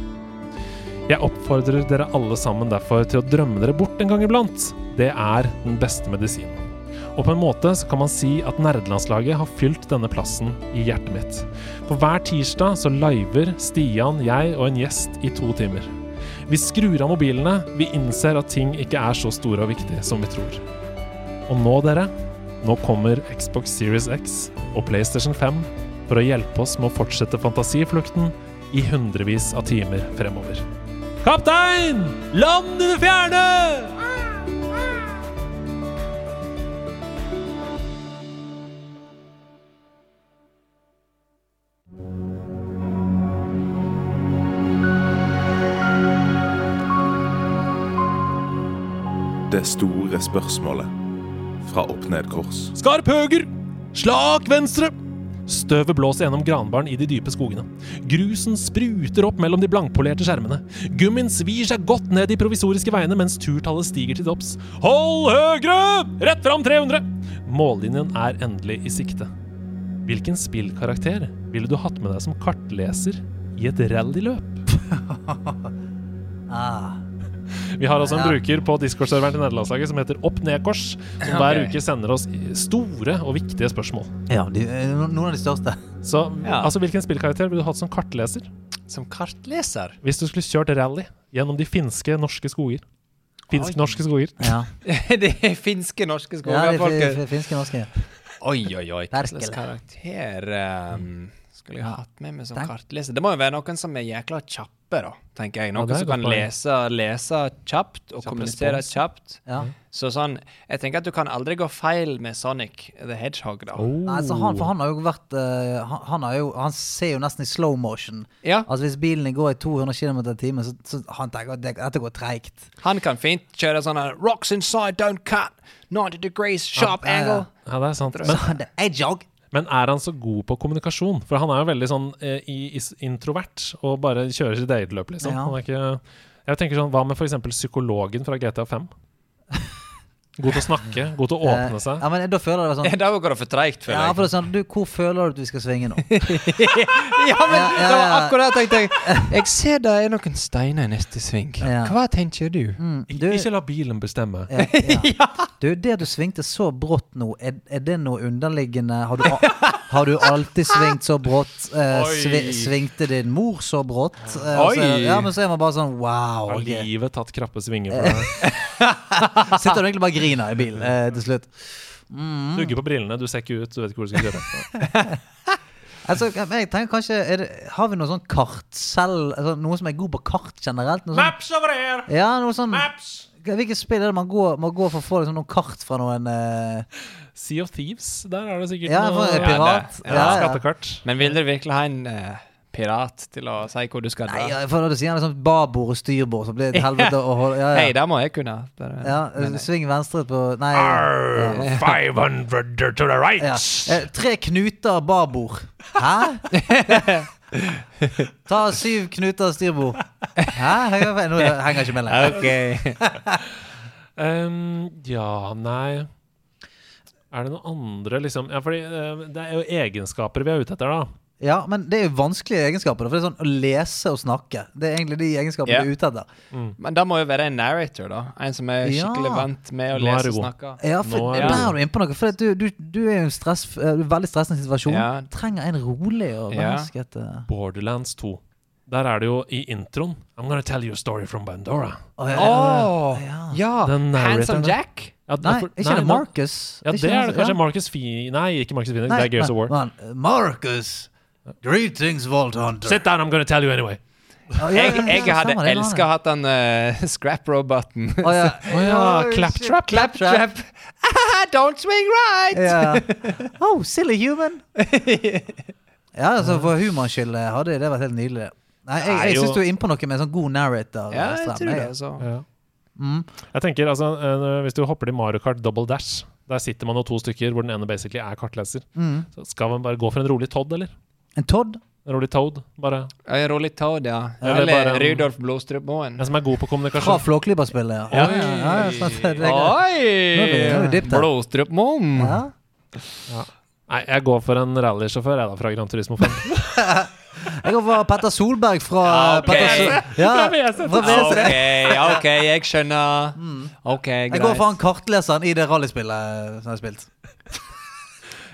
Jeg oppfordrer dere alle sammen derfor til å drømme dere bort en gang iblant. Det er den beste medisinen. Og på en måte så kan man si at nerdelandslaget har fylt denne plassen i hjertet mitt. For hver tirsdag så liver Stian, jeg og en gjest i to timer. Vi skrur av mobilene, vi innser at ting ikke er så store og viktige som vi tror. Og nå, dere, nå kommer Xbox Series X og PlayStation 5 for å hjelpe oss med å fortsette fantasiflukten i hundrevis av timer fremover. Kaptein! Land i det fjerne! Det store spørsmålet fra opp-ned-kors. Skarp høger! Slak venstre! Støvet blåser gjennom granbaren i de dype skogene. Grusen spruter opp mellom de blankpolerte skjermene. Gummien svir seg godt ned de provisoriske veiene mens turtallet stiger til topps. Hold høyre! Rett fram 300! Mållinjen er endelig i sikte. Hvilken spillkarakter ville du hatt med deg som kartleser i et rallyløp? Ah. Vi har altså en Ja. bruker på Discord-serveren til nederlandslaget som heter Opp Nedkors, som hver uke sender oss store og viktige spørsmål. Ja, de, eh, noen av de største. Så Ja. altså, hvilken spillkarakter ville du hatt som kartleser? Som kartleser. Hvis du skulle kjørt rally gjennom de finske, norske skoger? Finsk-norske skoger. Ja, det er finske norske skoger, ja, fi- finske norske. Oi, oi, oi. Hvilken karakter um, skulle jeg hatt med meg som Tenk. kartleser? Det må jo være noen som er jækla kjappe, da, tenker jeg. Noen er som kan lese, lese kjapt og Kjapp kommunisere respons. kjapt. Ja. Så sånn Jeg tenker at du kan aldri gå feil med Sonic the Hedgehog, da. Oh. Nei, altså han, for han har jo vært uh, han, han, har jo, han ser jo nesten i slow motion. Ja, Altså Hvis bilen går i 200 km i timen, så, så han tenker at det- dette går treigt. han kan fint kjøre sånn Rocks inside, don't cut. 90 degrees, sharp Ja, ja, ja. angle. Ja, det er sant. Men, Så jog. Men er han så god på kommunikasjon? For han er jo veldig sånn eh, i, introvert og bare kjører sitt eget løp, liksom. Ja. Han er ikke Jeg tenker sånn, Hva med f.eks. psykologen fra GTA 5? God til å snakke, god til å åpne Eh, seg. Ja, men Da føler jeg det var sånn Da går det for treigt, føler Ja, for det er sånn, du, Hvor føler du at vi skal svinge nå? Ja, men Ja, ja, det var akkurat det jeg tenkte. Jeg ser det er noen steiner i neste sving. Hva tenker du? Mm, du, Ikke la bilen bestemme. ja, ja. du, det at du svingte så brått nå, er, er det noe underliggende Har du, har du alltid svingt så brått? Eh, svi, svingte din mor så brått? Eh, Oi! så Oi. ja, men så er man bare sånn wow. Har livet tatt krappe svinger for deg? Sitter du egentlig bare og griner i bilen eh, til slutt? Mm. Dugger på brillene, du ser ikke ut, du vet ikke hvor du skal kjøre. Altså, jeg tenker kanskje er det, Har vi noe sånn kart selv? Altså, noe som er god på kart generelt? Noe sånn, Maps over her! ja, noe sånn Maps! Hvilke spill er det man går, man går for å få liksom, noen kart fra noen eh, Sea of Thieves, der er det sikkert Ja, noe pirat. Ja, ja, ja. skattekart. Men vil dere virkelig ha en eh, pirat til å si hvor du skal dra? Nei, ja, for når du sier liksom babord og styrbord, så blir det et helvete å holde ja, Hei, ja. det må jeg kunne. Bare, ja, men, eh, Sving venstre på Nei. Arr, Ja. 500 to the right! Ja. Eh, tre knuter babord. Hæ? Ta syv knuter styrbord. Hæ? Nå henger jeg ikke med lenger. Okay. Um, ja, nei Er det noen andre, liksom Ja, fordi uh, det er jo egenskaper vi er ute etter, da. Ja, men det er jo vanskelige egenskaper. For det er sånn Å lese og snakke Det er egentlig de egenskapene yeah. du er ute etter. Men da må jo være en narrator, da. En som er Ja. skikkelig vant med å lese og snakke. Ja, for er Der du- er du inne på noe. For du, du, du er jo i en stress, eh, veldig stressende situasjon. Ja. Trenger en rolig og Ja. mennesket eh, Borderlands 2. Der er det jo i introen I'm gonna tell you a story from Bandora. Oh, ja, Åh, ja. ja! Handsome. Jack. Ja, Nei, for- ikke nei, det. Marcus? Ja, Ikke det er det kanskje ja. Marcus Fee... Nei, ikke Marcus Phoenix. Nei, det er Gears men- of War. eh, Marcus! Greetings, Vault Hunter. Sit down, I'm gonna tell you anyway. Ja, ja, Jeg, ja, jeg hadde elska å ha den uh, scrap-roboten. Å, ja. oh, ja, claptrap. Claptrap. Don't swing right! Oh, silly human! Ja, altså For humorens skyld hadde det vært helt nydelig. Nei, Jeg, jeg syns du er inne på noe med en sånn god narrator. Ja, jeg tror det. Altså. Ja. Mm. Jeg tenker, altså, eh, Hvis du hopper til Mario Kart Double Dash, der sitter man jo to stykker hvor den ene basically er kartleser. Mm. Så Skal man bare gå for en rolig Todd, eller? En Todd? Rolig Toad, bare. En rolig Toad, ja. Eller Eller bare en- Rudolf Blodstrup-Moen. En som er god på Fra kommunikasjon. Flåklypa-spillet, ja. Ja. ja, ja, ja, sant, det. Blodstrup-Moen. Ja. Nei, jeg går for en rallysjåfør, jeg, da, fra Gran Turismo 5. Jeg går for Petter Solberg fra Ja, ok. Petter ja, Fra VSS. OK, OK, jeg skjønner. OK, greit. Jeg går for han kartleseren i det rallyspillet som jeg har spilt.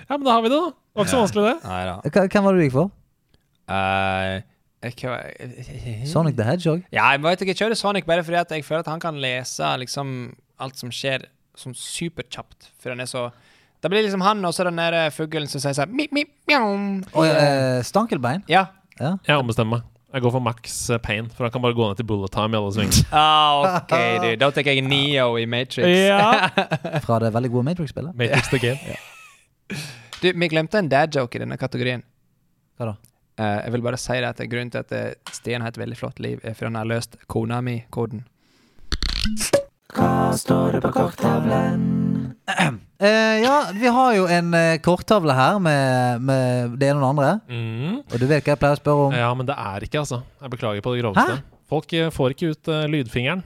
Ja, men da har vi det, da. Det var ikke så vanskelig, det. Nei da. Hva- Hvem var det du gikk for? Eh, jeg- hva- Sonic the Hedgehog? Ja, jeg vet ikke, jeg kjører Sonic bare fordi at jeg føler at han kan lese liksom alt som skjer, sånn superkjapt. For han er så Det blir liksom han og så den der fuglen som sier sånn mip, mip, mjau. Og eh, Stankelbein? Ja. Ja. Jeg ombestemmer meg. Jeg går for Max eh, Payne, for han kan bare gå ned til bullet time i alle sving. Ah, OK, du. Da tenker jeg Neo i Matrix. Ja. Fra det veldig gode Matrix-spillet? Matrix the Game. Du, vi glemte en dad joke i denne kategorien. Hva da? Uh, jeg vil bare si det at grunnen til at Sten Stian har et veldig flott liv, er fordi han har løst kona mi-koden. Hva står det på korktavlen? Uh, ja, vi har jo en uh, korttavle her med, med det ene og det andre. Mm. Og du vet hva jeg pleier å spørre om? Ja, men det er ikke, altså. Jeg beklager på det groveste. Hæ? Folk eh, får ikke ut uh, lydfingeren.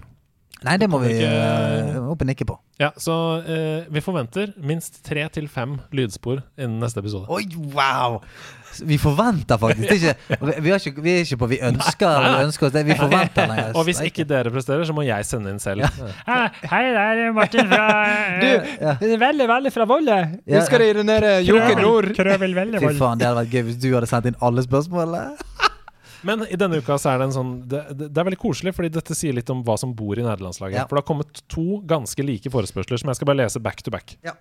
Nei, det må vi Ikke- eh, opp og nikke på. Ja, Så eh, vi forventer minst tre til fem lydspor innen neste episode. Oi, wow! Vi forventer faktisk ikke, vi, er ikke, vi er ikke på vi ønsker eller vi ønsker oss det. Vi forventer det. Og hvis ikke dere presterer, så må jeg sende inn selv. Hei, det er Martin fra Du, det er veldig, veldig fra Volle. Husker du den der Joker Nord? Krøvel veldig Fy faen, det hadde vært gøy hvis du hadde sendt inn alle spørsmålene. Men i denne uka så er det en sånn det, det, er veldig koselig, fordi dette sier litt om hva som bor i nederlandslaget. Ja. For det har kommet to ganske like forespørsler som jeg skal bare lese back to back. Ja.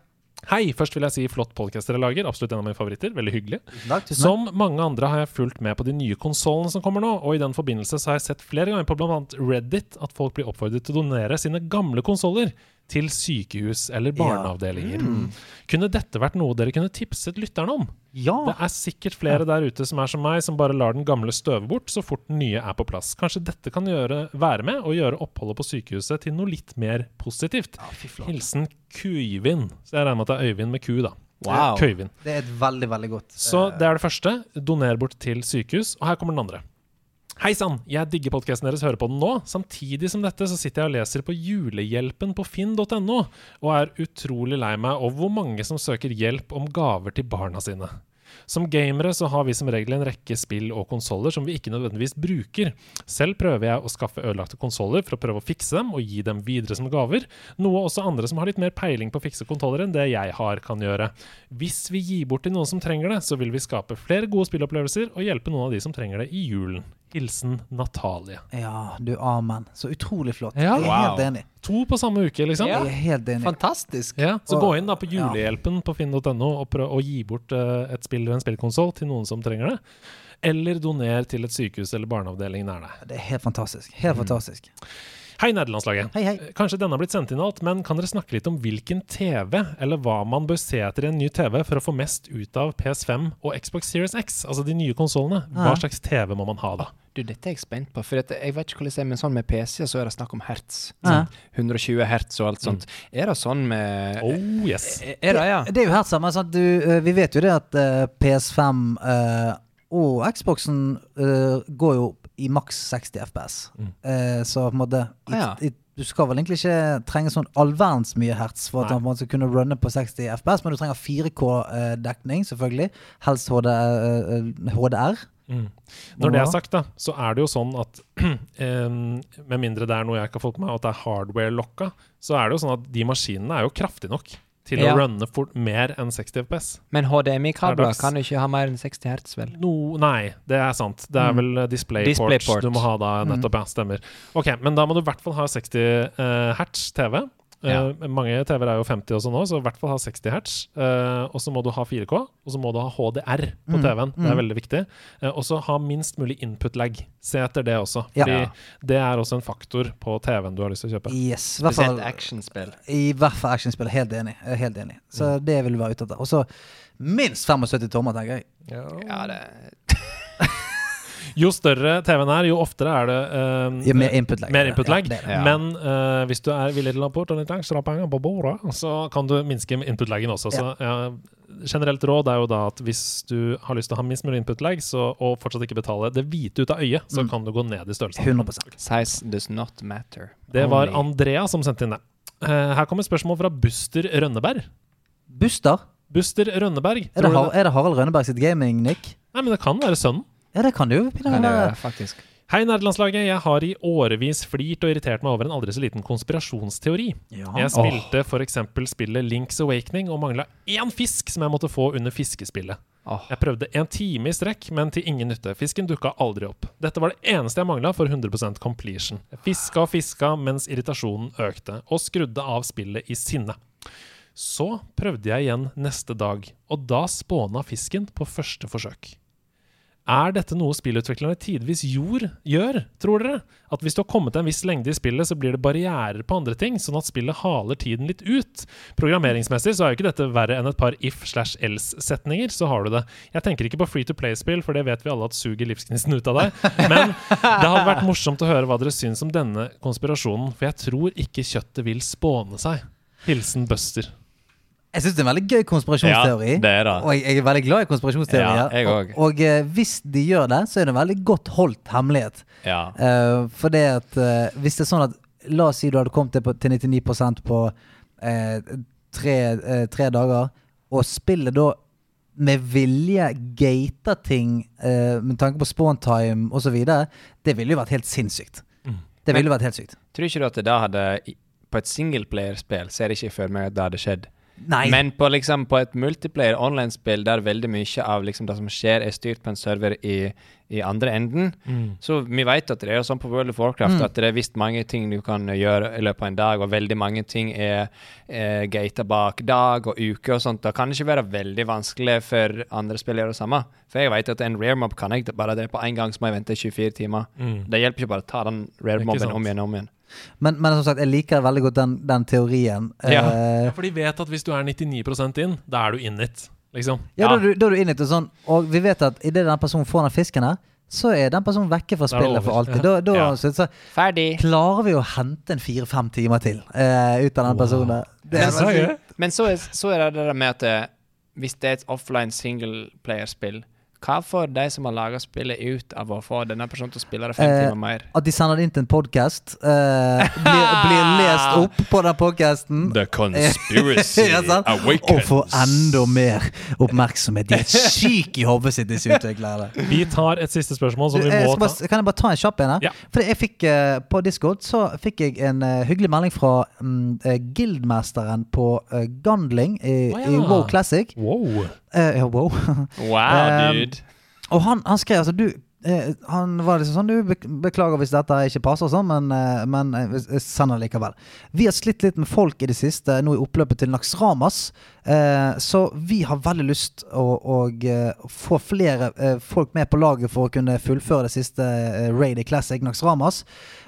Hei, først vil jeg si flott podcast dere lager. Absolutt en av mine favoritter. Veldig hyggelig. Takk. Som mange andre har jeg fulgt med på de nye konsollene som kommer nå, og i den forbindelse så har jeg sett flere ganger på bl.a. Reddit at folk blir oppfordret til å donere sine gamle konsoller til sykehus eller barneavdelinger. Kunne dette vært noe dere kunne tipset lytterne om? Ja. Det er sikkert flere der ute som er som meg, som bare lar den gamle støve bort så fort den nye er på plass. Kanskje dette kan gjøre, være med og gjøre oppholdet på sykehuset til noe litt mer positivt. Hilsen Kuivin. Så jeg regner med at det er Øyvind med ku, da. Wow. Køyvin. Det er et veldig, veldig godt. Så det er det første. Doner bort til sykehus. Og her kommer den andre. Hei sann, jeg digger podkasten deres, hører på den nå. Samtidig som dette så sitter jeg og leser på julehjelpen på finn.no, og er utrolig lei meg over hvor mange som søker hjelp om gaver til barna sine. Som gamere så har vi som regel en rekke spill og konsoller som vi ikke nødvendigvis bruker. Selv prøver jeg å skaffe ødelagte konsoller for å prøve å fikse dem og gi dem videre som gaver, noe også andre som har litt mer peiling på å fikse kontroller enn det jeg har, kan gjøre. Hvis vi gir bort til noen som trenger det, så vil vi skape flere gode spillopplevelser og hjelpe noen av de som trenger det i julen. Hilsen Natalie. Ja, du amen. Så utrolig flott. Ja. Jeg er helt enig. To på samme uke, liksom. Ja. Jeg er helt enig. Fantastisk. Ja, så Og- gå inn da på julehjelpen på finn.no og prøv å gi bort uh, et spill eller en spillkonsoll til noen som trenger det. Eller doner til et sykehus eller barneavdeling nær deg. Det er helt fantastisk. Helt fantastisk. Hei, nederlandslaget. Hei, hei. Eh, Kanskje denne har blitt sendt inn alt, men kan dere snakke litt om hvilken TV, eller hva man bør se etter i en ny TV for å få mest ut av PS5 og Xbox Series X, altså de nye konsollene? Hva slags TV må man ha da? Du, dette er jeg spent på. For jeg vet ikke hvordan det er, men sånn med PC så er det snakk om hertz. Ja. Sånn 120 hertz og alt sånt. Er det sånn med Oh, yes. Er er det, ja? Det er jo helt samme. Sånn, Du, eh, vi vet jo det at uh, PS5 uh, og Xboxen uh, går jo i maks 60 FPS. Mm. Eh, så på en måte Ah, ja. it, Du skal vel egentlig ikke trenge sånn all verdens mye hertz for at Nei. man skal kunne runne på 60 FPS, men du trenger 4K-dekning, selvfølgelig. Helst HD, eh, HDR. Mm. Når det er sagt, da, så er det jo sånn at Med mindre det er noe jeg ikke har fått med meg, at det er hardware-lokka, så er det jo sånn at de maskinene er jo kraftige nok til Ja. å runne fort mer enn 60 FPS. Men HDMI-kabler kan jo ikke ha mer enn 60 hertz, vel? No, nei, det er sant. Det er Mm. vel eh, DisplayPort display du må ha da, nettopp. Ja, stemmer. Ok, Men da må du i hvert fall ha 60 uh, hertz TV. Eh, Uh, mange TV-er er jo 50 også nå, så i hvert fall ha 60 hertz. Uh, og så må du ha 4K, og så må du ha HDR på Mm, TV-en. Det er mm. veldig viktig. Uh, og så ha minst mulig input-lag. Se etter det også. Fordi Ja. det er også en faktor på TV-en du har lyst til å kjøpe. Yes, i hvert fall, Spesielt actionspill. i hvert fall actionspill. Helt enig. Helt enig. Mm. Så det vil vi være ute etter. Og så minst 75 tommer, tenker jeg. Ja, det Jo større TV-en er, jo oftere er det uh, Ja, mer input lag. Mer input lag. Ja, det. Ja. Men uh, hvis du er villig til å bort litt langs, på bordet, så kan du minske input lagen også. Så ja, generelt råd er jo da at hvis du har lyst til å ha minst mulig input-lag, så- og fortsatt ikke betale det hvite ut av øyet, så Mm. kan du gå ned i størrelse. 100% Size does not matter. Det var Andrea som sendte inn det. Uh, her kommer spørsmål fra Buster Rønneberg. Buster? Buster Rønneberg. Er det, er det Harald Rønneberg sitt gaming-nick? Nei, men det kan være sønnen. Ja, det kan det jo. Kan du være, faktisk. Hei, nerdelandslaget. Jeg har i årevis flirt og irritert meg over en aldri så liten konspirasjonsteori. Ja. Jeg spilte for eksempel spillet Link's Awakening og mangla én fisk som jeg måtte få under fiskespillet. Oh. Jeg prøvde en time i strekk, men til ingen nytte. Fisken dukka aldri opp. Dette var det eneste jeg mangla for 100% completion. Jeg fiska og fiska mens irritasjonen økte, og skrudde av spillet i sinne. Så prøvde jeg igjen neste dag, og da spåna fisken på første forsøk. Er dette noe spillutviklerne tidvis gjør, tror dere? At hvis du har kommet til en viss lengde i spillet, så blir det barrierer på andre ting, sånn at spillet haler tiden litt ut? Programmeringsmessig så er jo ikke dette verre enn et par if slash else-setninger, så har du det. Jeg tenker ikke på free to play-spill, for det vet vi alle at suger livsgnisten ut av deg. Men det hadde vært morsomt å høre hva dere syns om denne konspirasjonen, for jeg tror ikke kjøttet vil spåne seg. Hilsen Buster. Jeg syns det er en veldig gøy konspirasjonsteori. Ja, det er det. Og jeg, jeg er veldig glad i konspirasjonsteorier. Ja, og og eh, hvis de gjør det, så er det en veldig godt holdt hemmelighet. Ja. Eh, for det at eh, Hvis det er sånn at La oss si du hadde kommet til, på, til 99% på eh, tre, eh, tre dager, og spillet da med vilje gater ting eh, med tanke på spawntime osv., det ville jo vært helt sinnssykt. Mm. Det ville vært helt sykt. Tror ikke du at det da hadde På et singleplayerspill ser jeg ikke for meg at det hadde skjedd. Nei. Men på, liksom, på et multiplayer online-spill der veldig mye av liksom, det som skjer, er styrt på en server i, i andre enden Mm. Så vi vet at det er sånn på World of Warcraft Mm. at det er visst mange ting du kan gjøre i løpet av en dag, og veldig mange ting er, er gata bak dag og uke og sånt. Da kan det ikke være veldig vanskelig for andre spill å gjøre det samme. For jeg vet at en rare mob kan jeg bare drepe én gang, så må jeg vente 24 timer. Mm. Det hjelper ikke bare å ta den rare mobben om igjen og om igjen. Men, men som sagt, jeg liker veldig godt den, den teorien. Ja. Uh, Ja, for de vet at hvis du er 99% inn, da er du in it. Liksom. Ja, Da, er du- da er du in it og sånn, og vi vet at idet den personen får den fisken her, så er den personen vekke fra Da det spillet for alltid. Da, da Ja. så, så Ferdig. klarer vi å hente en fire-fem timer til uh, ut av den Wow. personen. er Så. Men så er, så er det det med at eh, hvis det er et offline singleplayer-spill, hva får de som har laga spillet, ut av å få denne personen til å spille det fem Eh, timer mer? At de sender det inn til en podkast, eh, blir, blir lest opp på den podkasten. The conspiracy Ja, Awakens. Og får enda mer oppmerksomhet. De er syke i hodet sitt, disse utviklerne. Vi tar et siste spørsmål som vi må ta. bare, kan jeg bare ta en kjapp en her? Ja. Fordi jeg fikk uh, På Discord så fikk jeg en uh, hyggelig melding fra um, uh, guildmesteren på uh, Gundling i, oh, ja. i WoW Classic. Wow. Eh, ja, wow. Wow, Um, dude. Og han, han skrev altså du eh, Han var liksom sånn Du, beklager hvis dette ikke passer sånn, men, eh, men eh, jeg- sender likevel. Vi har slitt litt med folk i det siste, nå i oppløpet til Naxramas. Eh, så vi har veldig lyst å, å eh, få flere eh, folk med på laget for å kunne fullføre det siste eh, Raid i Classic Naxramas.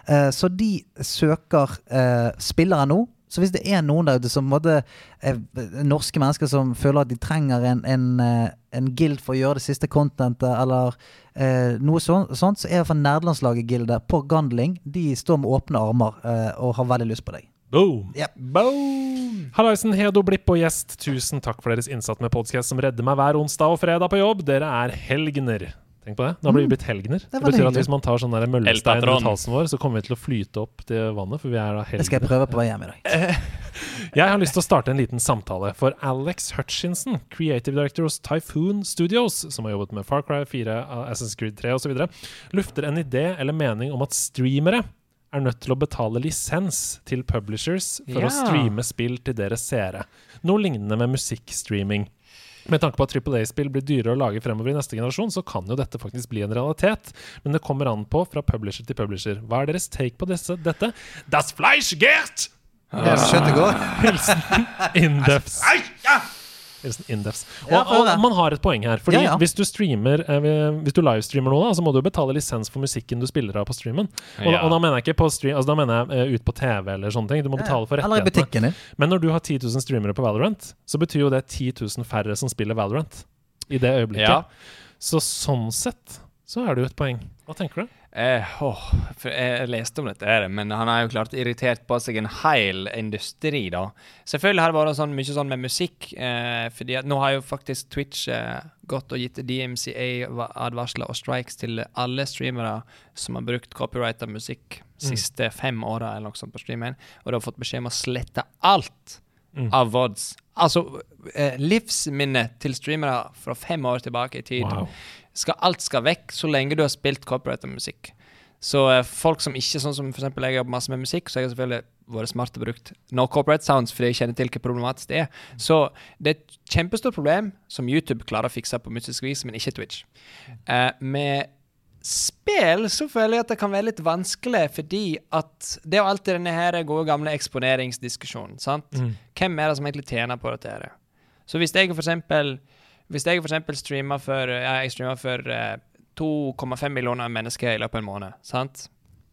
Eh, så de søker eh, spillere nå. Så hvis det er noen der ute som måtte, er norske mennesker som føler at de trenger en, en, eh, en guild for å gjøre det siste contentet, eller eh, noe sånt, sånt, så er i hvert fall nerdelandslaget-gildet på Gandling De står med åpne armer eh, og har veldig lyst på deg. Boom. Yep. Boom! Hallaisen, Hedo, Blipp og gjest, tusen takk for deres innsats med podkast som redder meg hver onsdag og fredag på jobb. Dere er helgener. Tenk på det. Da blir vi blitt helgener. Det, det betyr hyggelig. at hvis man tar sånn der møllestein rundt halsen vår, så kommer vi til å flyte opp til vannet, for vi er da Det skal jeg prøve på vei hjem i dag. Jeg har lyst til å starte en liten samtale, for Alex Hutchinson, creative director hos Typhoon Studios, som har jobbet med Far Cry 4, Assassin's Creed 3 osv., lufter en idé eller mening om at streamere er nødt til å betale lisens til publishers for å streame spill til deres seere. Noe lignende med musikkstreaming. Med tanke på at Triple A-spill blir dyrere å lage fremover i neste generasjon, så kan jo dette faktisk bli en realitet. Men det kommer an på fra publisher til publisher. Hva er deres take på disse, dette? Das Fleisch geht! Ja, Kjøttet går. Hilsen Indefs. Indefs. Og, Ja, og man har et poeng her. Fordi Ja, ja. hvis du streamer eh, Hvis du livestreamer noe, da, så må du betale lisens for musikken du spiller av på streamen. Og, og da mener jeg ikke på stream Altså da mener jeg eh, ut på TV eller sånne ting. Du må betale for rettighetene. Men når du har 10 000 streamere på Valorant, så betyr jo det 10 000 færre som spiller Valorant i det øyeblikket. Ja. Så sånn sett så er det jo et poeng. Hva tenker du? Eh, oh, jeg, leste om dette, her, men han har jo klart irritert på seg en hel industri, da. Selvfølgelig har det vært sånn, mye sånn med musikk, eh, fordi at nå har jo faktisk Twitch eh, gått og gitt DMCA-advarsler og strikes til alle streamere som har brukt copyrighta musikk siste fem åra eller noe sånt på streamen, og de har fått beskjed om å slette alt Mm. av VODs. Altså, eh, livsminnet til streamere fra fem år tilbake i tid Wow. Skal, alt skal vekk så lenge du har spilt copyrighted musikk. Så eh, folk som ikke, sånn som for eksempel jeg jobber masse med musikk, så har jeg selvfølgelig vært smart og brukt no copyright sounds fordi jeg kjenner til hvor problematisk det er. Så det er et kjempestort problem som YouTube klarer å fikse på mystisk vis, men ikke Twitch. Eh, med spill så føler jeg at det kan være litt vanskelig, fordi at det er jo alltid denne her gode gamle eksponeringsdiskusjonen, sant? Mm. Hvem er det som egentlig tjener på dette her? Så hvis jeg for eksempel hvis jeg eksempel streamer for ja, Jeg streamer for eh, 2,5 millioner mennesker i løpet av en måned, sant?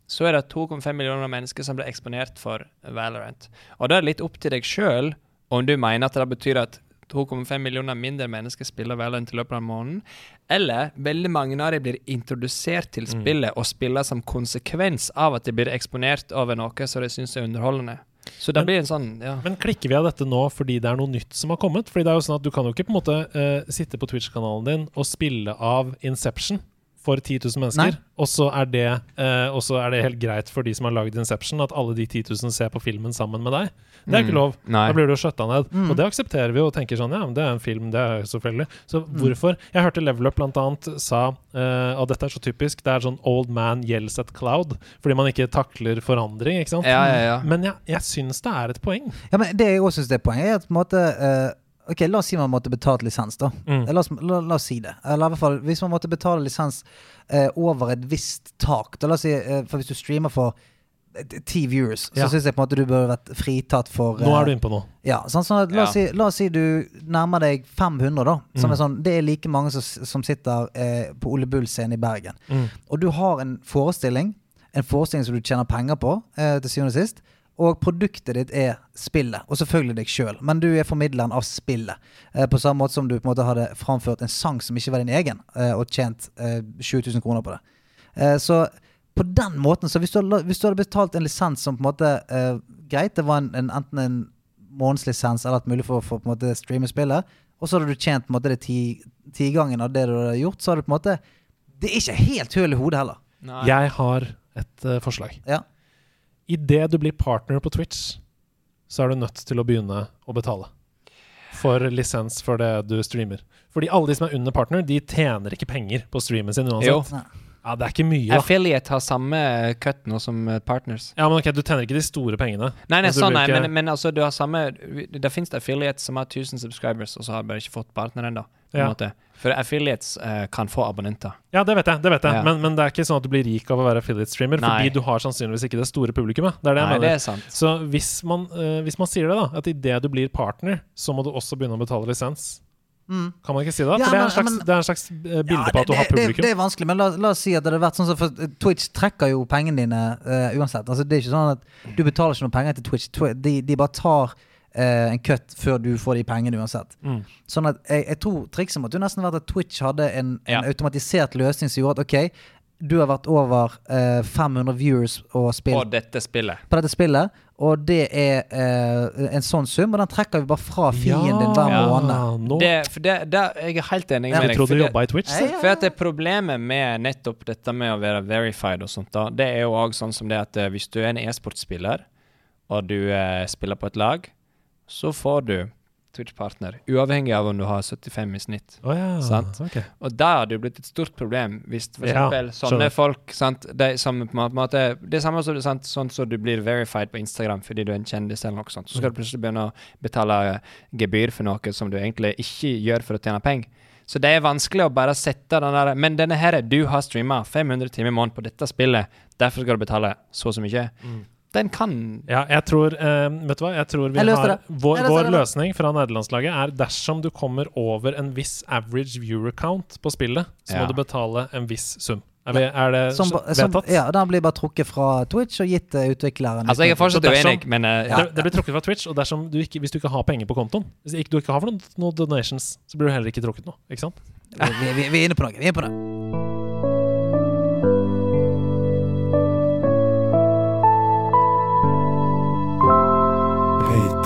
Så er det 2,5 millioner mennesker som blir eksponert for Valorant. Og da er det litt opp til deg sjøl om du mener at det betyr at 2,5 millioner mindre mennesker spiller Valorant i løpet av måneden, eller veldig mange av dem blir introdusert til spillet og spiller som konsekvens av at de blir eksponert over noe som de syns er underholdende. Så det blir en sånn ja. Men klikker vi av dette nå fordi det er noe nytt som har kommet? Fordi det er jo sånn at Du kan jo ikke på en måte uh, sitte på Twitch-kanalen din og spille av Inception for 10 000 mennesker, og så er, det, eh, er det helt greit for de som har lagd Inception, at alle de 10 000 ser på filmen sammen med deg. Det er ikke Mm. lov. Nei. Da blir du skjøtta ned. Mm. Og det aksepterer vi og tenker sånn, ja, men det er en film, det er selvfølgelig. Så hvorfor? Jeg hørte Level Up blant annet sa, uh, og dette er så typisk, det er sånn old man yells at cloud, fordi man ikke takler forandring, ikke sant? Ja, ja, ja. Men jeg, jeg syns det er et poeng. Ja, men Det jeg også syns er et poeng, er at på en måte eh, Ok, La oss si man måtte betale lisens, da. Mm. La, oss, la, la oss si det. Eller i hvert fall, Hvis man måtte betale lisens eh, over et visst tak da, La oss si, eh, for Hvis du streamer for eh, ti viewers, Ja. så syns jeg på en måte du burde vært fritatt for Nå eh, er du inne på noe. Ja, sånn, sånn la, oss si, la oss si du nærmer deg 500, da. Som Mm. er sånn, det er like mange som, som sitter eh, på Ole Bull scene i Bergen. Mm. Og du har en forestilling, en forestilling som du tjener penger på, eh, til syvende og sist. Og produktet ditt er spillet, og selvfølgelig deg sjøl. Men du er formidleren av spillet. Eh, på samme måte som du på en måte hadde framført en sang som ikke var din egen, eh, og tjent eh, 20 000 kroner på det. Eh, så på den måten, så hvis du, hadde, hvis du hadde betalt en lisens som på en måte eh, Greit, det var en, en, enten en månedslisens eller alt mulig for, å på en måte streame spillet, og så hadde du tjent på en måte det ti- tigangen av det du hadde gjort, så hadde du på en måte Det er ikke helt høl i hodet heller. Nei. Jeg har et uh, forslag. Ja. Idet du blir partner på Twitch, så er du nødt til å begynne å betale for lisens for det du streamer. Fordi alle de som er under partner, de tjener ikke penger på streamen sin Jo. Ja, det er ikke mye, da. Affiliate har samme cut nå som eh, partners. Ja, men ok, Du tjener ikke de store pengene. Nei, nei, Altså, sånn nei, ikke- men, men altså, du har samme Det finnes affiliates som har 1000 subscribers, og så har bare ikke fått partner ennå. Ja. måte. For affiliates uh, kan få abonnenter. Ja, det vet jeg. det vet jeg Ja. men, men det er ikke sånn at du blir rik av å være affiliate-streamer, fordi du har sannsynligvis ikke det store publikummet. Det er det jeg Nei, mener. det er sant. Så hvis man, uh, hvis man sier det, da, at idet du blir partner, så må du også begynne å betale lisens. Mm. Kan man ikke si det? Ja, men, det er en slags, men- det er en slags eh, bilde Ja, på at du det, har publikum. det er vanskelig, men la, la oss si at det hadde vært sånn som For Twitch trekker jo pengene dine uh, uansett. Altså, det er ikke sånn at Du betaler ikke noen penger til Twitch. De, de bare tar uh, en cut før du får de pengene uansett. Mm. Sånn at jeg, jeg tror trikset måtte jo nesten vært at Twitch hadde en, Ja. automatisert løsning som gjorde at OK, du har vært over uh, 500 viewers og spill. på dette spillet. på dette spillet, og det er eh, en sånn sum, og den trekker vi bare fra fienden din hver Ja. måned. nå Det, for det, det, jeg er helt enig med Jeg deg. trodde for du det- jobba i Twitch. Ja. For at det problemet med nettopp dette med å være verified og sånt, da, det er jo òg sånn som det at eh, hvis du er en e-sportspiller, og du eh, spiller på et lag, så får du Twitch-partner, uavhengig av om du har 75 i snitt. Oh, ja. Sant. ok. Og da hadde det blitt et stort problem hvis for Ja, eksempel sånne folk sant, de som på en måte, Det samme som sant, sånn som du blir verified på Instagram fordi du er en kjendis, eller noe sånt. Så skal du plutselig begynne å betale eh, gebyr for noe som du egentlig ikke gjør for å tjene penger. Så det er vanskelig å bare sette den der Men denne her, du har streama 500 timer i måneden på dette spillet, derfor skal du betale så og så mye. Den kan Ja, jeg tror uh, Vet du hva? Jeg tror vi Jeg har. Vår, vår løsning fra nederlandslaget er dersom du kommer over en viss average viewer count på spillet, så Ja. må du betale en viss sum. Er, vi, er det Som, vedtatt? ja, den blir bare trukket fra Twitch og gitt til utvikleren. Altså, jeg er fortsatt uenig, men eh, Det, det blir trukket fra Twitch, og dersom du ikke, hvis du ikke har penger på kontoen Hvis ikke, du ikke har noen, noen donations, så blir du heller ikke trukket noe. Ikke sant? vi, vi, vi, vi er inne på noe. Vi er inne på det.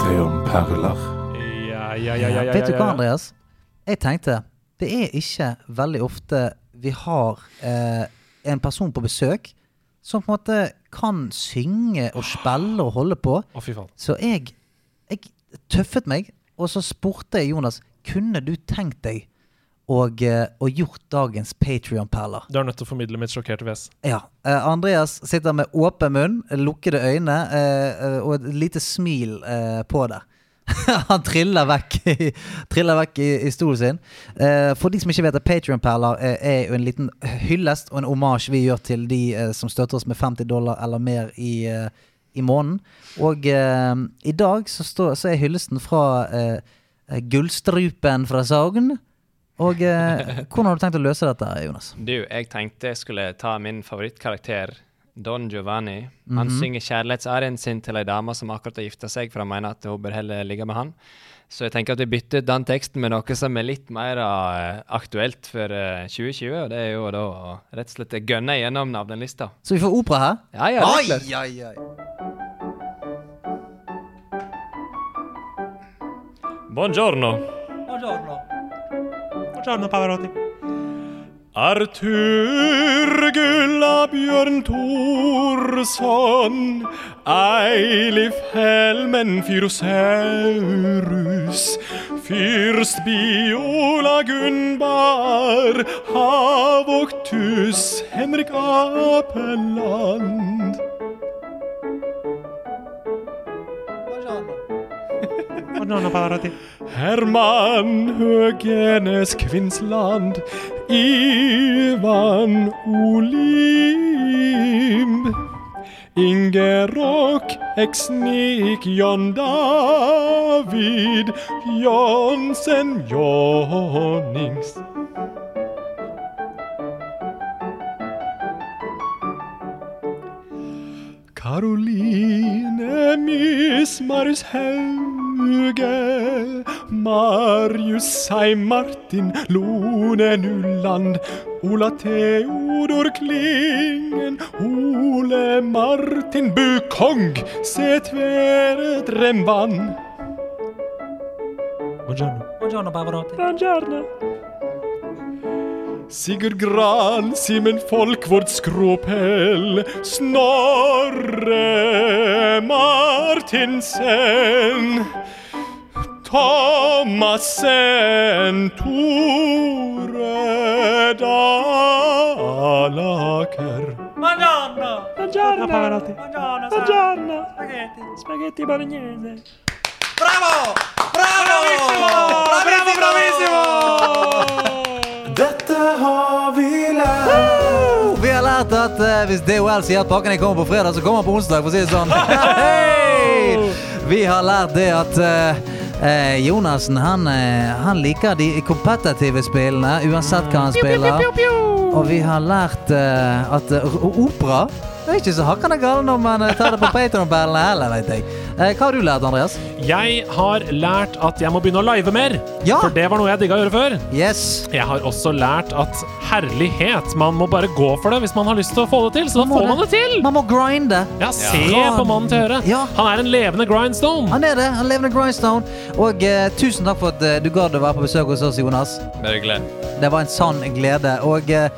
Patreon-perler. Ja, ja, ja, ja, ja, Vet du hva. Andreas? Jeg tenkte det er ikke veldig ofte vi har eh, en person på besøk som på en måte kan synge og spille og holde på. Å, fy faen. Så jeg, jeg tøffet meg, og så spurte jeg Jonas kunne du tenkt deg og, eh, og gjort dagens Patrion-perler. Du er nødt til å formidle mitt sjokkerte fjes. Ja. Eh, Andreas sitter med åpen munn, lukkede øyne eh, eh, og et lite smil eh, på det. Han triller vekk, i- triller vekk i, i stolen sin. Eh, for de som ikke vet det, Patrion-perler er, jo en liten hyllest og en omasj vi gjør til de som støtter oss med 50 dollar eller mer i, i måneden. Og i dag så, står, så er hyllesten fra Gullstrupen fra Sogn. Og eh, hvordan har du tenkt å løse dette, Jonas? Du, jeg tenkte jeg skulle ta min favorittkarakter, Don Giovanni. Han Mhm. synger kjærlighetsarien sin til ei dame som akkurat har gifta seg, for han mener at hun bør heller ligge med han. Så jeg tenker at vi bytter ut den teksten med noe som er litt mer uh, aktuelt for uh, 2020, og det er jo da å rett og slett gønne gjennom navnelista. Så vi får opera her? Ja, ja, rett og slett ai, ai. Buongiorno. Buongiorno, Pavarotti. Arthur Gullabjørn Thorsson, Eilif Helmen Fyrosaurus, Fyrst Biola Gunnbar, Havoktus, Henrik Apeland. Pavarotti. Herman Høgenes Kvinnsland, Ivan Olim. Inge Rock, Exnik, John David, Jonsen, Jonings Karoline Miss Marius Hauge, Marius Sei Martin Lone Nulland, Ola Theodor Klingen, Ole Martin Bukong, Setvere Dremban. Buongiorno. Buongiorno, Pavarotti. Buongiorno. Sigurd Gran, Simen Folkvord Skråpell, Snorre Martinsen, Thomassen, Tore Dalaker. Buongiorno. Buongiorno. Pavarotti. Buongiorno. Buongiorno. Spaghetti. Spaghetti bolognese. Bravo! Bravo! Bravo, bravissimo! Dette har vi lært. Vi har lært at uh, hvis DHL sier at pakkene kommer på fredag, så kommer den på onsdag, for å si det sånn. Hey! Vi har lært det at uh, eh, Jonassen han, han liker de kompetitive spillene, uansett hva han spiller. Og vi har lært eh, at opera det er ikke så hakkende galt når man eh, tar det på Patron-ballene heller, vet jeg. Eh, hva har du lært, Andreas? Jeg har lært at jeg må begynne å live mer. Ja. For det var noe jeg digga å gjøre før. Yes. Jeg har også lært at herlighet, man må bare gå for det hvis man har lyst til å få det til. Så da får man det til. Man må grinde. Ja, se Ja. på mannen til høyre. Ja. Han er en levende grindstone. Han er det. Han levende grindstone. Og eh, tusen takk for at eh, du gadd å være på besøk hos oss, Jonas. Bare. Det var en sann glede. Og eh,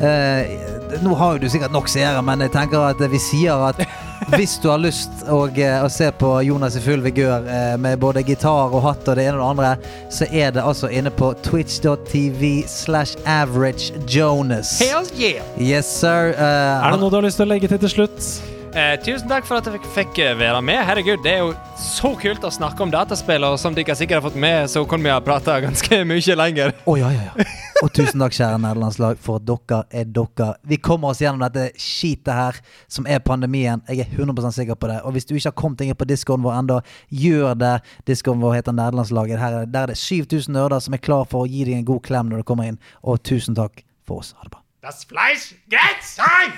eh, nå har jo du sikkert nok seere, men jeg tenker at vi sier at hvis du har lyst å, eh, å se på Jonas i full vigør eh, med både gitar og hatt og det ene og det andre, så er det altså inne på twitch.tv slash averagejonas. yeah! Yes, sir. Uh, Er det noe du har lyst til å legge til til slutt? Eh, tusen takk for at jeg fikk, fikk eh, være med. Herregud, det er jo så kult å snakke om dataspill, og som dere sikkert har fått med, så kunne vi ha prata ganske mye lenger. Oh, ja, ja, ja. Og tusen takk, kjære nederlandslag, for at dere er dere. Vi kommer oss gjennom dette skitet her, som er pandemien. Jeg er 100% sikker på det. Og hvis du ikke har kommet inn på discoen vår ennå, gjør det. Discoen vår heter Nederlandslaget. Her er, der er det 7000 nerder som er klar for å gi deg en god klem når du kommer inn. Og tusen takk for oss. Ha det bra. Das Fleisch geht sein!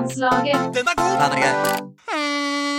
Nederlandslaget. Den er god! Den er gøy.